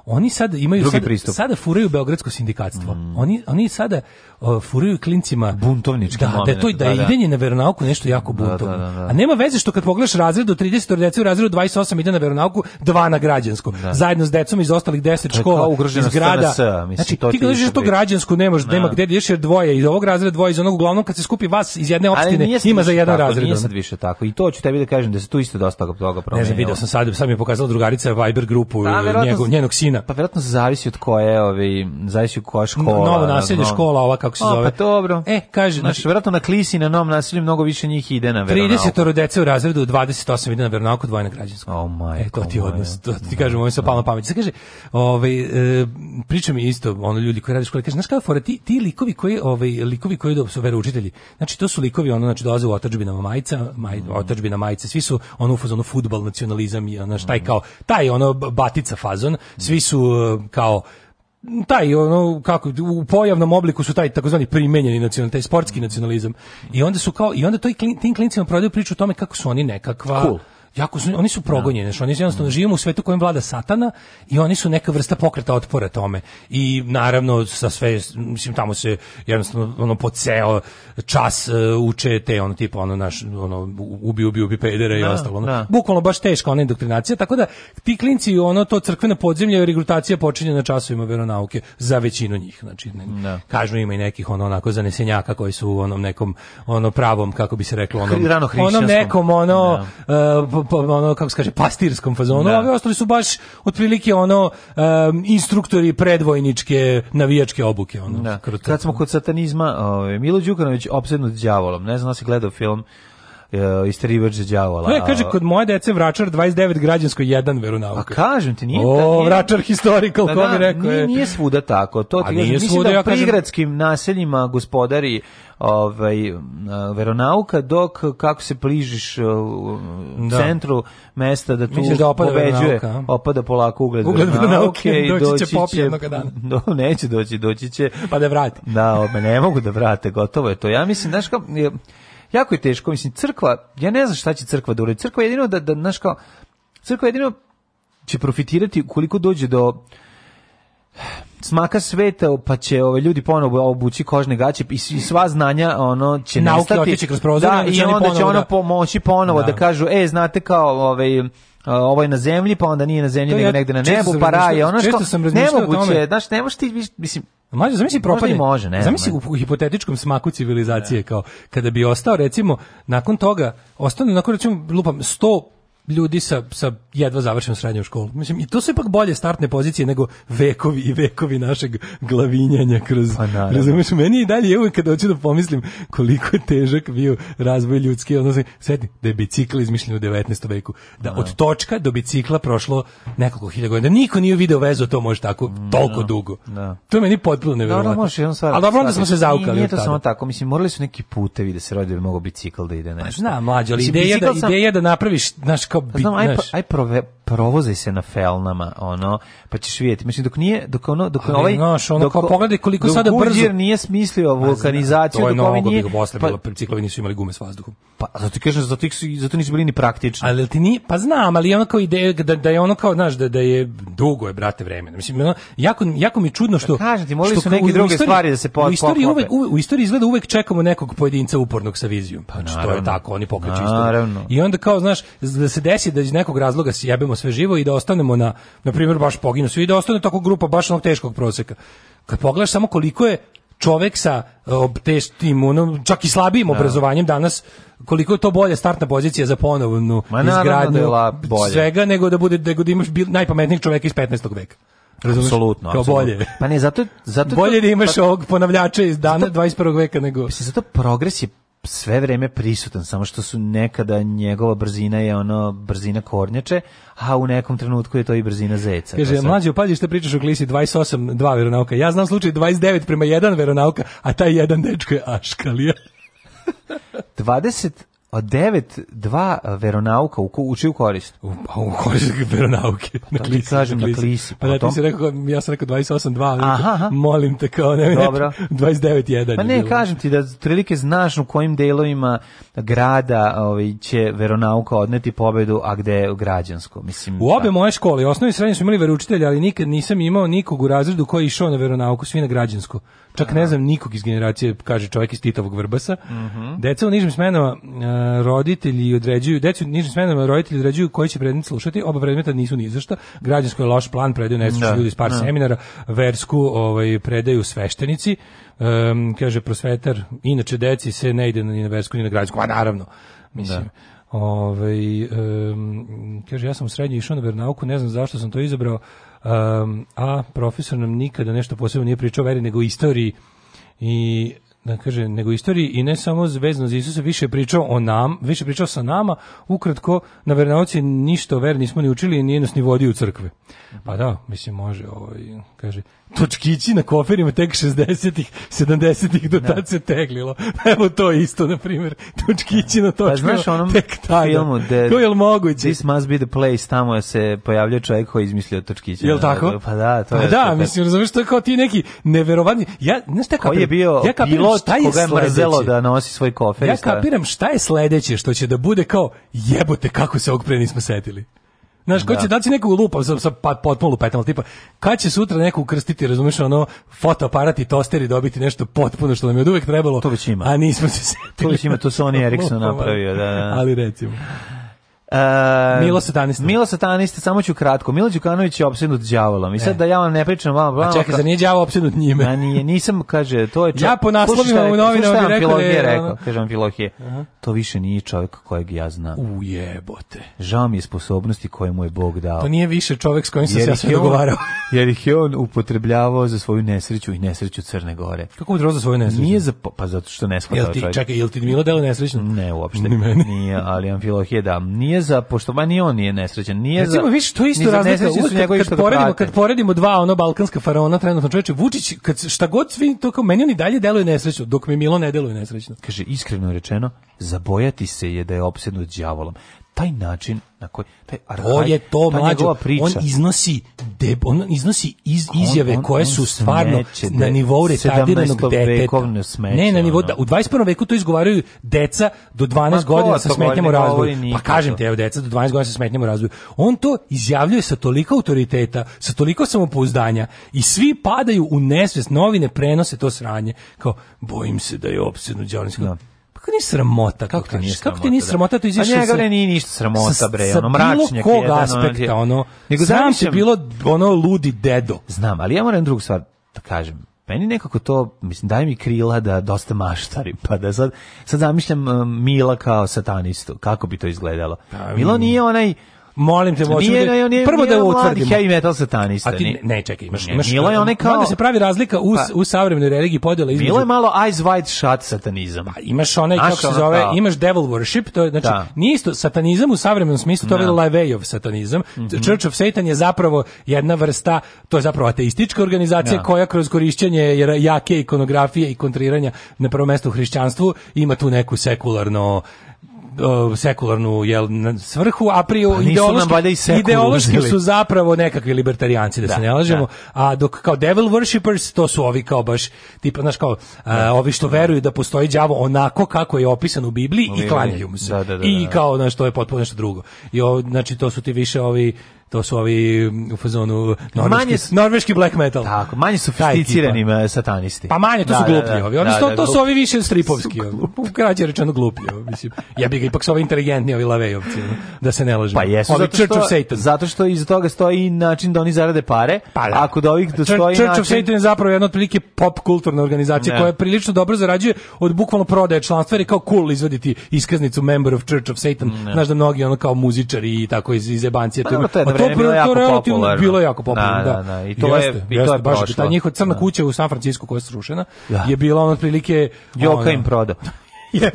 Oni sad imaju Drugi sad, pristup. sada furaju beogradsko sindikatstvo. Mm. Oni oni sada uh, furaju klincima buntovnički da, moment, da to da, da, da. idenje na veronauku nešto jako da, da, buntovno. Da, A nema veze što kad pogledaš razred do 30 dece u razredu 28 ide na veronauku, dva na građansko. Zajedno s decom iz ostalih 10 škola iz grada. SNS, mislim, znači to ti kažeš to građansko nemaš da. nema gde ješ jer dvoje iz ovog razreda, dvoje iz onog uglavnom kad se skupi vas iz jedne opštine ima za jedan razred. Nije sad više tako. I to ću tebi da kažem da se tu isto dosta toga promenilo. Ne znam, video sam sad, sad mi je pokazala drugarica Viber grupu njegov, njenog sina Kina. Pa verovatno zavisi od koje, ovi, ovaj, zavisi od koja škola. Novo naselje na škola, ova kako se o, pa zove. Pa dobro. E, kaže, znači, verovatno na klisi na novom naselju mnogo više njih ide na veronauku. 30 dece u razredu, 28 ide na veronauku, dvoje na građansku. Oh my, e, to ti odnos, to ti kažem, moj se palno pamet. Se kaže, ovaj e, priča mi isto, ono ljudi koji rade škole, kaže, znaš kako fora ti, ti likovi koji, ovaj likovi koji do su veroučitelji. Znači to su likovi, ono znači dolaze u otadžbinama majica, maj, mm. otadžbina majice, svi su ono u fazonu fudbal nacionalizam i ono šta je kao taj ono batica fazon, svi su su e, kao taj ono kako u pojavnom obliku su taj takozvani primenjeni nacional taj sportski nacionalizam i onda su kao i onda to i klin, tim klincima prodaju priču o tome kako su oni nekakva cool jako su, oni su progonjeni, znači oni su jednostavno mm. živimo u svetu kojem vlada satana i oni su neka vrsta pokreta otpora tome. I naravno sa sve mislim tamo se jednostavno ono po ceo čas uh, uče te ono tipa ono naš ono ubi ubi ubi pedere i da, ostalo. Ono. Da. Bukvalno baš teška ona indoktrinacija, tako da ti klinci ono to crkveno podzemlje regrutacija počinje na časovima veronauke za većinu njih, znači ne, da. kažu ima i nekih ono onako zanesenjaka koji su u onom nekom ono pravom kako bi se reklo onom, onom nekom ono da. uh, po, ono kako se kaže pastirskom fazonu, da. ovi ostali su baš otprilike ono um, instruktori predvojničke navijačke obuke ono. Da. Kad smo kod satanizma, ovaj Milo Đukanović opsednut đavolom. Ne znam da si gledao film uh, istrivač đavola. Ne, kaže kod moje dece Vračar 29 građansko 1 veronauka. A kažem ti, nije o, nije, Vračar historical, da, ko da, bi rekao. Nije, e. nije svuda tako. To ti nije mislim svuda, da ja prigradskim naseljima gospodari ovaj veronauka dok kako se bližiš uh, da. centru mesta da tu Misliš da opada poveđuje, opada polako ugled, ugled veronauke i doći, doći će popi jednog dana. (laughs) Do, neće doći, doći će pa da vrati. Da, me ne mogu da vrate, gotovo je to. Ja mislim, znaš kako jako je teško, mislim, crkva, ja ne znam šta će crkva da uradi, crkva je jedino da, da, znaš kao, crkva je jedino će profitirati koliko dođe do smaka sveta, pa će ove ovaj, ljudi ponovo obući kožne gaće i, sva znanja ono će Nauke nestati. kroz prozor, da, i onda će ono da- pomoći ponovo da. da kažu, e, znate kao, ovaj, ovo ovaj je na zemlji, pa onda nije na zemlji, to nego ja, negde na nebu, pa raje, ono što nemoguće, znaš, ne možeš ti, mislim, Mađo, zamisli propadne. Može, ne. Zamisli u hipotetičkom smaku civilizacije ne. Da. kao kada bi ostao recimo nakon toga ostane nakon recimo lupam 100 ljudi sa, sa jedva završenom srednjom školom. Mislim, i to su ipak bolje startne pozicije nego vekovi i vekovi našeg glavinjanja kroz... Pa razumiješ, meni i dalje je uvijek kada hoću da pomislim koliko je težak bio razvoj ljudski, odnosno, sedi, da je bicikl izmišljen u 19. veku, da, da od točka do bicikla prošlo nekoliko hiljada godina, niko nije video vezu, to može tako, mm, toliko da, dugo. Da. To je meni potpuno nevjerovatno. Dobro, može, stvar, Ali dobro, onda smo se zaukali. Nije, to samo tako, mislim, morali su neki putevi da se rodi da bi mogao bicikl da ide pa nešto. Zna, mlađe, ali ideja, da, sam... ideja da napraviš, naš, kao bit, pa Znam, aj, aj prove, provozaj se na felnama, ono, pa ćeš vidjeti. Mislim, dok nije, dok ono, dok Ali, ovaj... Znaš, ono, dok, kao pogledaj koliko sada brzo... nije smislio pa, vulkanizaciju, dok ovaj nije... To je posle, pa, pa, ciklovi nisu imali gume s vazduhom. Pa, zato ti kažem, zato, zato nisu bili ni praktični. Ali ti ni, pa znam, ali je ono kao ideja, da, da je ono kao, znaš, da, da je dugo je, brate, vremena. Mislim, ono, jako, jako mi je čudno što... Pa kažem ti, molili su neke druge stvari da se po, u istoriji, uvek, u istoriji izgleda uvek čekamo nekog pojedinca upornog sa vizijom. Pa, znači, to je tako, oni pokreću istoriju. I onda kao, znaš, da se desi da iz nekog razloga sjebemo sve živo i da ostanemo na, na primjer, baš poginu svi i da ostane tako grupa baš onog teškog proseka. Kad pogledaš samo koliko je čovek sa e, obteštim, ono, čak i slabijim da. obrazovanjem danas, koliko je to bolja startna pozicija za ponovnu da izgradnju da bolje. svega, nego da, bude, nego da imaš bil, najpametnijeg čoveka iz 15. veka. Razumeš? Apsolutno, kao bolje. Pa ne, zato, zato bolje to, da imaš pa, ovog ponavljača iz dana zato, 21. veka nego. Zato progres je sve vreme prisutan, samo što su nekada njegova brzina je ono brzina kornjače, a u nekom trenutku je to i brzina zeca. Kaže, mlađi upalji što pričaš o klisi 28, 2 veronauka. Ja znam slučaj 29 prema 1 veronauka, a taj jedan dečko je aškalija. 20 od 9 dva veronauka u, u korist? U, pa u korist veronauke. Pa da, na klisi, kažem, na klisi. Pa, pa ti si rekao, ja sam rekao 28.2, Aha. molim te kao, ne, Dobro. 29.1. Pa ne, kažem ti da trilike znaš u kojim delovima grada ovaj, će veronauka odneti pobedu, a gde je građansko. Mislim, u obe moje škole, osnovni srednje su imali veroučitelja, ali nikad nisam imao nikog u razredu koji je išao na veronauku, svi na građansko. Čak Aha. ne znam nikog iz generacije, kaže čovjek iz Titovog Vrbasa. Uh mhm. -huh. Deca u nižim smenama, uh, roditelji određuju, decu nižim smenama roditelji određuju koji će predmet slušati, oba predmeta nisu ni za šta. Građansko je loš plan, predaju nestručni da, ljudi iz par da. seminara, versku ovaj, predaju sveštenici, um, kaže prosvetar, inače deci se ne ide ni na versku ni na građansku, a naravno, mislim. Da. Ovaj, um, kaže, ja sam u srednjoj išao na vernauku, ne znam zašto sam to izabrao, um, a profesor nam nikada nešto posebno nije pričao veri, nego istoriji i da kaže, nego istoriji i ne samo vezno za Isusa, više pričao o nam, više pričao sa nama, ukratko, na vernauci ništa o veri nismo ni učili i nije nas ni vodio u crkve. Pa da, mislim, može, ovaj, kaže, točkići na koferima tek 60-ih, 70-ih do da. tad se teglilo. (laughs) Evo to isto, na primjer, točkići na točkama. Pa znaš onom tek tada. filmu de, to je moguće? This must be the place, tamo se pojavljao čovjek koji izmislio točkiće. Jel tako? Pa da, to pa je. da, mislim, razumiješ, to je kao ti neki neverovatni... Ja, znaš te Koji je bio ja kapiram, pilot je koga je mrzelo da nosi svoj kofer. Ja kapiram šta je sledeće što će da bude kao jebote kako se ovog pre nismo setili. Znaš, ko da. će da si nekog lupa sa, sa pa, potpuno lupetama, tipa, kad će sutra neku ukrstiti, razumiješ, ono, fotoaparat i tosteri dobiti nešto potpuno što nam je od uvek trebalo. To već ima. A nismo se setili. To već ima, to Sony (laughs) Ericsson napravio, da, da. Ali recimo. Uh, Milo satanista. Milo satanista, samo ću kratko. Milo Đukanović je opsednut đavolom. I sad e. da ja vam ne pričam vama... vam. A čekaj, za nije đavo opsednut njime? Ja nije, nisam kaže, to je čovjek. Ja po naslovima u novinama bih rekao, je rekao, kaže Amfilohije. To više nije čovjek kojeg ja znam. Ujebote. Žao mi je sposobnosti koje mu je Bog dao. To nije više čovjek s kojim sam se ja sve dogovarao. (laughs) jer ih je on upotrebljavao za svoju nesreću i nesreću Crne Gore. Kako mu za svoju nesreću? Nije za pa zato što ne shvatao čovjek. ti čekaj, jel ti Milo delo nesrećno? Ne, uopšte. Ni Nije, ali Amfilohije da. Nije nije za ni on nije nesrećan. Nije Recimo, za Recimo, to je isto razlika. Uvijek, kad, kad, kad, da poredimo, kad poredimo dva ono balkanska faraona, trenutno čoveče, Vučić, kad, šta god svi, to kao meni oni dalje deluje nesrećno, dok mi Milo ne deluje nesrećno. Kaže, iskreno rečeno, zabojati se je da je opsednut đavolom taj način na koji taj arhaj, to je to mlađo, on iznosi de, on iznosi iz, izjave on, on, koje on su stvarno smeće, na nivou retardiranog deteta smeće, ne na nivou da u 21. veku to izgovaraju deca do 12 Ma, godina sa smetnjama u razvoju pa kažem ti evo deca do 12 godina sa smetnjama u razvoju on to izjavljuje sa toliko autoriteta sa toliko samopouzdanja i svi padaju u nesvest novine prenose to sranje kao bojim se da je opsednut đavolinski Kako ni sramota? Kako, ti nije sramota? Kako ti nije da? sramota to pa izašao? A njega ne nije ništa sramota bre, ono mračnjak je jedan aspekta ono. Nego znam se bilo ono ludi dedo. Znam, ali ja moram drugu stvar da kažem meni nekako to, mislim, daj mi krila da dosta maštari, pa da sad, sad zamišljam um, Mila kao satanistu, kako bi to izgledalo. Pa, Milo mm. nije onaj Molim te, moćemo nije, da- nije, nije, prvo da utvrdimo. heavy metal satanista. A ti, ne, čekaj, imaš, imaš Bilo je onaj kao... da se pravi razlika u, pa, u savremenoj religiji podjela između... Bilo je malo eyes wide shut satanizam. Pa, imaš onaj, kako se zove, kao? imaš devil worship, to je, znači, da. nije isto satanizam u savremenom smislu, to je da. ovaj Lavejov satanizam. Mm -hmm. Church of Satan je zapravo jedna vrsta, to je zapravo ateistička organizacija da. koja kroz korišćenje jake ikonografije i kontriranja na prvo mesto u hrišćanstvu ima tu neku sekularno sekularnu jel, svrhu, a prije pa ideološki, ideološki su zapravo nekakvi libertarijanci, da, da se ne lažemo, da. a dok kao devil worshipers to su ovi kao baš, tipa, znaš, kao, uh, ovi što da. veruju da postoji đavo onako kako je opisan u Bibliji i klanjaju mu se. Da, I kao, znaš, to je potpuno nešto drugo. I, o, znači, to su ti više ovi to su ovi mm, u fazonu norveški, manje norveški black metal. Tako, manje sofisticirani e, satanisti. Pa manje, to da, su da, gluplji da, ovi. Oni da, su, to, da, to su ovi više stripovski. (laughs) Krađe rečeno gluplji. Mislim, ja bih ga ipak su ovi inteligentni, ovi lavejovci. Da se ne lažemo. Pa jesu, ovi Church što, of Satan. zato što iza toga stoji način da oni zarade pare, pa da. a kod ovih da stoji Church, način... Church of Satan je zapravo jedna od prilike pop kulturna organizacija ne. koja prilično dobro zarađuje od bukvalno prodaje članstva, jer je kao cool izvaditi iskaznicu member of Church of Satan. Ne. Znaš da mnogi ono kao muzičari i tako iz, iz Ebancije. Pa, to je vreme to, bilo jako popularno. Bilo jako popularno, da. da. da. I to jeste, je, i to je baš, prošlo. Ta njihova crna da. kuća u San Francisco koja je srušena da. je bila ono prilike... Joka ono, im proda. (laughs) Je,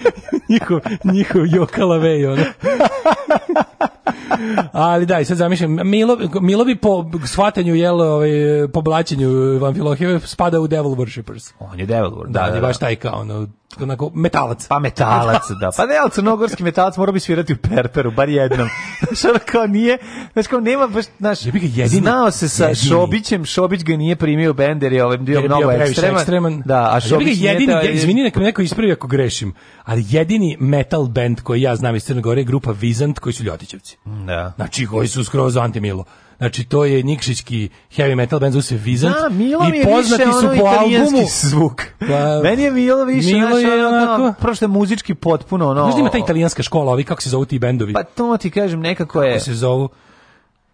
(laughs) njihov, njihov Joka Lavej, ono. (laughs) Ali da, i sad zamišljam, Milo, Milo bi po shvatanju, jel, ovaj, po blaćenju Van Filohijeve spada u Devil Worshippers. On je Devil Worshippers, da, da, da, da. baš da. taj kao, ono, onako metalac. Pa metalac, da. Pa ne, ali crnogorski metalac mora bi svirati u perperu, bar jednom. (laughs) znaš, ono kao nije, znaš, kao nema baš, znaš, ja ga jedini, znao se sa jedini. Šobićem, Šobić ga nije primio Bender je ovaj bio je mnogo ekstreman. ekstreman. Da, a Šobić je ga jedini, nije... Da, izvini, nek me neko ispravi ako grešim, ali jedini metal band koji ja znam iz Crne Gore je grupa Vizant koji su Ljotićevci. Da. Znači, koji su skroz antimilo. Znači to je Nikšićki heavy metal band zove se Vizant da, Milo i poznati više su po albumu zvuk. Da, Meni je Milo više Milo naš, je ono, prošle muzički potpuno ono. Znaš da ima ta italijanska škola, ovi kako se zovu ti bendovi? Pa to ti kažem nekako je. Kako se zovu?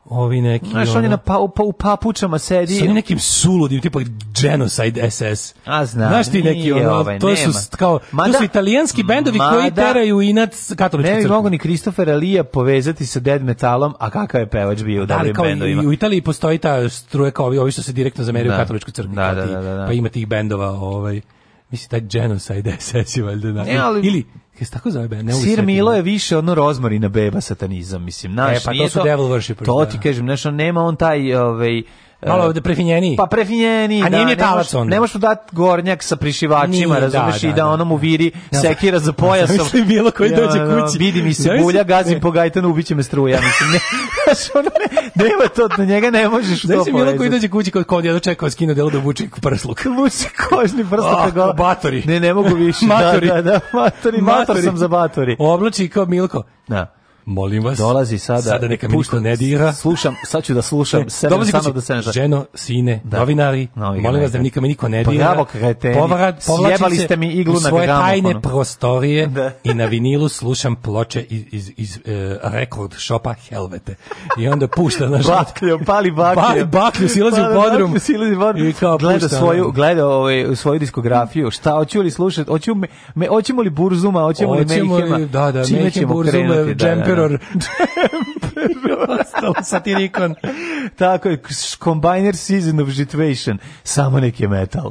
ovi neki znaš on je na pa, pa, u papučama sedi sa nekim suludim tipa genocide SS a znam znaš ti neki ono ovaj, to su kao mada, to su italijanski bendovi mada, koji teraju inat katoličke crkve ne mogu ni Christopher Alija povezati sa dead metalom a kakav je pevač bio u da, dobrim bendovima u Italiji postoji ta struja kao ovi, ovi što se direktno zameraju katoličkoj crkvi da, da da, da, da, pa ima tih bendova ovaj Mislim, taj genocide SS je valjda. Ne, ali, ili Jesi tako zove band? Sir Milo je više ono rozmarina beba satanizam, mislim. Naš, e, pa to su to, devil worshippers. To da. ti kažem, znaš, nema on taj, ovaj, Malo ovde prefinjeniji. Pa prefinjeniji, pa da. A nije talac onda. Ne možeš mu dati gornjak sa prišivačima, da, razumeš, da, i da, da. onom mu viri sekira za (laughs) pojasom. Mislim, bilo koji dođe kući. Vidi mi se bulja, gazim po gajtanu, ubiće me struja. Mislim, (laughs) ne, nema to, na njega ne možeš to povezati. Znači, bilo koji dođe kući kod kod, ja dočekao skinu delo da vuče prsluk. (laughs) Vuče kožni prsluk. Oh, ah, batori. Ne, ne mogu više. matori. Da, da, da, matori, matori. Mator sam za batori. Oblači kao Milko. Da. Molim vas. Dolazi sada. Sada neka mi pušta, ne dira. Slušam, sad ću da slušam. E, Sebe Dolazi kući, da sen ženo, sine, da. novinari, Novi molim vas da mi nikome niko ne dira. Bravo, kreteni. Povarad, Sjebali ste mi iglu na U svoje tajne prostorije (laughs) da. i na vinilu slušam ploče iz, iz, iz uh, e, rekord šopa Helvete. I onda pušta na žal. (laughs) Bakljo, pali bakljo. Pali bakljo, silazi u podrum. silazi u podrum. I kao gleda pušta, svoju, gleda ovaj, svoju diskografiju. Šta, hoću li slušati? Hoću me, me, hoćemo li Burzuma, hoćemo li Mehema? Da, da, Mehema, Burzuma, da, Emperor. (laughs) Ostalo satirikon. Tako je, Combiner Season of Situation. Samo neki metal.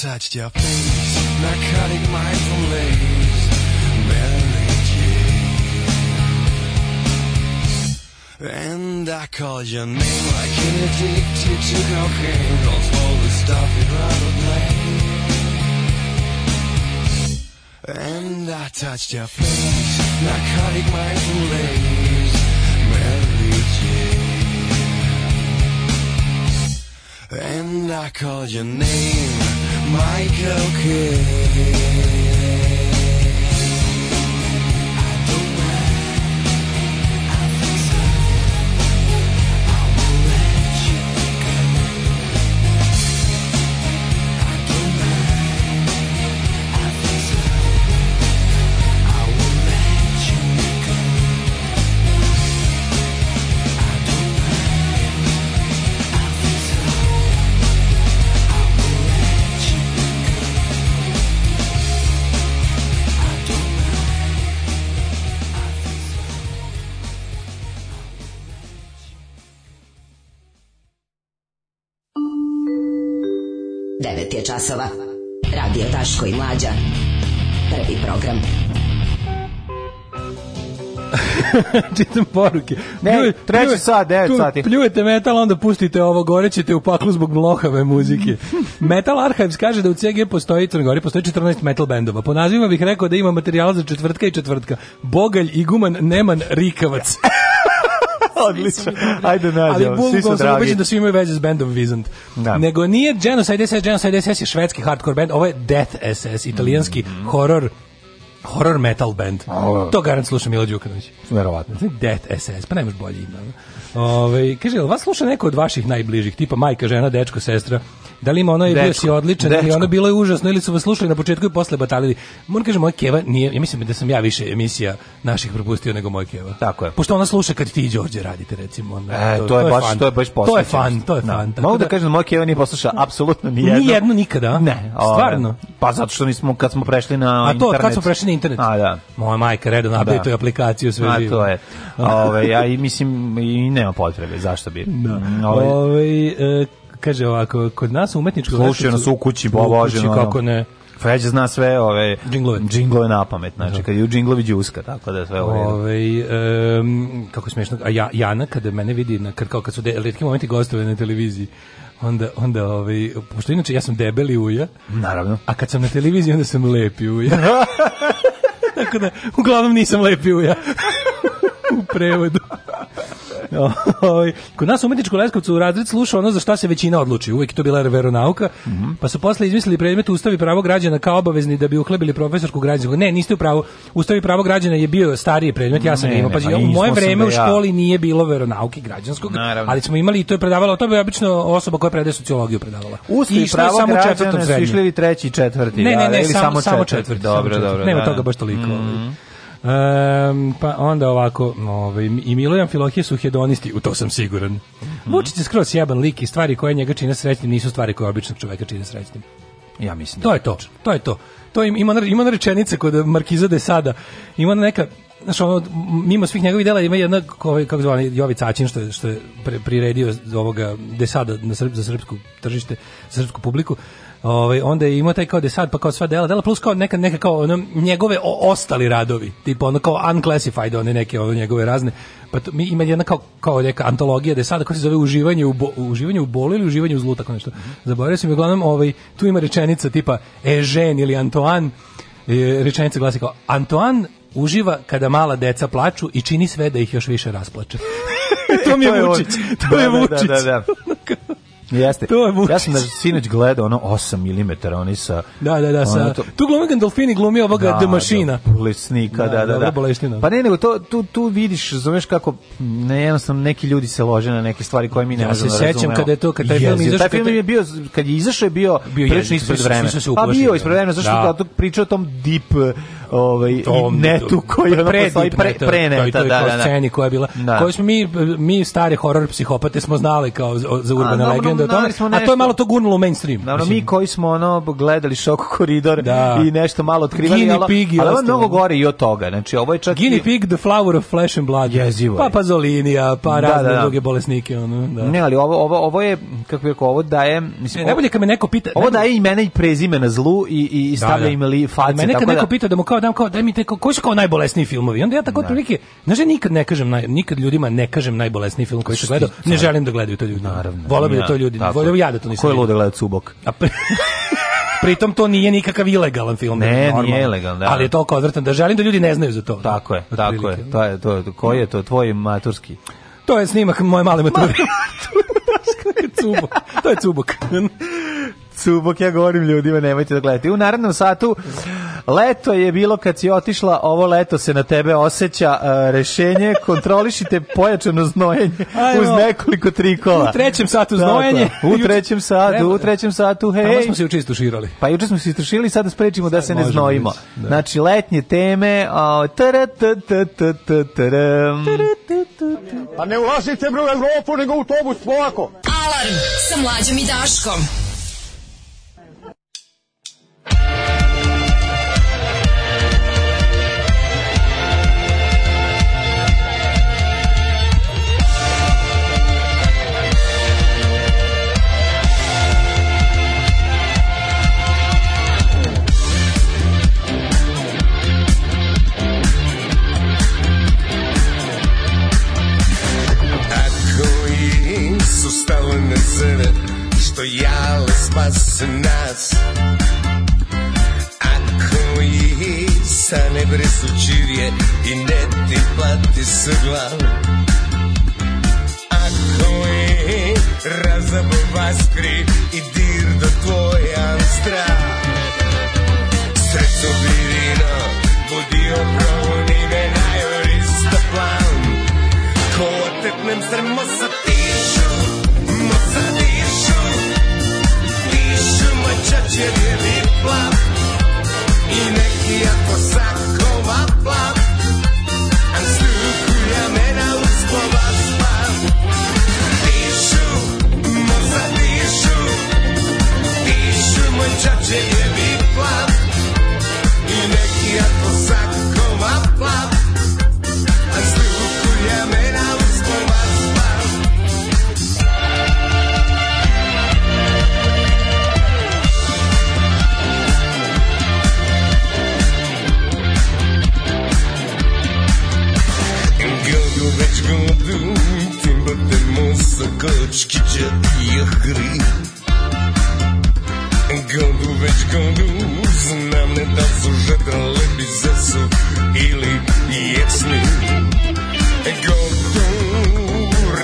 touched your face, narcotic mind from lace, Mary Jane. And I called your name like an addicted to cocaine, cause all the stuff you'd rather play. And I touched your face, narcotic mind from lace, Mary Jane. And I called your name Michael Kidd. je časova. Radio Taško i Mlađa. Prvi program. (laughs) Čitam poruke. Ne, pljuje, treći pljuje, sat, devet sati. Pljujete metal, onda pustite ovo, gorećete u paklu zbog mlohave muzike. (laughs) metal Archives kaže da u CG postoji, Crnogori postoji 14 metal bendova. Po nazivima bih rekao da ima materijala za četvrtka i četvrtka. Bogalj, Iguman, Neman, Rikavac. (laughs) (laughs) Odlično. Ajde nađemo. Ali Bulgom sam ubeđen da svi imaju veze s bandom Vizant. Da. Nego nije Genocide SS, Genocide SS je švedski hardcore band, ovo je Death SS, italijanski mm -hmm. horror horror metal band. Oh. To garant sluša Milo Đukanović. Verovatno. Znači, Death SS, pa nemaš bolje ime. Ove, kaže, jel vas sluša neko od vaših najbližih, tipa majka, žena, dečko, sestra? da li ima ono je dečko, bio si odličan ili ono bilo je užasno ili su vas slušali na početku i posle batalili. Moram kažem, moja keva nije, ja mislim da sam ja više emisija naših propustio nego moja keva. Tako je. Pošto ona sluša kad ti i Đorđe radite, recimo. Ona, e, to, to, je, to je baš, fan. to je baš To je fan, to je da. fan. Mogu da, da kažem da moja keva nije posluša apsolutno ni jedno. Ni nikada, Ne. O, ovaj, Stvarno? Pa zato što nismo, kad smo prešli na a to, internet. A to, kad smo prešli na internet. A, da. Moja majka redovno da. update aplikaciju sve živo. A to je. Ove, ja i mislim, i nema potrebe, zašto bi. Da. Ove, Ove e, kaže ovako, kod nas umetničko... Slušaju nas u kući, bože, kako ne. Feđa zna sve ove džinglove, džinglove na pamet, znači no. Da. kad je u džinglovi đuska, tako da sve ove. Ove um, kako smešno, a ja, Jana kada mene vidi na kad kao kad su retki momenti gostove na televiziji, onda onda ovaj pošto inače ja sam debeli uja. Naravno. A kad sam na televiziji onda sam lepi uja. (laughs) tako da uglavnom nisam lepi uja. (laughs) u prevodu. Kod nas umetničku Leskovcu u razred sluša ono za šta se većina odluči. Uvek to bila veronauka. Mm -hmm. Pa su posle izmislili predmet ustavi pravo građana kao obavezni da bi uhlebili profesorsku građansku. Ne, niste u pravu. Ustavi pravo građana je bio stariji predmet. Ja sam ne, imao. Pa, ne, pa, u moje vreme u školi nije bilo veronauke građanskog, Naravno. ali smo imali i to je predavalo, To bi obično osoba koja predaje sociologiju predavala. Ustavi pravo samo građana su išli treći, četvrti. Ne, ne, da, ne, samo, samo četvrti. Dobro, dobro. Nema da. toga baš toliko. Mhm. Um, pa onda ovako, ovaj, i Milojan Filohije su hedonisti, u to sam siguran. Mm -hmm. Vučić je skroz jeban lik i stvari koje njega čine srećnim nisu stvari koje običnog čoveka čine srećnim. Ja mislim. Da to je to, to je to. To im, ima, ima na rečenice kod Markiza de Sada, ima neka, znaš, ono, mimo svih njegovih dela ima jedna, ovaj, kako zvane, Jovi Cacin, što je, što je priredio ovoga de Sada na srp, za srpsku tržište, za srpsku publiku, Ovaj onda je imao taj kao desad da pa kao sva dela, dela plus kao neka neka kao ono, njegove o, ostali radovi, tipa ono kao unclassified one neke ono njegove razne. Pa to, mi ima jedna kao kao neka antologija desada da koja se zove uživanje u bo, uživanje u boli ili uživanje u zlu tako nešto. Zaboravio sam uglavnom ovaj tu ima rečenica tipa Ežen ili Antoan e, rečenica glasi kao Antoan uživa kada mala deca plaču i čini sve da ih još više rasplače. (laughs) to mi je Vučić. To je Vučić. Da, da, da. da. da. Jeste. To je Vučić. Ja sam da sinoć gledao ono 8 mm, oni sa... Da, da, da, sa... To... Tu glumi Gandolfini glumi ovoga da, The Machina. Da, bolesnika, da, da, da. da. Pa ne, nego to, tu, tu vidiš, zoveš kako ne, jednostavno neki ljudi se lože na neke stvari koje mi ne ja možemo da razumemo. Ja se sećam kada je to, kada je film izašao... Taj film je bio, kad je izašao je bio, bio prilično ispred vremena. Pa bio ispred vremena, zašto da. pričao o tom deep ovaj netu koji ono pre, postoji pre, pre, pre neta, da, da, da. sceni koja je bila, da. koju smo mi, mi stari horor psihopate smo znali kao za urbane legende, to a to je malo to gurnulo mainstream. Naravno, mi koji smo ono gledali šok koridor da. i nešto malo otkrivali, Gini Pig ali, ovo mnogo gore i od toga, znači ovo je čak... Guinea Pig, The Flower of Flesh and Blood, jezivo pa Pazolinija, pa da, razne da, da. druge bolesnike, ono, da. Ne, ali ovo, ovo, ovo je, kako bih rekao, ovo daje... Mislim, ne, najbolje kad me neko pita... Ovo daje imena i prezime na zlu i, i stavlja im li facet. Mene kad neko pita da mu kao kao dam kao daj mi te kao, koji su kao najbolesniji filmovi. Onda ja tako da. otprilike, znaš ja nikad ne kažem naj, nikad ljudima ne kažem najbolesniji film koji su gledao. Ne želim da gledaju to ljudi. Naravno. Voleo bih da to ljudi, voleo ja da to nisam. Ko je lud gleda Cubok? A (laughs) Pritom to nije nikakav ilegalan film. Ne, normalno, nije ilegalan, da. Ali je toliko odvrtan da želim da ljudi ne znaju za to. Tako je, tako je. To je to, koji je to tvoj maturski? To je snimak moje male mature. Da, (laughs) to je cubok. To je cubok. (laughs) Cubok, ja govorim ljudima, nemojte da gledate. U narodnom satu leto je bilo kad si otišla, ovo leto se na tebe osjeća uh, rešenje, (laughs) kontrolišite pojačano znojenje Ajmo. uz nekoliko trikova. U trećem satu znojenje. Dakle, u trećem satu, u trećem satu, hej. Tamo smo se juče istuširali. Pa juče smo se istuširali, sad da sprečimo da se ne znojimo. Da. Znači, letnje teme, pa ne ulazite u Evropu, nego u autobus polako. Alarm sa mlađom i Daškom. sebe što jale spas nas Ako i sa nebre sučivije i ne ti plati s glavu Ako i razabo vaskri i dir do tvoja stra Srećo birino, budio pravo nime najorista plan Ko otepnem srmo sa ti sjedili plav i neki ako sakova plav a struku mena uskova špav dišu, možda dišu dišu moj čače je закачките и хри. Году веч году, знам не да служат леби зесо или ясни. Году,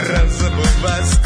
разобва с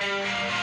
Música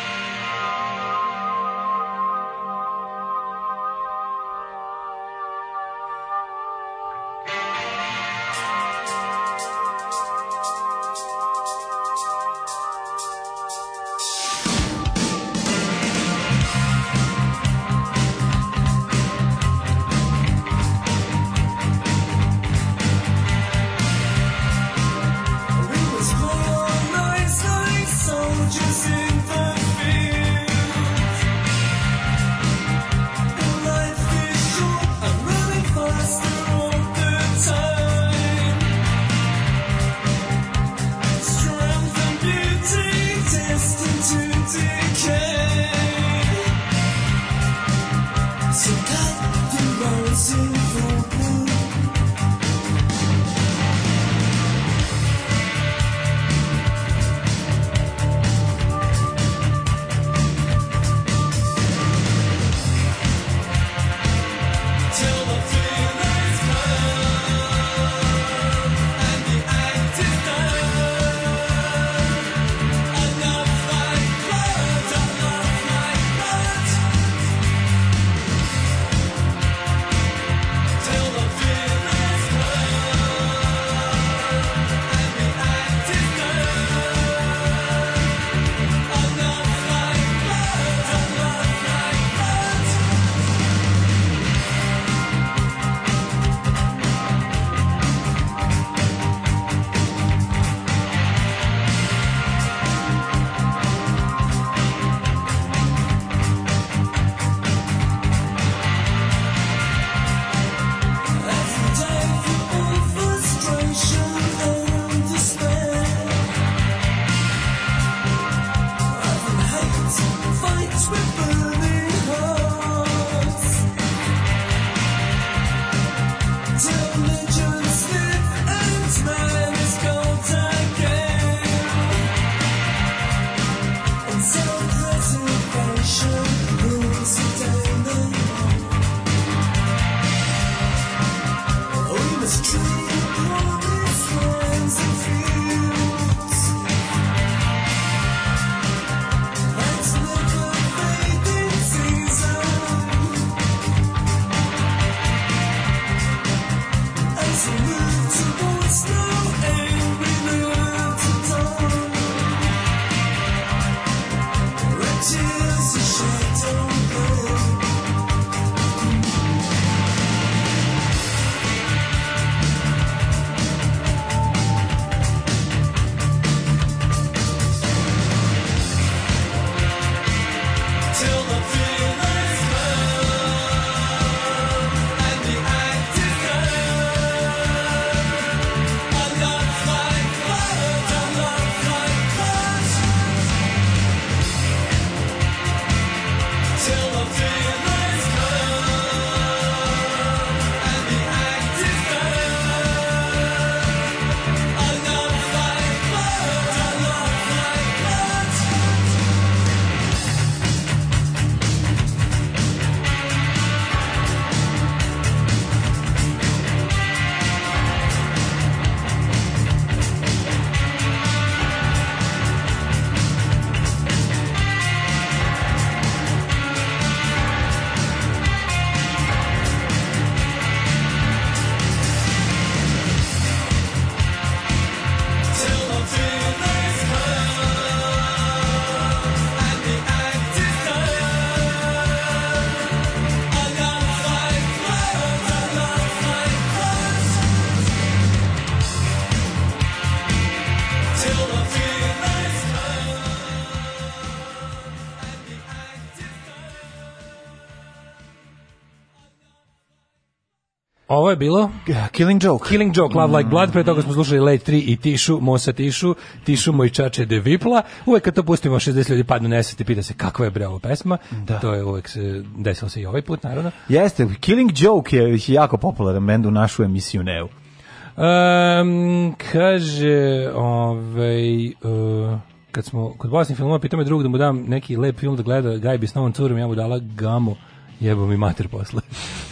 ovo je bilo Killing Joke. Killing Joke, Love Like Blood, pre toga smo mm. slušali Late 3 i Tišu, Mosa Tišu, Tišu moj čače de Vipla. Uvek kad to pustimo 60 ljudi padnu nesete i pita se kakva je bre ova pesma. Da. To je uvek se desilo se i ovaj put naravno. Jeste, Killing Joke je jako popularan bend u našu emisiju Neu. Um, kaže, ovaj, uh, kad smo kod vlasnih filmova, pitao me drug da mu dam neki lep film da gleda, gaj bi s novom curom, ja mu dala gamu, jebo mi mater posle.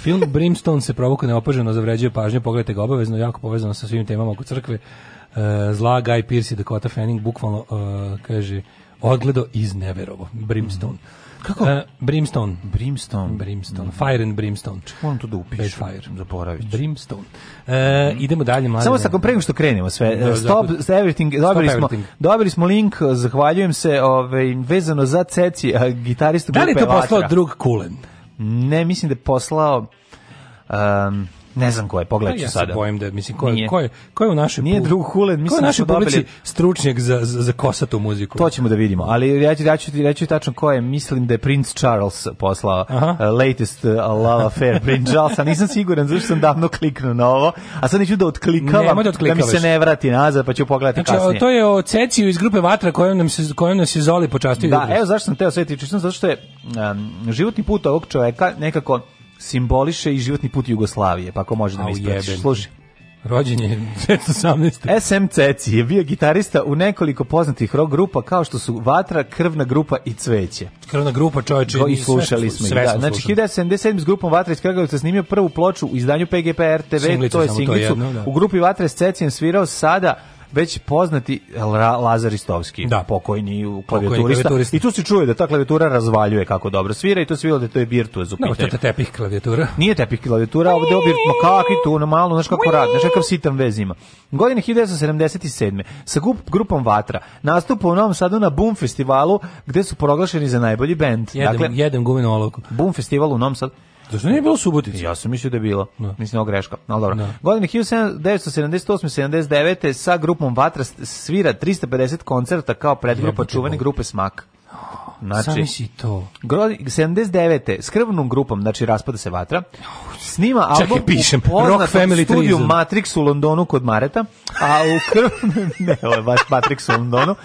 Film Brimstone se provuka neopaženo zavređuje pažnje, pogledajte ga obavezno, jako povezano sa svim temama oko crkve. E, zla, Guy Pearce i Dakota Fanning bukvalno, e, kaže, odgledo iz neverovo. Brimstone. Mm. Kako? Uh, brimstone. Brimstone. Brimstone. Fire and Brimstone. Čekaj, moram to da upišem. Fire. Zaboravit ću. Brimstone. Uh, mm. Idemo dalje, mladine. Samo sa prema što krenemo sve. Da, stop, stop everything. Dobili, stop smo, everything. dobili smo link, zahvaljujem se, ovaj, vezano za Ceci, gitaristu grupe Da li je to poslao drug Kulen? Ne, mislim da je poslao um, Ne znam ko je, pogledat pa ću ja sada. Ja se bojim da, mislim, ko, je, ko, je, ko je u našoj... Nije drug Hulen, mislim, da je našoj stručnjak za, za, za kosatu muziku? To ćemo da vidimo, ali ja ću, ja ću, ti reći tačno ko je, mislim da je Prince Charles poslao uh, latest uh, love affair Prince Charles, a nisam siguran zašto sam davno kliknuo na ovo, a sad neću da otklikavam, da, da mi se ne vrati nazad, pa ću pogledati znači, kasnije. to je o Ceciju iz grupe Vatra kojom, nam se, kojom nas je Zoli počastio. Da, evo zašto sam teo sve tiče, zato što je um, životni put ovog čoveka nekako simboliše i životni put Jugoslavije, pa ako može da mi ispratiš. Slušaj. Rođen je 1918. SM Ceci je bio gitarista u nekoliko poznatih rock grupa kao što su Vatra, Krvna grupa i Cveće. Krvna grupa čoveče. I slušali sve, smo. Sve da. Znači 1977 s grupom Vatra iz Kragovica snimio prvu ploču u izdanju PGP RTV, singlicu, to je singlicu. To jedno, da. U grupi Vatra s Cecijem svirao sada već poznati Lazar Istovski, da. pokojni klavijaturista. klavijaturista. I tu se čuje da ta klavijatura razvaljuje kako dobro svira i to se da to je virtuoz u pitanju. Da, to je tepih klavijatura. Nije tepih klavijatura, ovde je virtuoz, kakvi tu, malo, znaš kako radi, znaš kakav sitan vez ima. Godine 1977. sa grupom Vatra nastupa u Novom Sadu na Boom festivalu gde su proglašeni za najbolji bend. Jedem, dakle, jedem gumenu olovku. Boom festival u Novom Sadu. Zašto nije bilo Subotica? Ja sam mislio da je bilo. Da. Mislim, ovo greška. Ali dobro. No. Da. Godine 1978-79 sa grupom Vatra svira 350 koncerta kao predgrupa čuvene grupe Smak. Znači, si to. 79. skrbnom grupom, znači raspada se vatra, snima album Čekaj, pišem. Rock Family studiju Matrix u Londonu kod Mareta, a u krvnom, (laughs) ne, ovo je baš Matrix u Londonu,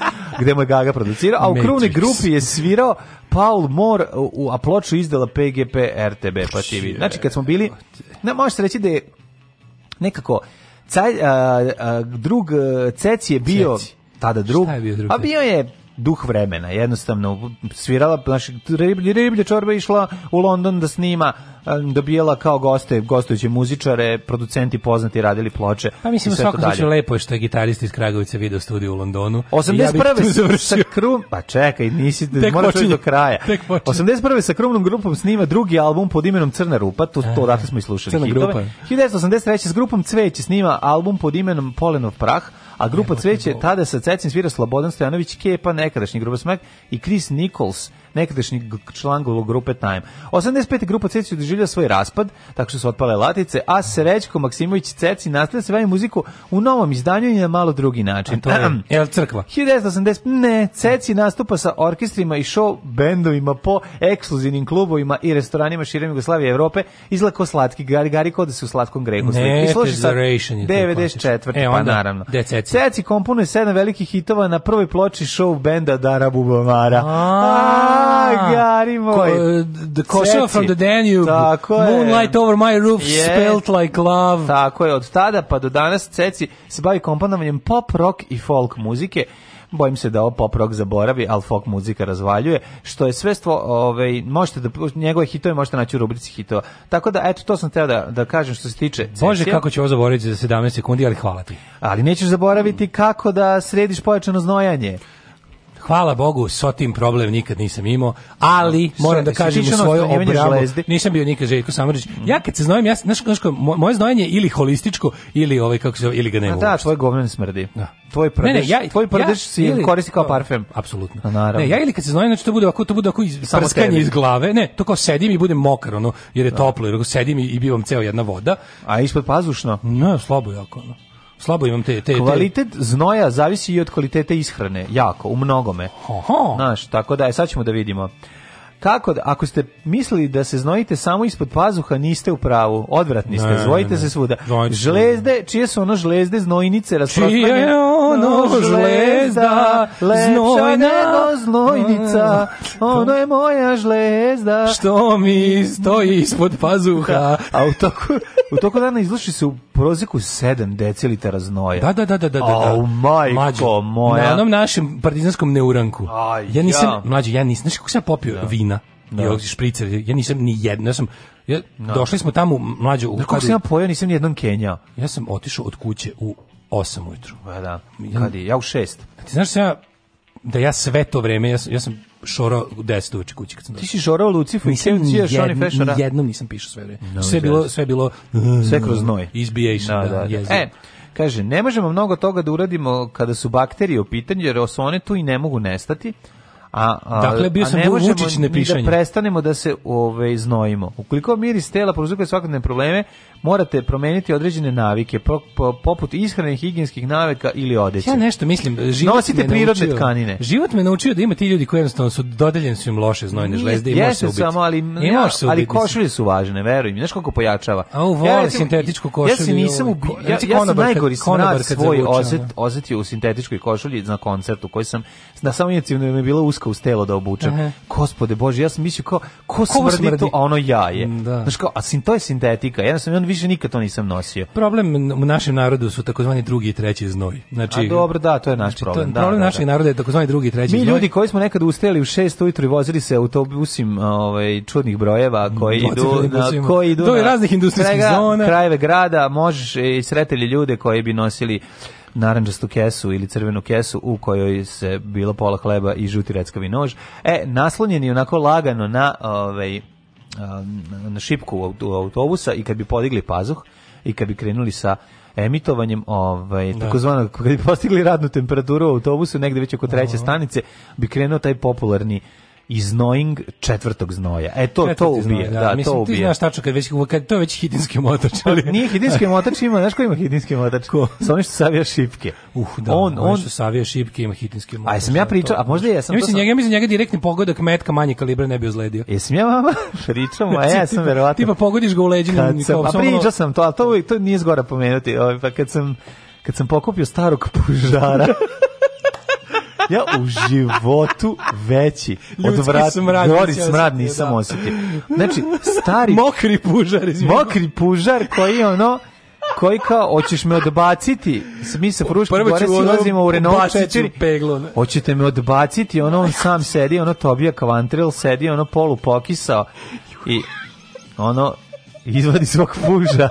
gde mu je Gaga producirao, a u krvnoj grupi je svirao Paul Moore, u, a ploču izdala PGP RTB, pa ti vidi. Znači, kad smo bili, ne, možeš reći da je nekako, caj, a, a, drug Cec je bio... Ceci. Tada drug, je bio drug? A bio je duh vremena, jednostavno svirala, znači, riblje, riblje čorba išla u London da snima, dobijala da kao goste, gostujuće muzičare, producenti poznati radili ploče. Pa mislim u svakom slučaju lepo je što je gitarista iz Kragovice video studiju u Londonu. 81. Ja sa krum, pa čekaj, nisi moraš do kraja. 81. sa krumnom grupom snima drugi album pod imenom Crna rupa, to to odatle smo i slušali. hitove. grupa. 1983. sa grupom Cveće snima album pod imenom Polenov prah a grupa Cveće tada sa Cecin svira Slobodan Stojanović, Kepa, nekadašnji Grubosmak i Chris Nichols, nekadašnji član grupe Time. 85. grupa Ceci doživlja svoj raspad, tako što su otpale latice, a Srećko Maksimović Ceci nastavlja se bavi muziku u novom izdanju i na malo drugi način. A to je, (clears throat) je crkva? 1980, ne, Ceci nastupa sa orkestrima i show bendovima po ekskluzivnim klubovima i restoranima širom Jugoslavije i Evrope, izlako slatki garigari kod da se u slatkom grehu ne, I sluši 94. E, pa onda, pa naravno. Ceci. Ceci komponuje sedam velikih hitova na prvoj ploči show benda Dara Bubamara garimo. Ko, the eh, Koševa from the Danube, Tako Moonlight je. over my roof, yeah. spelt like love. Tako je, od tada pa do danas Ceci se bavi komponovanjem pop, rock i folk muzike bojim se da ovo pop rock zaboravi, ali folk muzika razvaljuje, što je sve stvo, ovaj, možete da, njegove hitove možete naći u rubrici hitova. Tako da, eto, to sam teo da, da kažem što se tiče Cesija. Bože, kako će ovo zaboraviti za 17 sekundi, ali hvala ti. Ali nećeš zaboraviti kako da središ pojačano znojanje hvala Bogu, sa tim problem nikad nisam imao, ali da. moram da kažem u svoju obravu, nisam bio nikad Željko Samrđić. Mm. Ja kad se znojem, ja, znaš, znaš, moje znojanje ili holističko, ili, ovaj, kako se, ili ga nema. Da, tvoj govnen smrdi. Da. Tvoj prdež, ne, ne, ja, tvoj prdež ja, si ili, koristi kao parfem. Apsolutno. Ne, ja ili kad se znojem, znači to bude ovako, to bude ovako iz, prskanje iz glave, ne, to kao sedim i budem mokar, ono, jer je da. toplo, jer sedim i, i bivam ceo jedna voda. A ispod pazušno? Ne, slabo jako, ono. Slabo imam te, te, te... Kvalitet znoja zavisi i od kvalitete ishrane, jako, u mnogome. Aha. Znaš, tako da, e, sad ćemo da vidimo kako da, ako ste mislili da se znojite samo ispod pazuha niste u pravu odvratni ste znojite se svuda Zvojnici. žlezde čije su ono žlezde znojnice rasprostranjene čije je ono žlezda lepša nego znojnica (laughs) ono je moja žlezda što mi stoji ispod pazuha da, a u toku u toku dana izluči se u prozeku 7 decilitara znoja da da da da da da oh, majko Mađu, moja na onom našem partizanskom neuranku Aj, ja nisam ja. mlađi ja nisam znači kako sam popio da. vina da. i ovdje špricer. Ja nisam ni jedna, ja sam ja, no. Da. došli smo tamo mlađe u. Kako sam ja pojeo, nisam ni jednom Kenja. Ja sam otišao od kuće u 8 ujutru. Pa da. kada ja u 6. Ti znaš ja da ja sve to vreme ja sam, ja sam šorao u 10 uveče kući kad sam. Ti si šorao Lucifu i Kevin je Šoni Fešora. Da. Jednom nisam pišao sve vreme. No, sve bilo sve bilo sve kroz mm, noj. Izbijation, da, da, da. da. E, kaže ne možemo mnogo toga da uradimo kada su bakterije u pitanju jer su one tu i ne mogu nestati A, a, dakle, bio sam a ne možemo da prestanemo da se ove, ovaj, znojimo. Ukoliko miris tela prouzrokuje svakodne probleme, morate promeniti određene navike, po, po, poput ishrane higijenskih navika ili odeće. Ja nešto mislim, život Nosite me prirodne naučio, tkanine. Život me naučio da ima ti ljudi koji jednostavno su dodeljeni su im loše znojne žlezde i može se ubiti. samo, ali, I ja, se ali košulje su važne, veruj mi. Znaš koliko pojačava. A u ja, sintetičku košulju. Ja se nisam u, ja, ja, znači ja sam najgori smrad svoj oset, osetio u sintetičkoj košulji na koncertu koji sam, na samom inicijalno mi je bilo usko uz telo da obučem. Gospode Bože, ja sam mislio kao, ko, ko smrdi, smrdi, to, a ono jaje. Da. Znaš kao, a sin, to je sintetika. Ja sam, on više nikad to nisam nosio. Problem u našem narodu su takozvani drugi i treći znoj. Znači, A dobro, da, to je naš znači, problem. To, da, problem da, našeg da. naroda je takozvani drugi i treći Mi ljudi koji smo nekad ustajali u 6 ujutru i vozili se autobusim ovaj, čudnih brojeva koji idu, na, koji idu Do na, raznih industrijskih krajega, zona. Krajeve grada, možeš e, i sreteli ljude koji bi nosili naranđastu kesu ili crvenu kesu u kojoj se bilo pola hleba i žuti reckavi nož. E, naslonjeni onako lagano na ovaj na šipku autobusa i kad bi podigli pazuh i kad bi krenuli sa emitovanjem ovaj da. takozvano kad bi postigli radnu temperaturu u autobusu negde već oko treće stanice bi krenuo taj popularni i znojing četvrtog znoja. E to Četvrti to ubije, znoj, da, da to ubije. Mislim Ti znaš tačno kad već kad to već hidinski motač, pa, ali nije hidinski motač ima, znaš ko ima hidinski motač? Ko? Sa onim što savija šipke. Uh, da, on on što savija šipke ima hidinski motač. A jesam ja da, pričao, a možda jesam. Ja sam. mislim sam... njega, mislim njega direktni pogodak metka manje kalibra ne bi uzledio. Jesam ja vama (laughs) pričao, a ja sam verovatno. Tipa pogodiš ga u leđinu, kao pa sam. A pričao sam to, al to to nije zgora pomenuti. Ovaj pa kad sam kad sam pokupio starog pužara (laughs) Ja u životu veći Ljudski od vrat, smrad, gori smrad nisam da. osjetio. Znači, stari... Mokri pužar, izvijem. Mokri pužar koji ono koji kao, hoćeš me odbaciti, mi sa Fruške gore silazimo u Renault 4, peglu, ne? hoćete me odbaciti, ono on sam sedi, ono Tobija Kavantril sedi, ono polu pokisao i ono izvadi svog fuža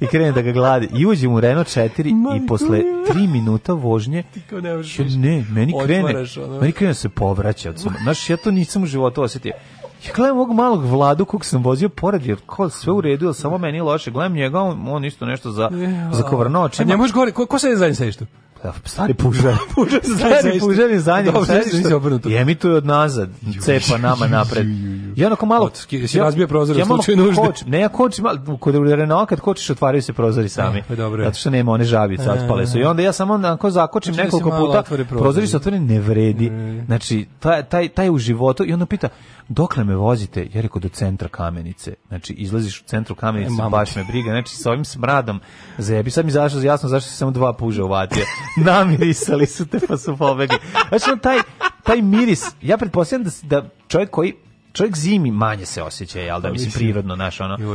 i krene da ga gladi. I uđe mu Renault 4 Man, i posle 3 minuta vožnje ti kao ne možeš. Ne, meni krene, ono. meni krene da se povraća. Znaš, ja to nisam u životu osetio. Ja gledam ovog malog vladu kog sam vozio pored, jer ko sve u redu, samo meni loše. Gledam njega, on, on isto nešto za, za kovrno očima. A njemu još gore, ko, ko se je zadnji sedištu? Stari pužar. (laughs) pužar stari pužar je za njim. Dobro, I emituje od nazad. Cepa nama napred. I onako malo... Si razbio prozor u slučaju nužde. Koč, (laughs) ne, ja kočim, kod Renault kad kočiš otvaraju se prozori sami. E, dobro je. Zato što nema one žabice, e. otpale su. I onda ja samo onako zakočim znači, da nekoliko puta, prozori se otvore, ne vredi. E. Znači, taj, taj, taj u životu. I onda pita, dokle me vozite? Ja rekao, do centra kamenice. Znači, izlaziš u centru kamenice, e, baš me briga. Znači, sa ovim smradom zajebi. Sad mi zašlo jasno zašto se samo dva puža uvatio. (laughs) namirisali su te pa su pobegli. Znači, on taj, taj miris, ja pretpostavljam da, da čovjek koji čovjek zimi manje se osjeća, jel da, pa mislim, prirodno, naš, ono. (laughs)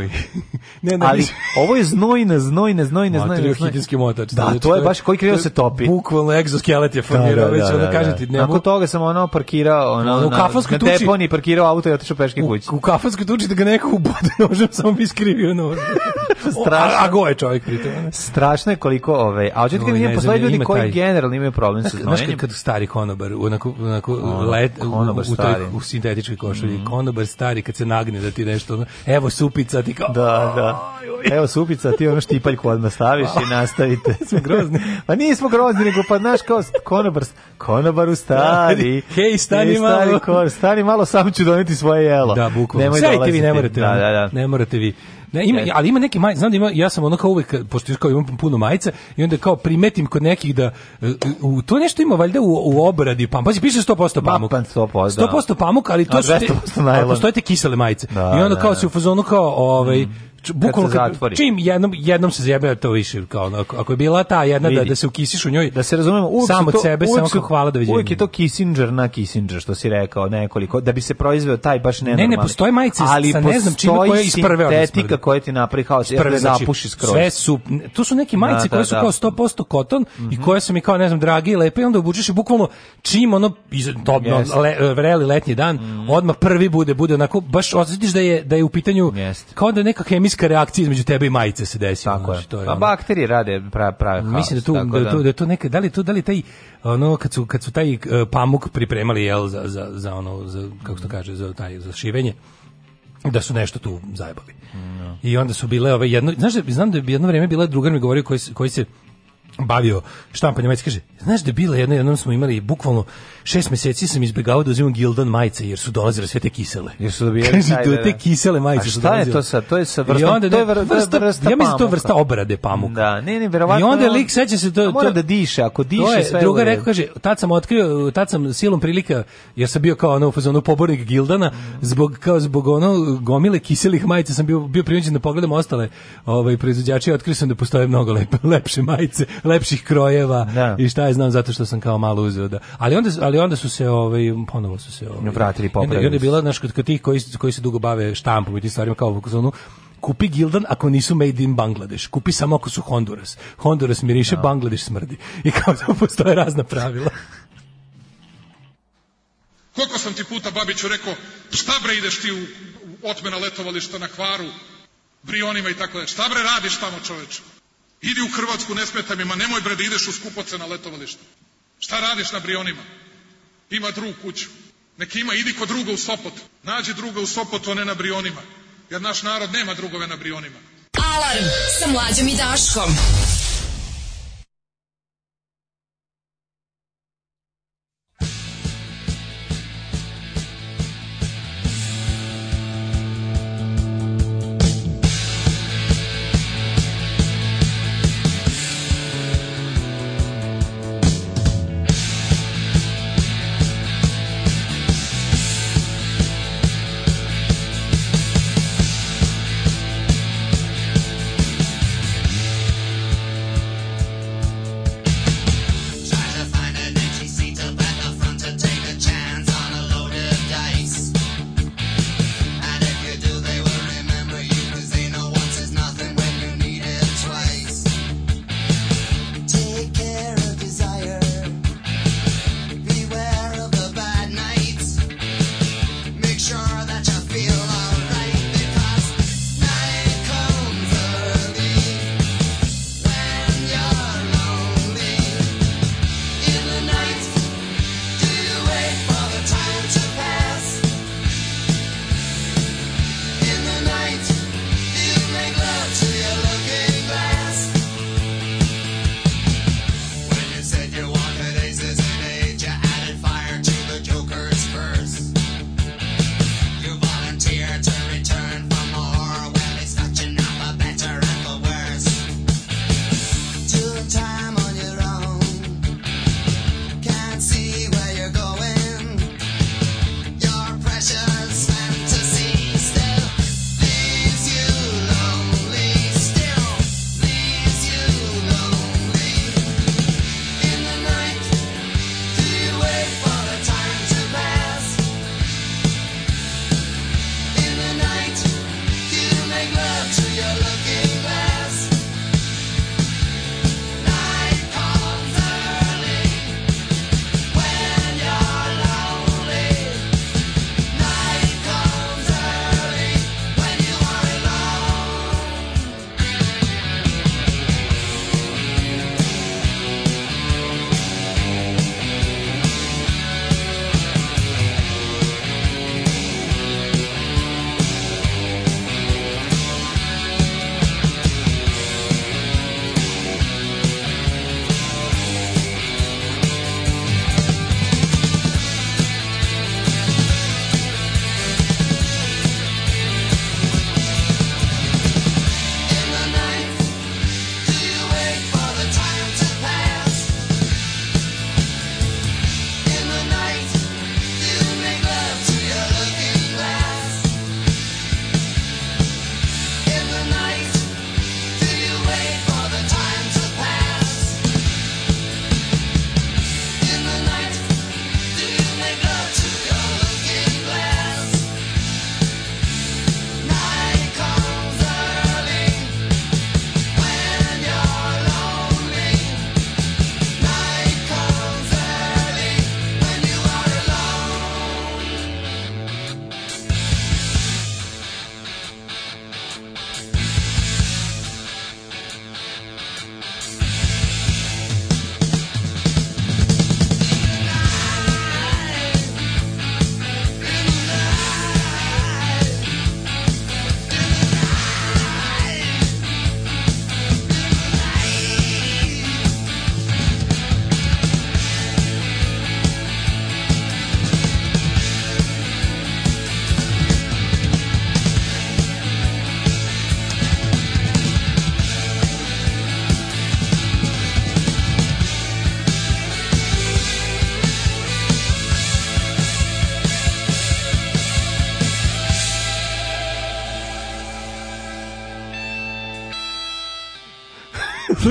ne, ne, Ali ovo je znojne, znojne, znojne, znojne. znojna. znojna. motač. Da, znači, to je baš koji krilo se topi. Bukvalno egzoskelet je da, formirao, da, već da, ono kažete. Ne, Nakon toga sam ono parkirao, ono, no, u kafanskoj tuči. Na deponi parkirao auto i otišao peške kući. U, u kafanskoj tuči da ga neko ubode (laughs) nožem, samo bi skrivio nožem. (laughs) (laughs) strašno. A, a go je čovjek pritom. Strašno je koliko ove, ovaj, a očito kad nije postoje ljudi koji taj... generalno imaju problem sa znojenjem. Znaš kad, kad stari konobar, onako, onako On, let, konobar u, u, toj, u sintetičkoj košulji, mm. konobar stari kad se nagne da ti nešto, ono, evo supica, ti kao... Da, da. Evo supica, ti ono štipaljku odmah staviš i (laughs) nastavite. (laughs) Smo grozni. Pa nismo grozni, nego pa znaš kao konobar, konobaru stari. Hej, stani, stari malo. Kor, stani malo, sam ću doneti svoje jelo. Da, bukvalno. Sajte vi, ne morate. Da, da, da. Ne morate vi. Ne, ima, ali ima neki majice, znam da ima, ja sam ono kao uvek, pošto kao imam puno majica, i onda kao primetim kod nekih da, e, e, u, to nešto ima valjda u, u obradi pamuk, pazi, piše 100% pamuk. 100%, 100% pamuk, ali da. to su te, postojete kisele majice. Da, I onda kao da, se u da. fazonu kao, ovaj, mm bukvalno kad zatvori. Čim jednom jednom se zjebe to više kao ono, ako je bila ta jedna da, Vidi. da, da se ukisiš u njoj, da se razumemo, samo od sebe, samo kao hvala doviđenja. Uvek je to Kissinger na Kissinger što si rekao nekoliko da bi se proizveo taj baš nenormalni. Ne, ne postoji majice ali sa ne znam čime koja je isprve sintetika koja ti napravi haos, jer te znači, zapuši skroz. Sve su to su neki da, majice da, koje su da, kao 100% koton mm -hmm. i mhm. koje su mi kao ne znam dragi i lepe i onda obučeš i bukvalno čim ono dobno yes. vreli letnji dan, mm. odmah prvi bude bude onako baš osetiš da je da je u pitanju kao da neka hemijska hemička reakcija između tebe i majice se desi. Tako ono, je. To je pa ono. bakterije rade pra, prave Mislim da, da, da tu da, da. To, da to neka da li to da li taj ono kad su kad su taj e, pamuk pripremali jel za, za, za ono za kako se to kaže za taj za šivenje da su nešto tu zajebali. no. I onda su bile ove jedno, znaš, da, znam da je jedno vreme bila drugar mi govorio koji, se, koji se bavio štampanjem majice kaže znaš da bila jedna jednom smo imali bukvalno šest mjeseci sam izbegavao da uzimam Gildan majice jer su dolazile sve te kisele jer su dobijali da, te da. kisele majice a šta je to sa to je sa vrstom, onda, to je vrsta, vrsta, vrsta ja mislim to vrsta obrade pamuka da ne ne verovatno i onda lik seća se to, to mora da diše ako diše to je, sve druga rekao kaže tad sam otkrio tad sam silom prilika jer sam bio kao ono fazonu pobornik Gildana zbog kao zbog ono gomile kiselih majica sam bio bio prinuđen da pogledam ostale ovaj proizvođače otkrio sam da postoje mnogo lepe (laughs) lepše majice lepših krojeva da. i šta je znam zato što sam kao malo uzeo da. Ali onda ali onda su se ovaj ponovo su se ovaj vratili popravili. I onda je bila znaš kod tih koji koji se dugo bave štampom i tim stvarima kao zonu kupi Gildan ako nisu made in Bangladesh, Kupi samo ako su Honduras. Honduras miriše, no. Da. Bangladeš smrdi. I kao to (laughs) postoje razna pravila. Koliko sam ti puta, Babiću, rekao, šta bre ideš ti u, u otmena letovališta na kvaru, brionima i tako da, šta bre radiš tamo čoveče? Idi u Hrvatsku, ne smeta mi, ma nemoj bre da ideš u skupoce na letovalište. Šta radiš na Brionima? Ima drug kuću. Neki ima, idi kod druga u Sopot. Nađi druga u Sopotu, a ne na Brionima. Jer naš narod nema drugove na Brionima. Alarm sa mlađom i Daškom.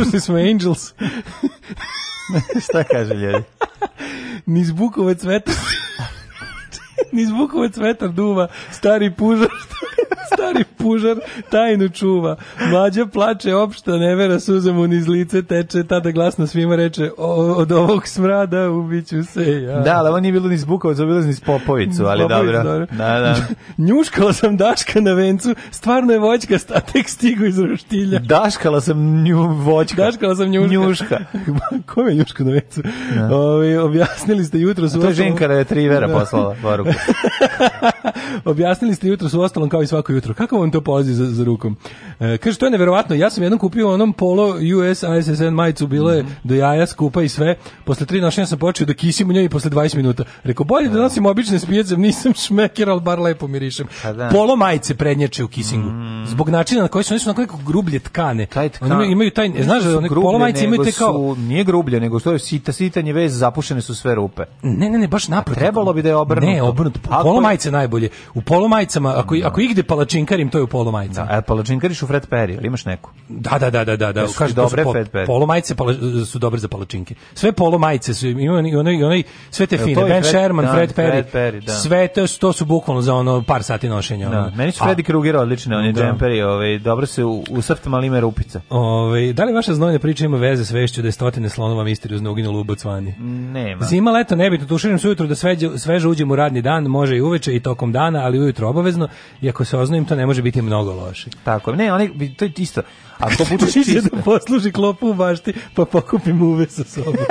Slušali smo Angels. (laughs) Šta kaže ljudi? Niz bukove cveta... Niz bukove cvetar duva, stari pužar, stari pužar tajnu čuva. Mlađa plače opšta, nevera suza mu niz lice teče, tada glasno svima reče od ovog smrada ubiću se ja. Da, ali on nije bilo ni zbukovac, ovo bilo ni spopovicu, ali Popovic, dobro. dobro. Da, da. (laughs) Njuškala sam Daška na vencu, stvarno je voćka, statek stigu iz roštilja. Daškala sam nju voćka. Daškala sam njuška. Njuška. (laughs) Ko je njuška na vencu? Da. Ovi, objasnili ste jutro... Su to je ženka retrivera da, (laughs) da. poslala poruku. objasnili ste jutro su ostalom kao i svako jutro. Kako vam to polazi za, za rukom? E, Kaže, to je neverovatno, ja sam jednom kupio onom polo US ISSN majicu, bile je mm -hmm. do jaja skupa i sve. Posle tri nošenja sam počeo da kisim u njoj i posle 20 minuta. Rekao, bolje da, da nosim obične spijecem, nisam šmeker, al bar lepo mirišem. Pa da. Polo majice prednječe u kisingu. Mm. Zbog načina na koji su, oni su onako nekako grublje tkane. Taj tkan. Oni imaju taj, ne, znaš, one polo majice imaju te kao... Su, nije grublje, nego što je sita, sitanje vez, zapušene su sve rupe. Ne, ne, ne, baš naprotiv. Trebalo bi da je obrnuto. Ne, obrnuto. Polo majice najbolje. U polo majicama, ako, da. ako igde palačinkarim, to je u polo majicama. Da, e, palačinkariš u Fred Perry Feri, ili imaš neku? Da, da, da, da, da, da. kaže dobre pet pet. Polo majice pala, su dobre za palačinke. Sve polo majice su ima i i onaj sve te fine. Ben Sherman, da, Fred Perry. Fred Perry da. Sve to, to su bukvalno za ono par sati nošenja. Da. Ono. Meni su Freddy Krueger odlične, oni da. džemperi, ovaj dobro se u, u srtama lime rupice. Ovaj, da li vaša znojna priča ima veze s vešću da je stotine slonova misteriozno uginulo u Bocvani? Nema. Zima, leto, nebitno, tuširam se ujutro da sveže sveže uđem u radni dan, može i uveče i tokom dana, ali ujutro obavezno, i ako se oznojim, to ne može biti mnogo loše. Tako, ne, oni znači to je isto. A ko pučiš (laughs) čisto... da posluži klopu u bašti, pa pokupim uve sa sobom. (laughs)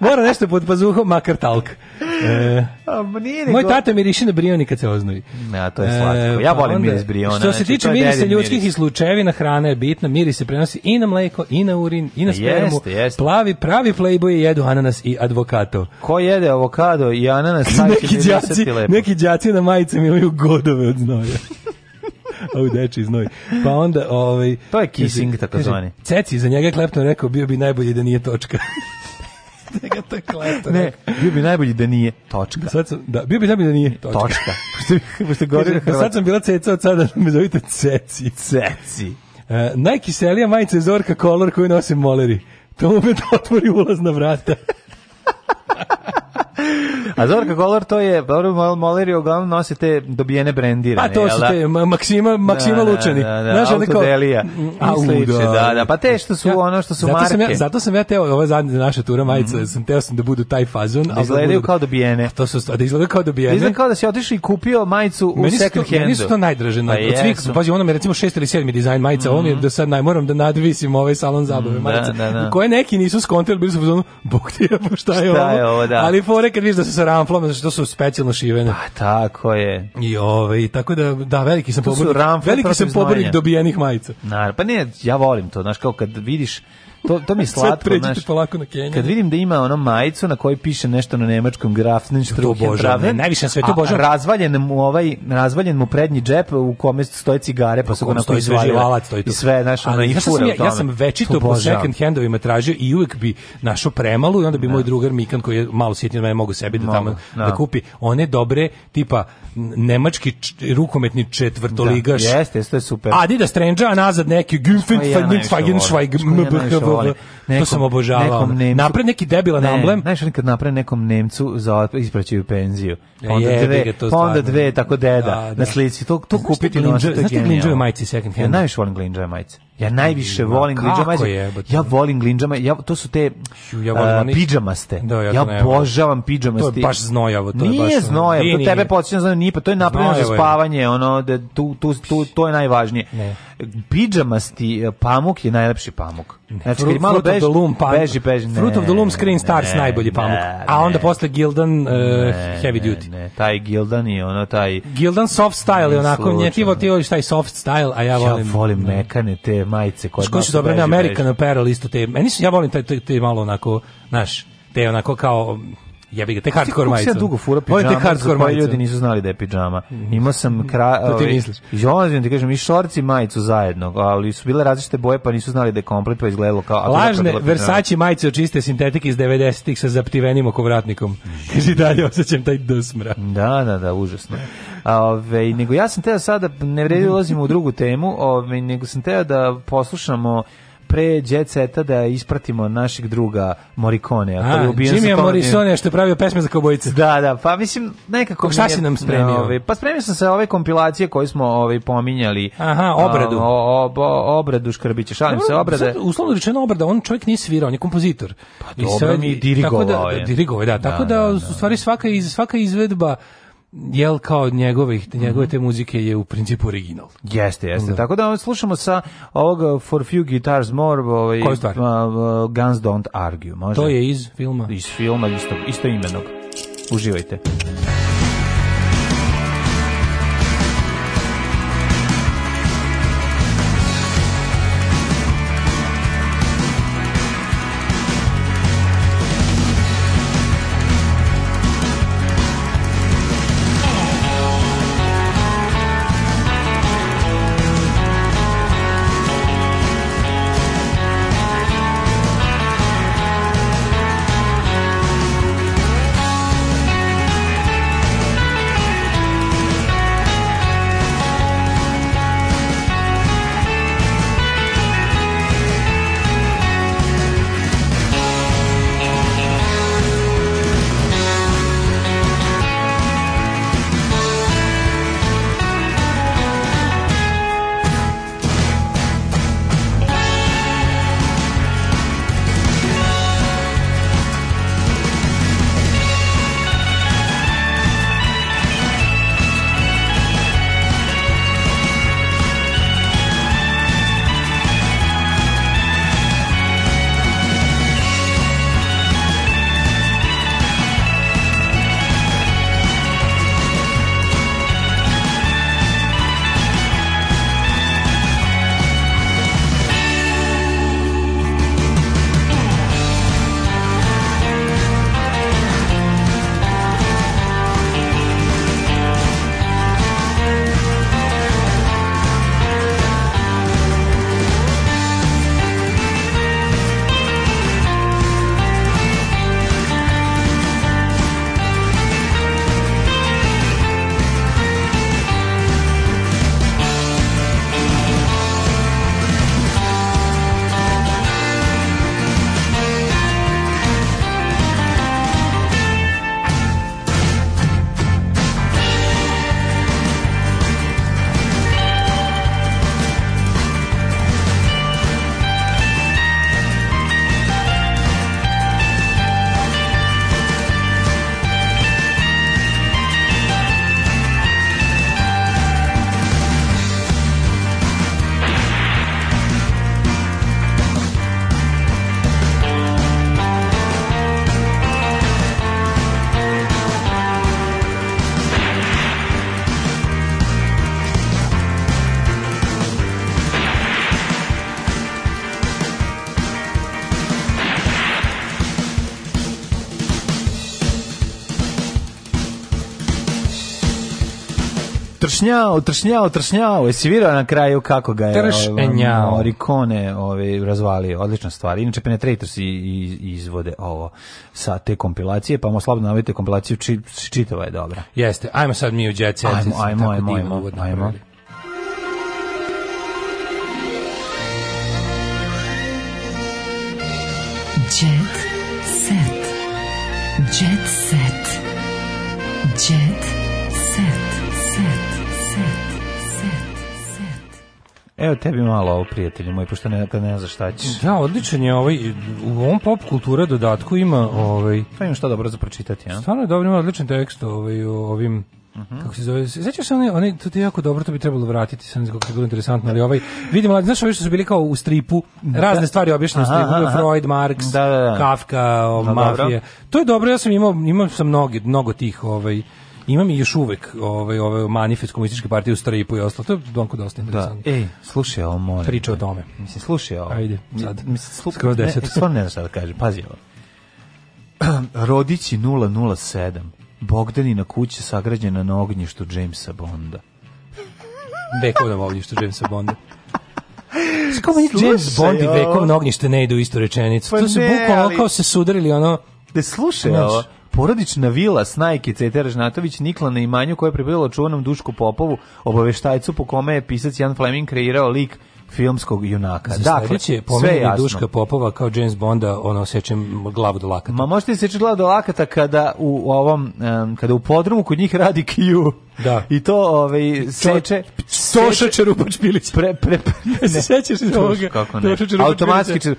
Mora nešto pod pazuhom, makar talk. E, A, nije moj go... tata miriši na brioni kad se oznoji. Ja, to je slatko. Ja e, pa volim miris briona. Što se znači, tiče mirisa ljudskih miris. i slučevina, hrana je bitna. Miris se prenosi i na mleko, i na urin, i na spermu. Jeste, jeste. Plavi, pravi playboy jedu ananas i advokato. Ko jede avokado i ananas, taj (laughs) će neki djaci, lepo. Neki djaci na majicama imaju godove od znoja u deči znoj. Pa onda, ovaj... To je kissing, kaže, tako zvani. Ceci, za njega Klepton rekao, bio bi najbolje da nije točka. Njega (laughs) da to Klepton. Ne, bio bi najbolji da nije točka. Da sad sam, da, bio bi najbolji da nije točka. Točka. (laughs) Pošto, pošto da sad sam bila ceca, od sada me zovite ceci. Ceci. Uh, najkiselija majica je Zorka Color koju nosim moleri. To mu me otvori ulaz na vrata. (laughs) A Zorka Kolar to je, pa dobro, Moleri uglavnom nosi te dobijene brendirane. A pa, to su da? te, Maksima, Maksima da, da, Lučani. Da, da, da, Znaš, autodelija. Mm, A, da. da, da, pa te što su ja, ono što su zato marke. Sam ja, zato sam ja teo, ova zadnje naša tura majica, mm -hmm. sam teo sam da budu taj fazon. Da, da izgledaju kao dobijene. A pa to su, da izgledaju kao dobijene. Izgleda kao da si otišao i kupio majicu u meni second handu. Meni su to najdraže. Pa od svih, pazi, ono me recimo šest ili sedmi dizajn majica, mm -hmm. ovo mi je mhm. do sad naj, moram da nadvisim ovaj salon zabave mhm, majica. Da, da, da. Koje neki nisu skontili, bili su u zonu, bog ti je, šta je ovo? Šta je ovo, da. Ali fore onda kad vidiš da su sa ramflom, znači to su specijalno šivene. Pa tako je. I ovaj, tako da da veliki sam pobornik. Veliki sam pobornik dobijenih majica. Na, pa ne, ja volim to, znaš kao kad vidiš To, to mi je slatko, znaš. polako na Keniju. Kad vidim da ima ono majicu na kojoj piše nešto na nemačkom Grafenstruhe, Braven, najviše na svetu bože. Razvaljen mu ovaj, razvaljen mu prednji džep u kome stoje cigare, pa su ga na koji izvali stoji to. I sve, znaš, ono, i sam ja, ja sam večito po second handovima tražio i uvek bi našo premalu i onda bi ne. Da. moj drugar Mikan koji je malo sitniji od mene mogu sebi da mogu, tamo ne. Da. da kupi one dobre tipa nemački rukometni četvrtoligaš. Da, jeste, jeste super. Adidas Strange, nazad neki Günfen Fagenschweig volim. Nekom, to sam obožavao. Nekom napred neki debilan ne, amblem. Znaš, kad napred nekom Nemcu za ispraćaju penziju. E, pa onda je, dve, to pa onda dve, tako deda. Da, da. Na slici, to, to kupiti. Znaš ti glinđove majice second e, hand? Ja najviše volim glinđove majice. Ja najviše no, volim Glinđa Ja volim glindžama. Ja, to su te ja volim uh, pidžamaste. Da, ja, ja obožavam pidžamaste. To je baš znojavo. To nije je baš, znojavo, nije, to tebe podsjećam za nije, pa to je napravljeno za spavanje, ono, da, tu, tu, tu, to je najvažnije. Ne. Pidžamasti e, pamuk je najlepši pamuk. Ne. Znači, Fruit, malo beži, loom, pan, beži, beži, ne, Fruit of the Loom Screen Stars ne, najbolji pamuk. Ne, A onda posle Gildan uh, Heavy Duty. Ne, taj Gildan i ono taj... Gildan soft style, onako, nje ti voli taj soft style, a ja volim... Ja volim mekane te majice koje Koji su dobre na American da Apparel isto te. Meni su ja volim taj te, te malo onako, znaš, te onako kao jebi ga, te hardcore majice. Ja dugo fura pidžama, te hardcore majice. ljudi nisu znali da je pidžama. Imao sam kra... To da ti ovaj, misliš? Izolazim ti kažem, i šorc majicu zajedno, ali su bile različite boje, pa nisu znali da je komplet, pa izgledalo kao... Lažne Versace majice od čiste sintetike iz 90-ih sa zaptivenim oko vratnikom. Kaži dalje, osjećam taj dosmra. Da, da, da, užasno. Ove, nego ja sam teo sada, ne vredi da ulazimo u drugu temu, ove, nego sam teo da poslušamo pre Jet Seta da ispratimo našeg druga Morikone. A, koji je ubijen Jimmy tom... što je pravio pesme za kaubojice. Da, da, pa mislim nekako... Šta si nam spremio? ove, pa spremio sam se ove kompilacije koje smo ove, pominjali. Aha, obradu. A, o, ob, obradu Škrbića, šalim se, obrade. Sad, uslovno rečeno obrada, on čovjek nije svirao, on je kompozitor. Pa dobro, mi da, dirigovao je. Dirigovao da, tako da, da, da, da, u stvari svaka, iz, svaka izvedba jel kao njegovih mhm. njegove te muzike je u principu original. Jeste, jeste. Da. Tako da slušamo sa ovog uh, For Few Guitars More, ovaj uh, uh, Guns Don't Argue, može. To je iz filma. Iz filma isto isto imenog. Uživajte. tršnjao, tršnjao, tršnjao. Jesi virao na kraju kako ga je tršnjao. Ovaj, Orikone ovaj, razvalio. Odlična stvar. Inače, Penetrators i, i, izvode ovo sa te kompilacije, pa mo slobodno navite kompilaciju, či, čitava je dobra. Jeste. Ajmo sad mi u Jet Set. Ajmo, ajmo, ajmo, ajmo, ajmo. Jet set. Jet set. Evo tebi malo ovo, prijatelju moj, pošto ne, da ne znaš šta ćeš. Da, odličan je ovaj, u ovom pop kultura dodatku ima ovaj... Pa imam šta dobro za pročitati, ja? Stvarno je dobro, ima odličan tekst ovaj, o ovim... Uh mhm. -huh. Kako se zove? Sećaš se oni, oni to ti jako dobro, to bi trebalo vratiti, sam kako je bilo interesantno, ali ovaj vidimo, znaš, ove što su bili kao u stripu, da. razne stvari objašnjene u stripu, aha. Freud, Marx, da, da, da. Kafka, o, no, da, mafije. Dobro. To je dobro, ja sam imao, imao sam mnogi, mnogo tih ovaj imam i još uvek ovaj, ovaj manifest komunističke partije u Stripu i ostalo. To je donko dosta da. interesantno. Da. Ej, slušaj ovo, molim. Priča o tome. Mislim, slušaj ovo. Ajde, sad. Mislim, slup... Skoro deset. Ne, stvarno ne znam šta da kažem, pazi ovo. (clears throat) Rodići 007. Bogdanina kuća sagrađena na ognjištu Jamesa Bonda. Vekovno ognjištu Jamesa Bonda. Kako (laughs) meni James Bond i na ognjište ne idu u istu rečenicu? Pa to se bukvalno kao se sudarili ono... Da slušaj ono, ovo porodična vila Snajke Cetera Žnatović nikla na imanju koje je pripadalo čuvanom Dušku Popovu, obaveštajcu po kome je pisac Jan Fleming kreirao lik filmskog junaka. Za dakle, će pomeni Duška Popova kao James Bonda, ono sečem glavu do lakata. Ma možete seći glavu do lakata kada u ovom um, kada u podrumu kod njih radi Q. Da. I to ovaj seče Toša Čerupač Pilić. Pre, pre, pre, (laughs) ne. Se sećaš iz ovoga? Kako ne? Automatski čer...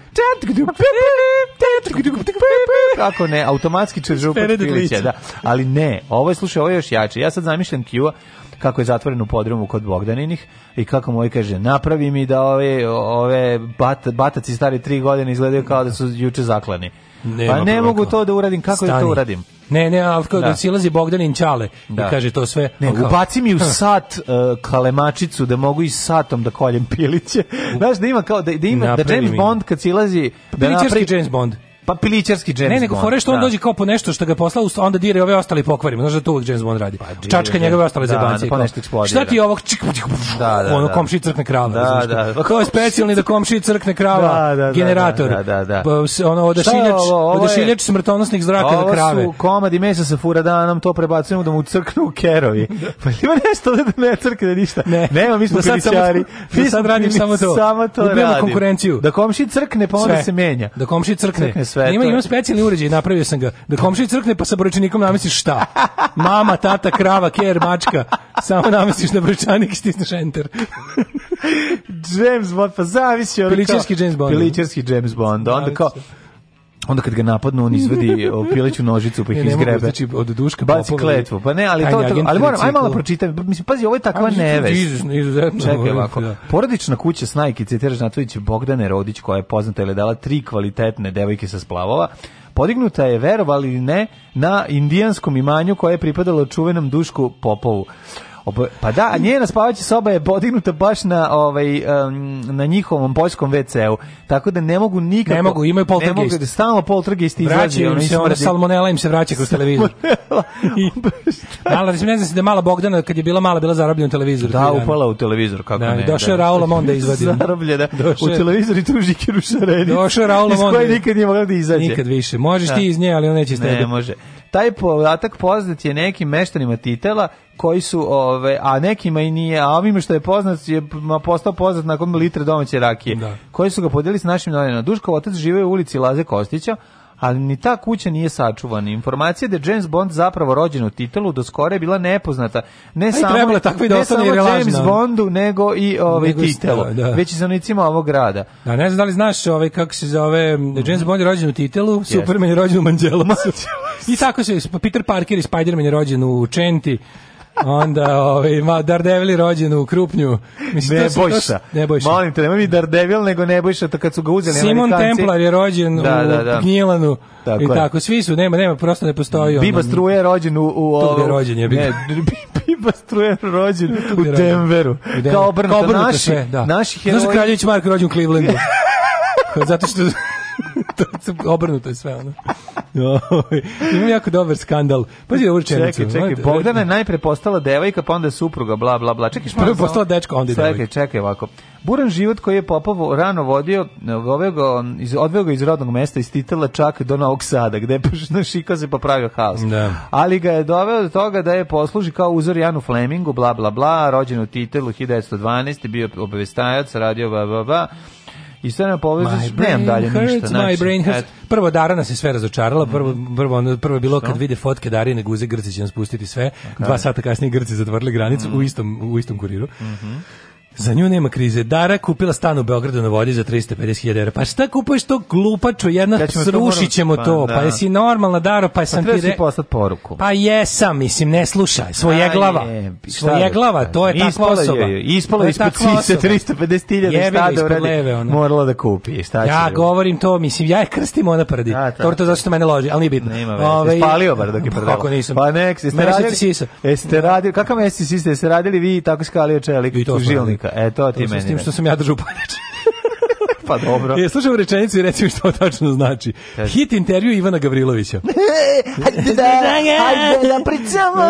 Kako ne? Automatski čerupač Pilića, da. Ali ne, ovo je, slušaj, ovo je još jače. Ja sad zamišljam Q-a kako je zatvoren u podrumu kod Bogdaninih i kako moj kaže, napravi mi da ove, ove bat, bataci stari tri godine izgledaju kao da su juče zaklani. Pa Nema pa ne problema. mogu to da uradim, kako Stani. da to uradim? Ne, ne, ali kao da, da silazi Bogdanin Čale da. i kaže to sve. Ne, kao... ubaci mi u (laughs) sat uh, kalemačicu da mogu i satom da koljem piliće. Znaš, da ima kao, da, da ima, da Napravi da James mi. Bond kad silazi... Da Piličarski napravi... James Bond. Pa pilićarski James Bond. Ne, nego fore što on da. dođe kao po nešto što ga je poslao, onda dire ove ostali pokvarimo. Znaš da to uvek James Bond radi. Pa, Čačka njegove ostale da, zebancije. Da, pa nešto eksplodira. Šta ti ovog čik, čik, da, da, ono da. komši da, da. da crkne krava. Da, da, Pa, To je specijalni da komši crkne krava. Da, da, generator. Da, da, da. Pa, ono odašiljač, odašiljač smrtonosnih zraka da krave. Ovo su komadi mesa sa furadanom, to prebacujemo da mu crknu u kerovi. (laughs) Pa ima nešto da ne crkne ništa. Ne. Nema, mi smo pilićari. Mi sad radim samo to. Samo to radim. konkurenciju. Da komši crkne, pa onda se menja. Da komši crkne sve. Ima, ima specijalni uređaj, napravio sam ga. Da komšiji crkne pa sa brojčanikom namestiš šta? Mama, tata, krava, ker, mačka. Samo namestiš na brojčanik i stisneš enter. (laughs) James Bond, pa zavisi. Piličarski James Bond. Piličarski James Bond. Onda kao, onda kad ga napadnu on izvadi (laughs) pileću nožicu pa ih izgrebe. znači od duška baci kletvu. Pa ne, ali to tako, ali moram aj malo pročitam. Mislim pazi, ovo je takva neves. Izuzetno. Čekaj ovako. Da. Porodična kuća Snajki Ceteraž Natović Bogdane Rodić koja je poznata je dala tri kvalitetne devojke sa splavova. Podignuta je, verovali ne, na indijanskom imanju koje je pripadalo čuvenom Dušku Popovu. Pa da, njena spavaća soba je podignuta baš na ovaj na njihovom poljskom WC-u. Tako da ne mogu nikako Ne mogu, imaju poltergeist. Ne mogu da stalno poltergeist izlazi, oni se ona salmonela im se vraća kroz televizor. Mala, (laughs) pa znači, ne znam se da mala Bogdana kad je bila mala bila zarobljena u televizoru. Da, upala u televizor kako da, ne. Došao da. Raul Monda da izvadi. Zarobljena u televizor i tuži Kiruša Došao Raul Monda. Iz koje da- nikad nije mogla da izađe. Nikad više. Možeš ti iz nje, ali on neće iz tebe. Ne može taj podatak poznat je nekim meštanima titela koji su ove a nekima i nije a ovima što je poznat je postao poznat nakon litre domaće rakije da. koji su ga podelili sa našim novinarima Duškov otac žive u ulici Laze Kostića ali ni ta kuća nije sačuvana. Informacija da je James Bond zapravo rođen u titulu do skore je bila nepoznata. Ne Aj, samo, trebalo, tako i da ne samo James Bondu, nego i ovaj titelu, da, da. već izanicima ovog grada. Da, ne znam da li znaš ovaj, kako se zove, James Bond je rođen u titelu, yes. Superman je rođen u Manđelu. I tako se, Peter Parker i Spider-Man je rođen u Čenti, Onda, ovaj, ma, Daredevil rođen u Krupnju. Mislim, ne bojša. Ne bojša. Molim te, nemoj mi Daredevil, nego ne bojša, to kad su ga uzeli Simon Amerikanci. Templar je rođen da, u da, da. Gnjilanu. Tako I je. tako, svi su, nema, nema, prosto ne postoji. on. Biba ono, Struje rođen u... u ovu, je rođen, je ne, (laughs) Biba Struje rođen (laughs) u Denveru. Kao obrnuto, Kao obrnuto naši, sve, da. naši heroji... Znaš, Kraljević Mark rođen u Clevelandu. (laughs) Zato što... to obrnuto je sve, ono. (laughs) Ima jako dobar skandal. Pazi ovu rečenicu. Čekaj, čekaj, Bogdana je najpre postala devojka, pa onda supruga, bla, bla, bla. Čekaj, što je postala dečka, onda je devojka. Čekaj, čekaj, ovako. Buran život koji je Popov rano vodio, odveo ga iz, odveo ga iz rodnog mesta, iz Titela čak do Novog Sada, gde je našikao se popravio haos. Da. Ali ga je doveo do toga da je posluži kao uzor Janu Flemingu, bla, bla, bla, rođen u Titelu 1912, bio obavestajac, radio, bla, bla, bla, I sad nam povezati, nemam dalje hurts, ništa. Znači, my brain hurts. Prvo Darana se sve razočarala, mhm. prvo, prvo, ono, prvo je bilo so? kad vide fotke Darine Guze, Grci će nam spustiti sve. Okay. Dva sata kasnije Grci zatvorili granicu mm. u, istom, u istom kuriru. Mm -hmm. Za nju nema krize. Dara kupila stan u Beogradu na vodi za 350.000 €. Pa šta kupuješ to glupačo, jedna ja ćemo srušit ćemo to. Pa, pa, da. jesi normalna Daro, pa, pa sam ti re... poslat poruku. Pa jesam, mislim, ne slušaj. Svoje glava. Da Svoje glava, to je takva osoba. Je, ispalo je ispod cise 350.000 stada uradi. Morala da kupi. Šta će ja govorim to, mislim, ja je krstim ona prdi. To to zašto mene loži, ali nije bitno. Nema veze. Ovaj, Spalio bar dok je pa prdao. Kako nisam. Pa nek, jeste radili. Jeste da. radili, kakav mesec jeste, jeste radili vi tako skalio čelik u žilnika. Eto, ti meni. S tim što sam ja držao (laughs) paljače pa dobro. E, slušam rečenicu i reci mi što tačno znači. Kaži. Hit intervju Ivana Gavrilovića. (laughs) Hajde da, hajde da pričamo.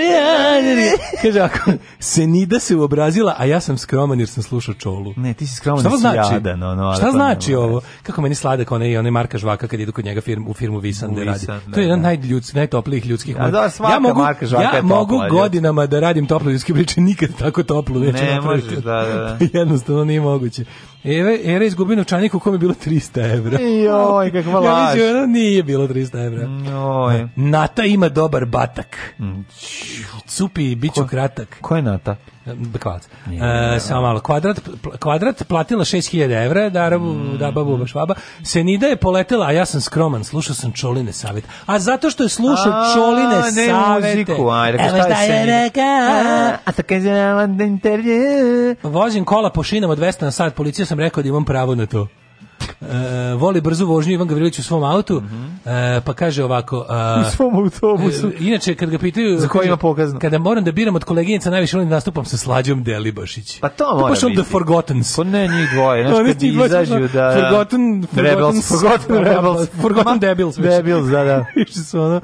(laughs) Kaže ako, Senida se uobrazila, a ja sam skroman jer sam slušao čolu. Ne, ti si skroman, šta znači? Jadan, ono, šta znači ovo? Kako meni sladak onaj, onaj Marka Žvaka kad idu kod njega firmu, u firmu Visan da radi. to je da, jedan da. najljuds, najtoplijih ljudskih. Ja, da, ja mogu, Marka Žvaka ja mogu godinama da radim toplo ljudske priče, nikad tako toplo neću Ne možeš, da, da. da. (laughs) Jednostavno nije moguće. Eve, era izgubio novčanik u kom je bilo 300 evra. Joj, kakva laž. Ja mislim, ono nije bilo 300 evra. Joj. Nata ima dobar batak. Mm. Cupi, bit ću kratak. Ko je Nata? Bekvalac. E, samo malo. Kvadrat, kvadrat platila 6000 evra, darabu, mm. da babu švaba. Senida je poletela, a ja sam skroman, slušao sam Čoline savjet. A zato što je slušao a, Čoline ne savjete. Muziku, aj, šta je Senida? Vozim kola po šinama 200 na sat, policija sam rekao da imam pravo na to. Eh, voli brzu vožnju Ivan Gavrilović u svom autu, mm -hmm. pa kaže ovako... Eh, u svom autobusu. inače, kad ga pitaju... Za kojima pokazno. Kada moram da biram od koleginica, najviše volim da nastupam sa Slađom Delibašić. Pa to, mora biti. To The Forgottens. Pa ne njih dvoje, znaš, (laughs) kad izađu da... Forgotten... Rebels. Forgotten Rebels. Forgotten Debils. Debils, da, da. (laughs) Više su ono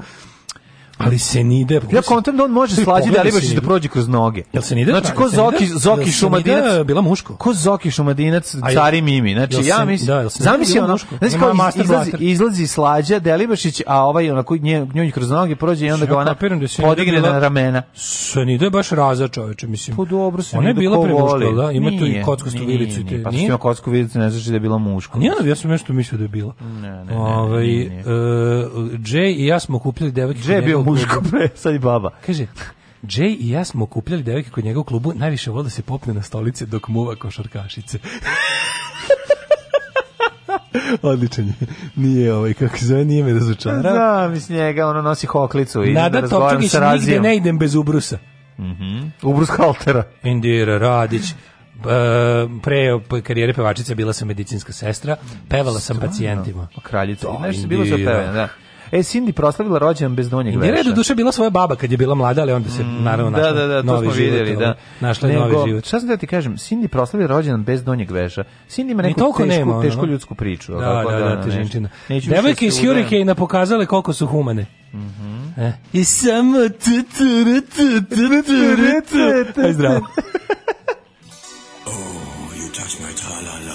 Ali se nide. Ja kontam da on može slađi da ribaš da prođe kroz noge. Jel se nide? Znači da, ko Zoki Zoki Šumadinac bila muško. Ko Zoki Šumadinac cari Mimi. Znači ja mislim da, zamisli ono znači kao izlazi izlazi slađa Delibašić, a ovaj onako nje njoj kroz noge prođe i onda ga ona da podigne na ramena. Se nide baš raza čoveče mislim. Po pa dobro se. Ona je bila premuška, da, ima tu i kockastu vilicu i te. Pa što kocku vilicu ne znači da je bila muško. Ne, ja sam nešto mislio da je bila. Ne, ne. ne. Ovaj J e, i ja smo kupili devojke. J muško pre, sad i baba. Kaže, Jay i ja smo okupljali devojke kod njega u klubu, najviše voda se popne na stolice dok muva košarkašice. (laughs) Odličan je. Nije ovaj, kako se zove, nije me razočarao. Da, mislim njega, ono nosi hoklicu i Nada da Topčagić, nigde ne idem bez ubrusa. Mm -hmm. Ubrus haltera. Indira Radić. pre karijere pevačice bila sam medicinska sestra, pevala sam Stvarno? pacijentima. Pa kraljica, nešto si bilo za pevanje, da. E, Cindy proslavila rođendan bez donjeg veša. I redu duša bila svoja baba kad je bila mlada, ali onda se mm, naravno da, našla da, da, da, novi to smo vidjeli, da. Našla je novi život. Šta sam da ti kažem, Cindy proslavila rođendan bez donjeg veša. Cindy ima neku tešku, nema, tešku ono. ljudsku priču. Da, da, da, da, težinčina. Devojke iz Hurricane pokazale koliko su humane. Mhm. E, I samo tu tu tu tu tu tu tu (laughs) (laughs)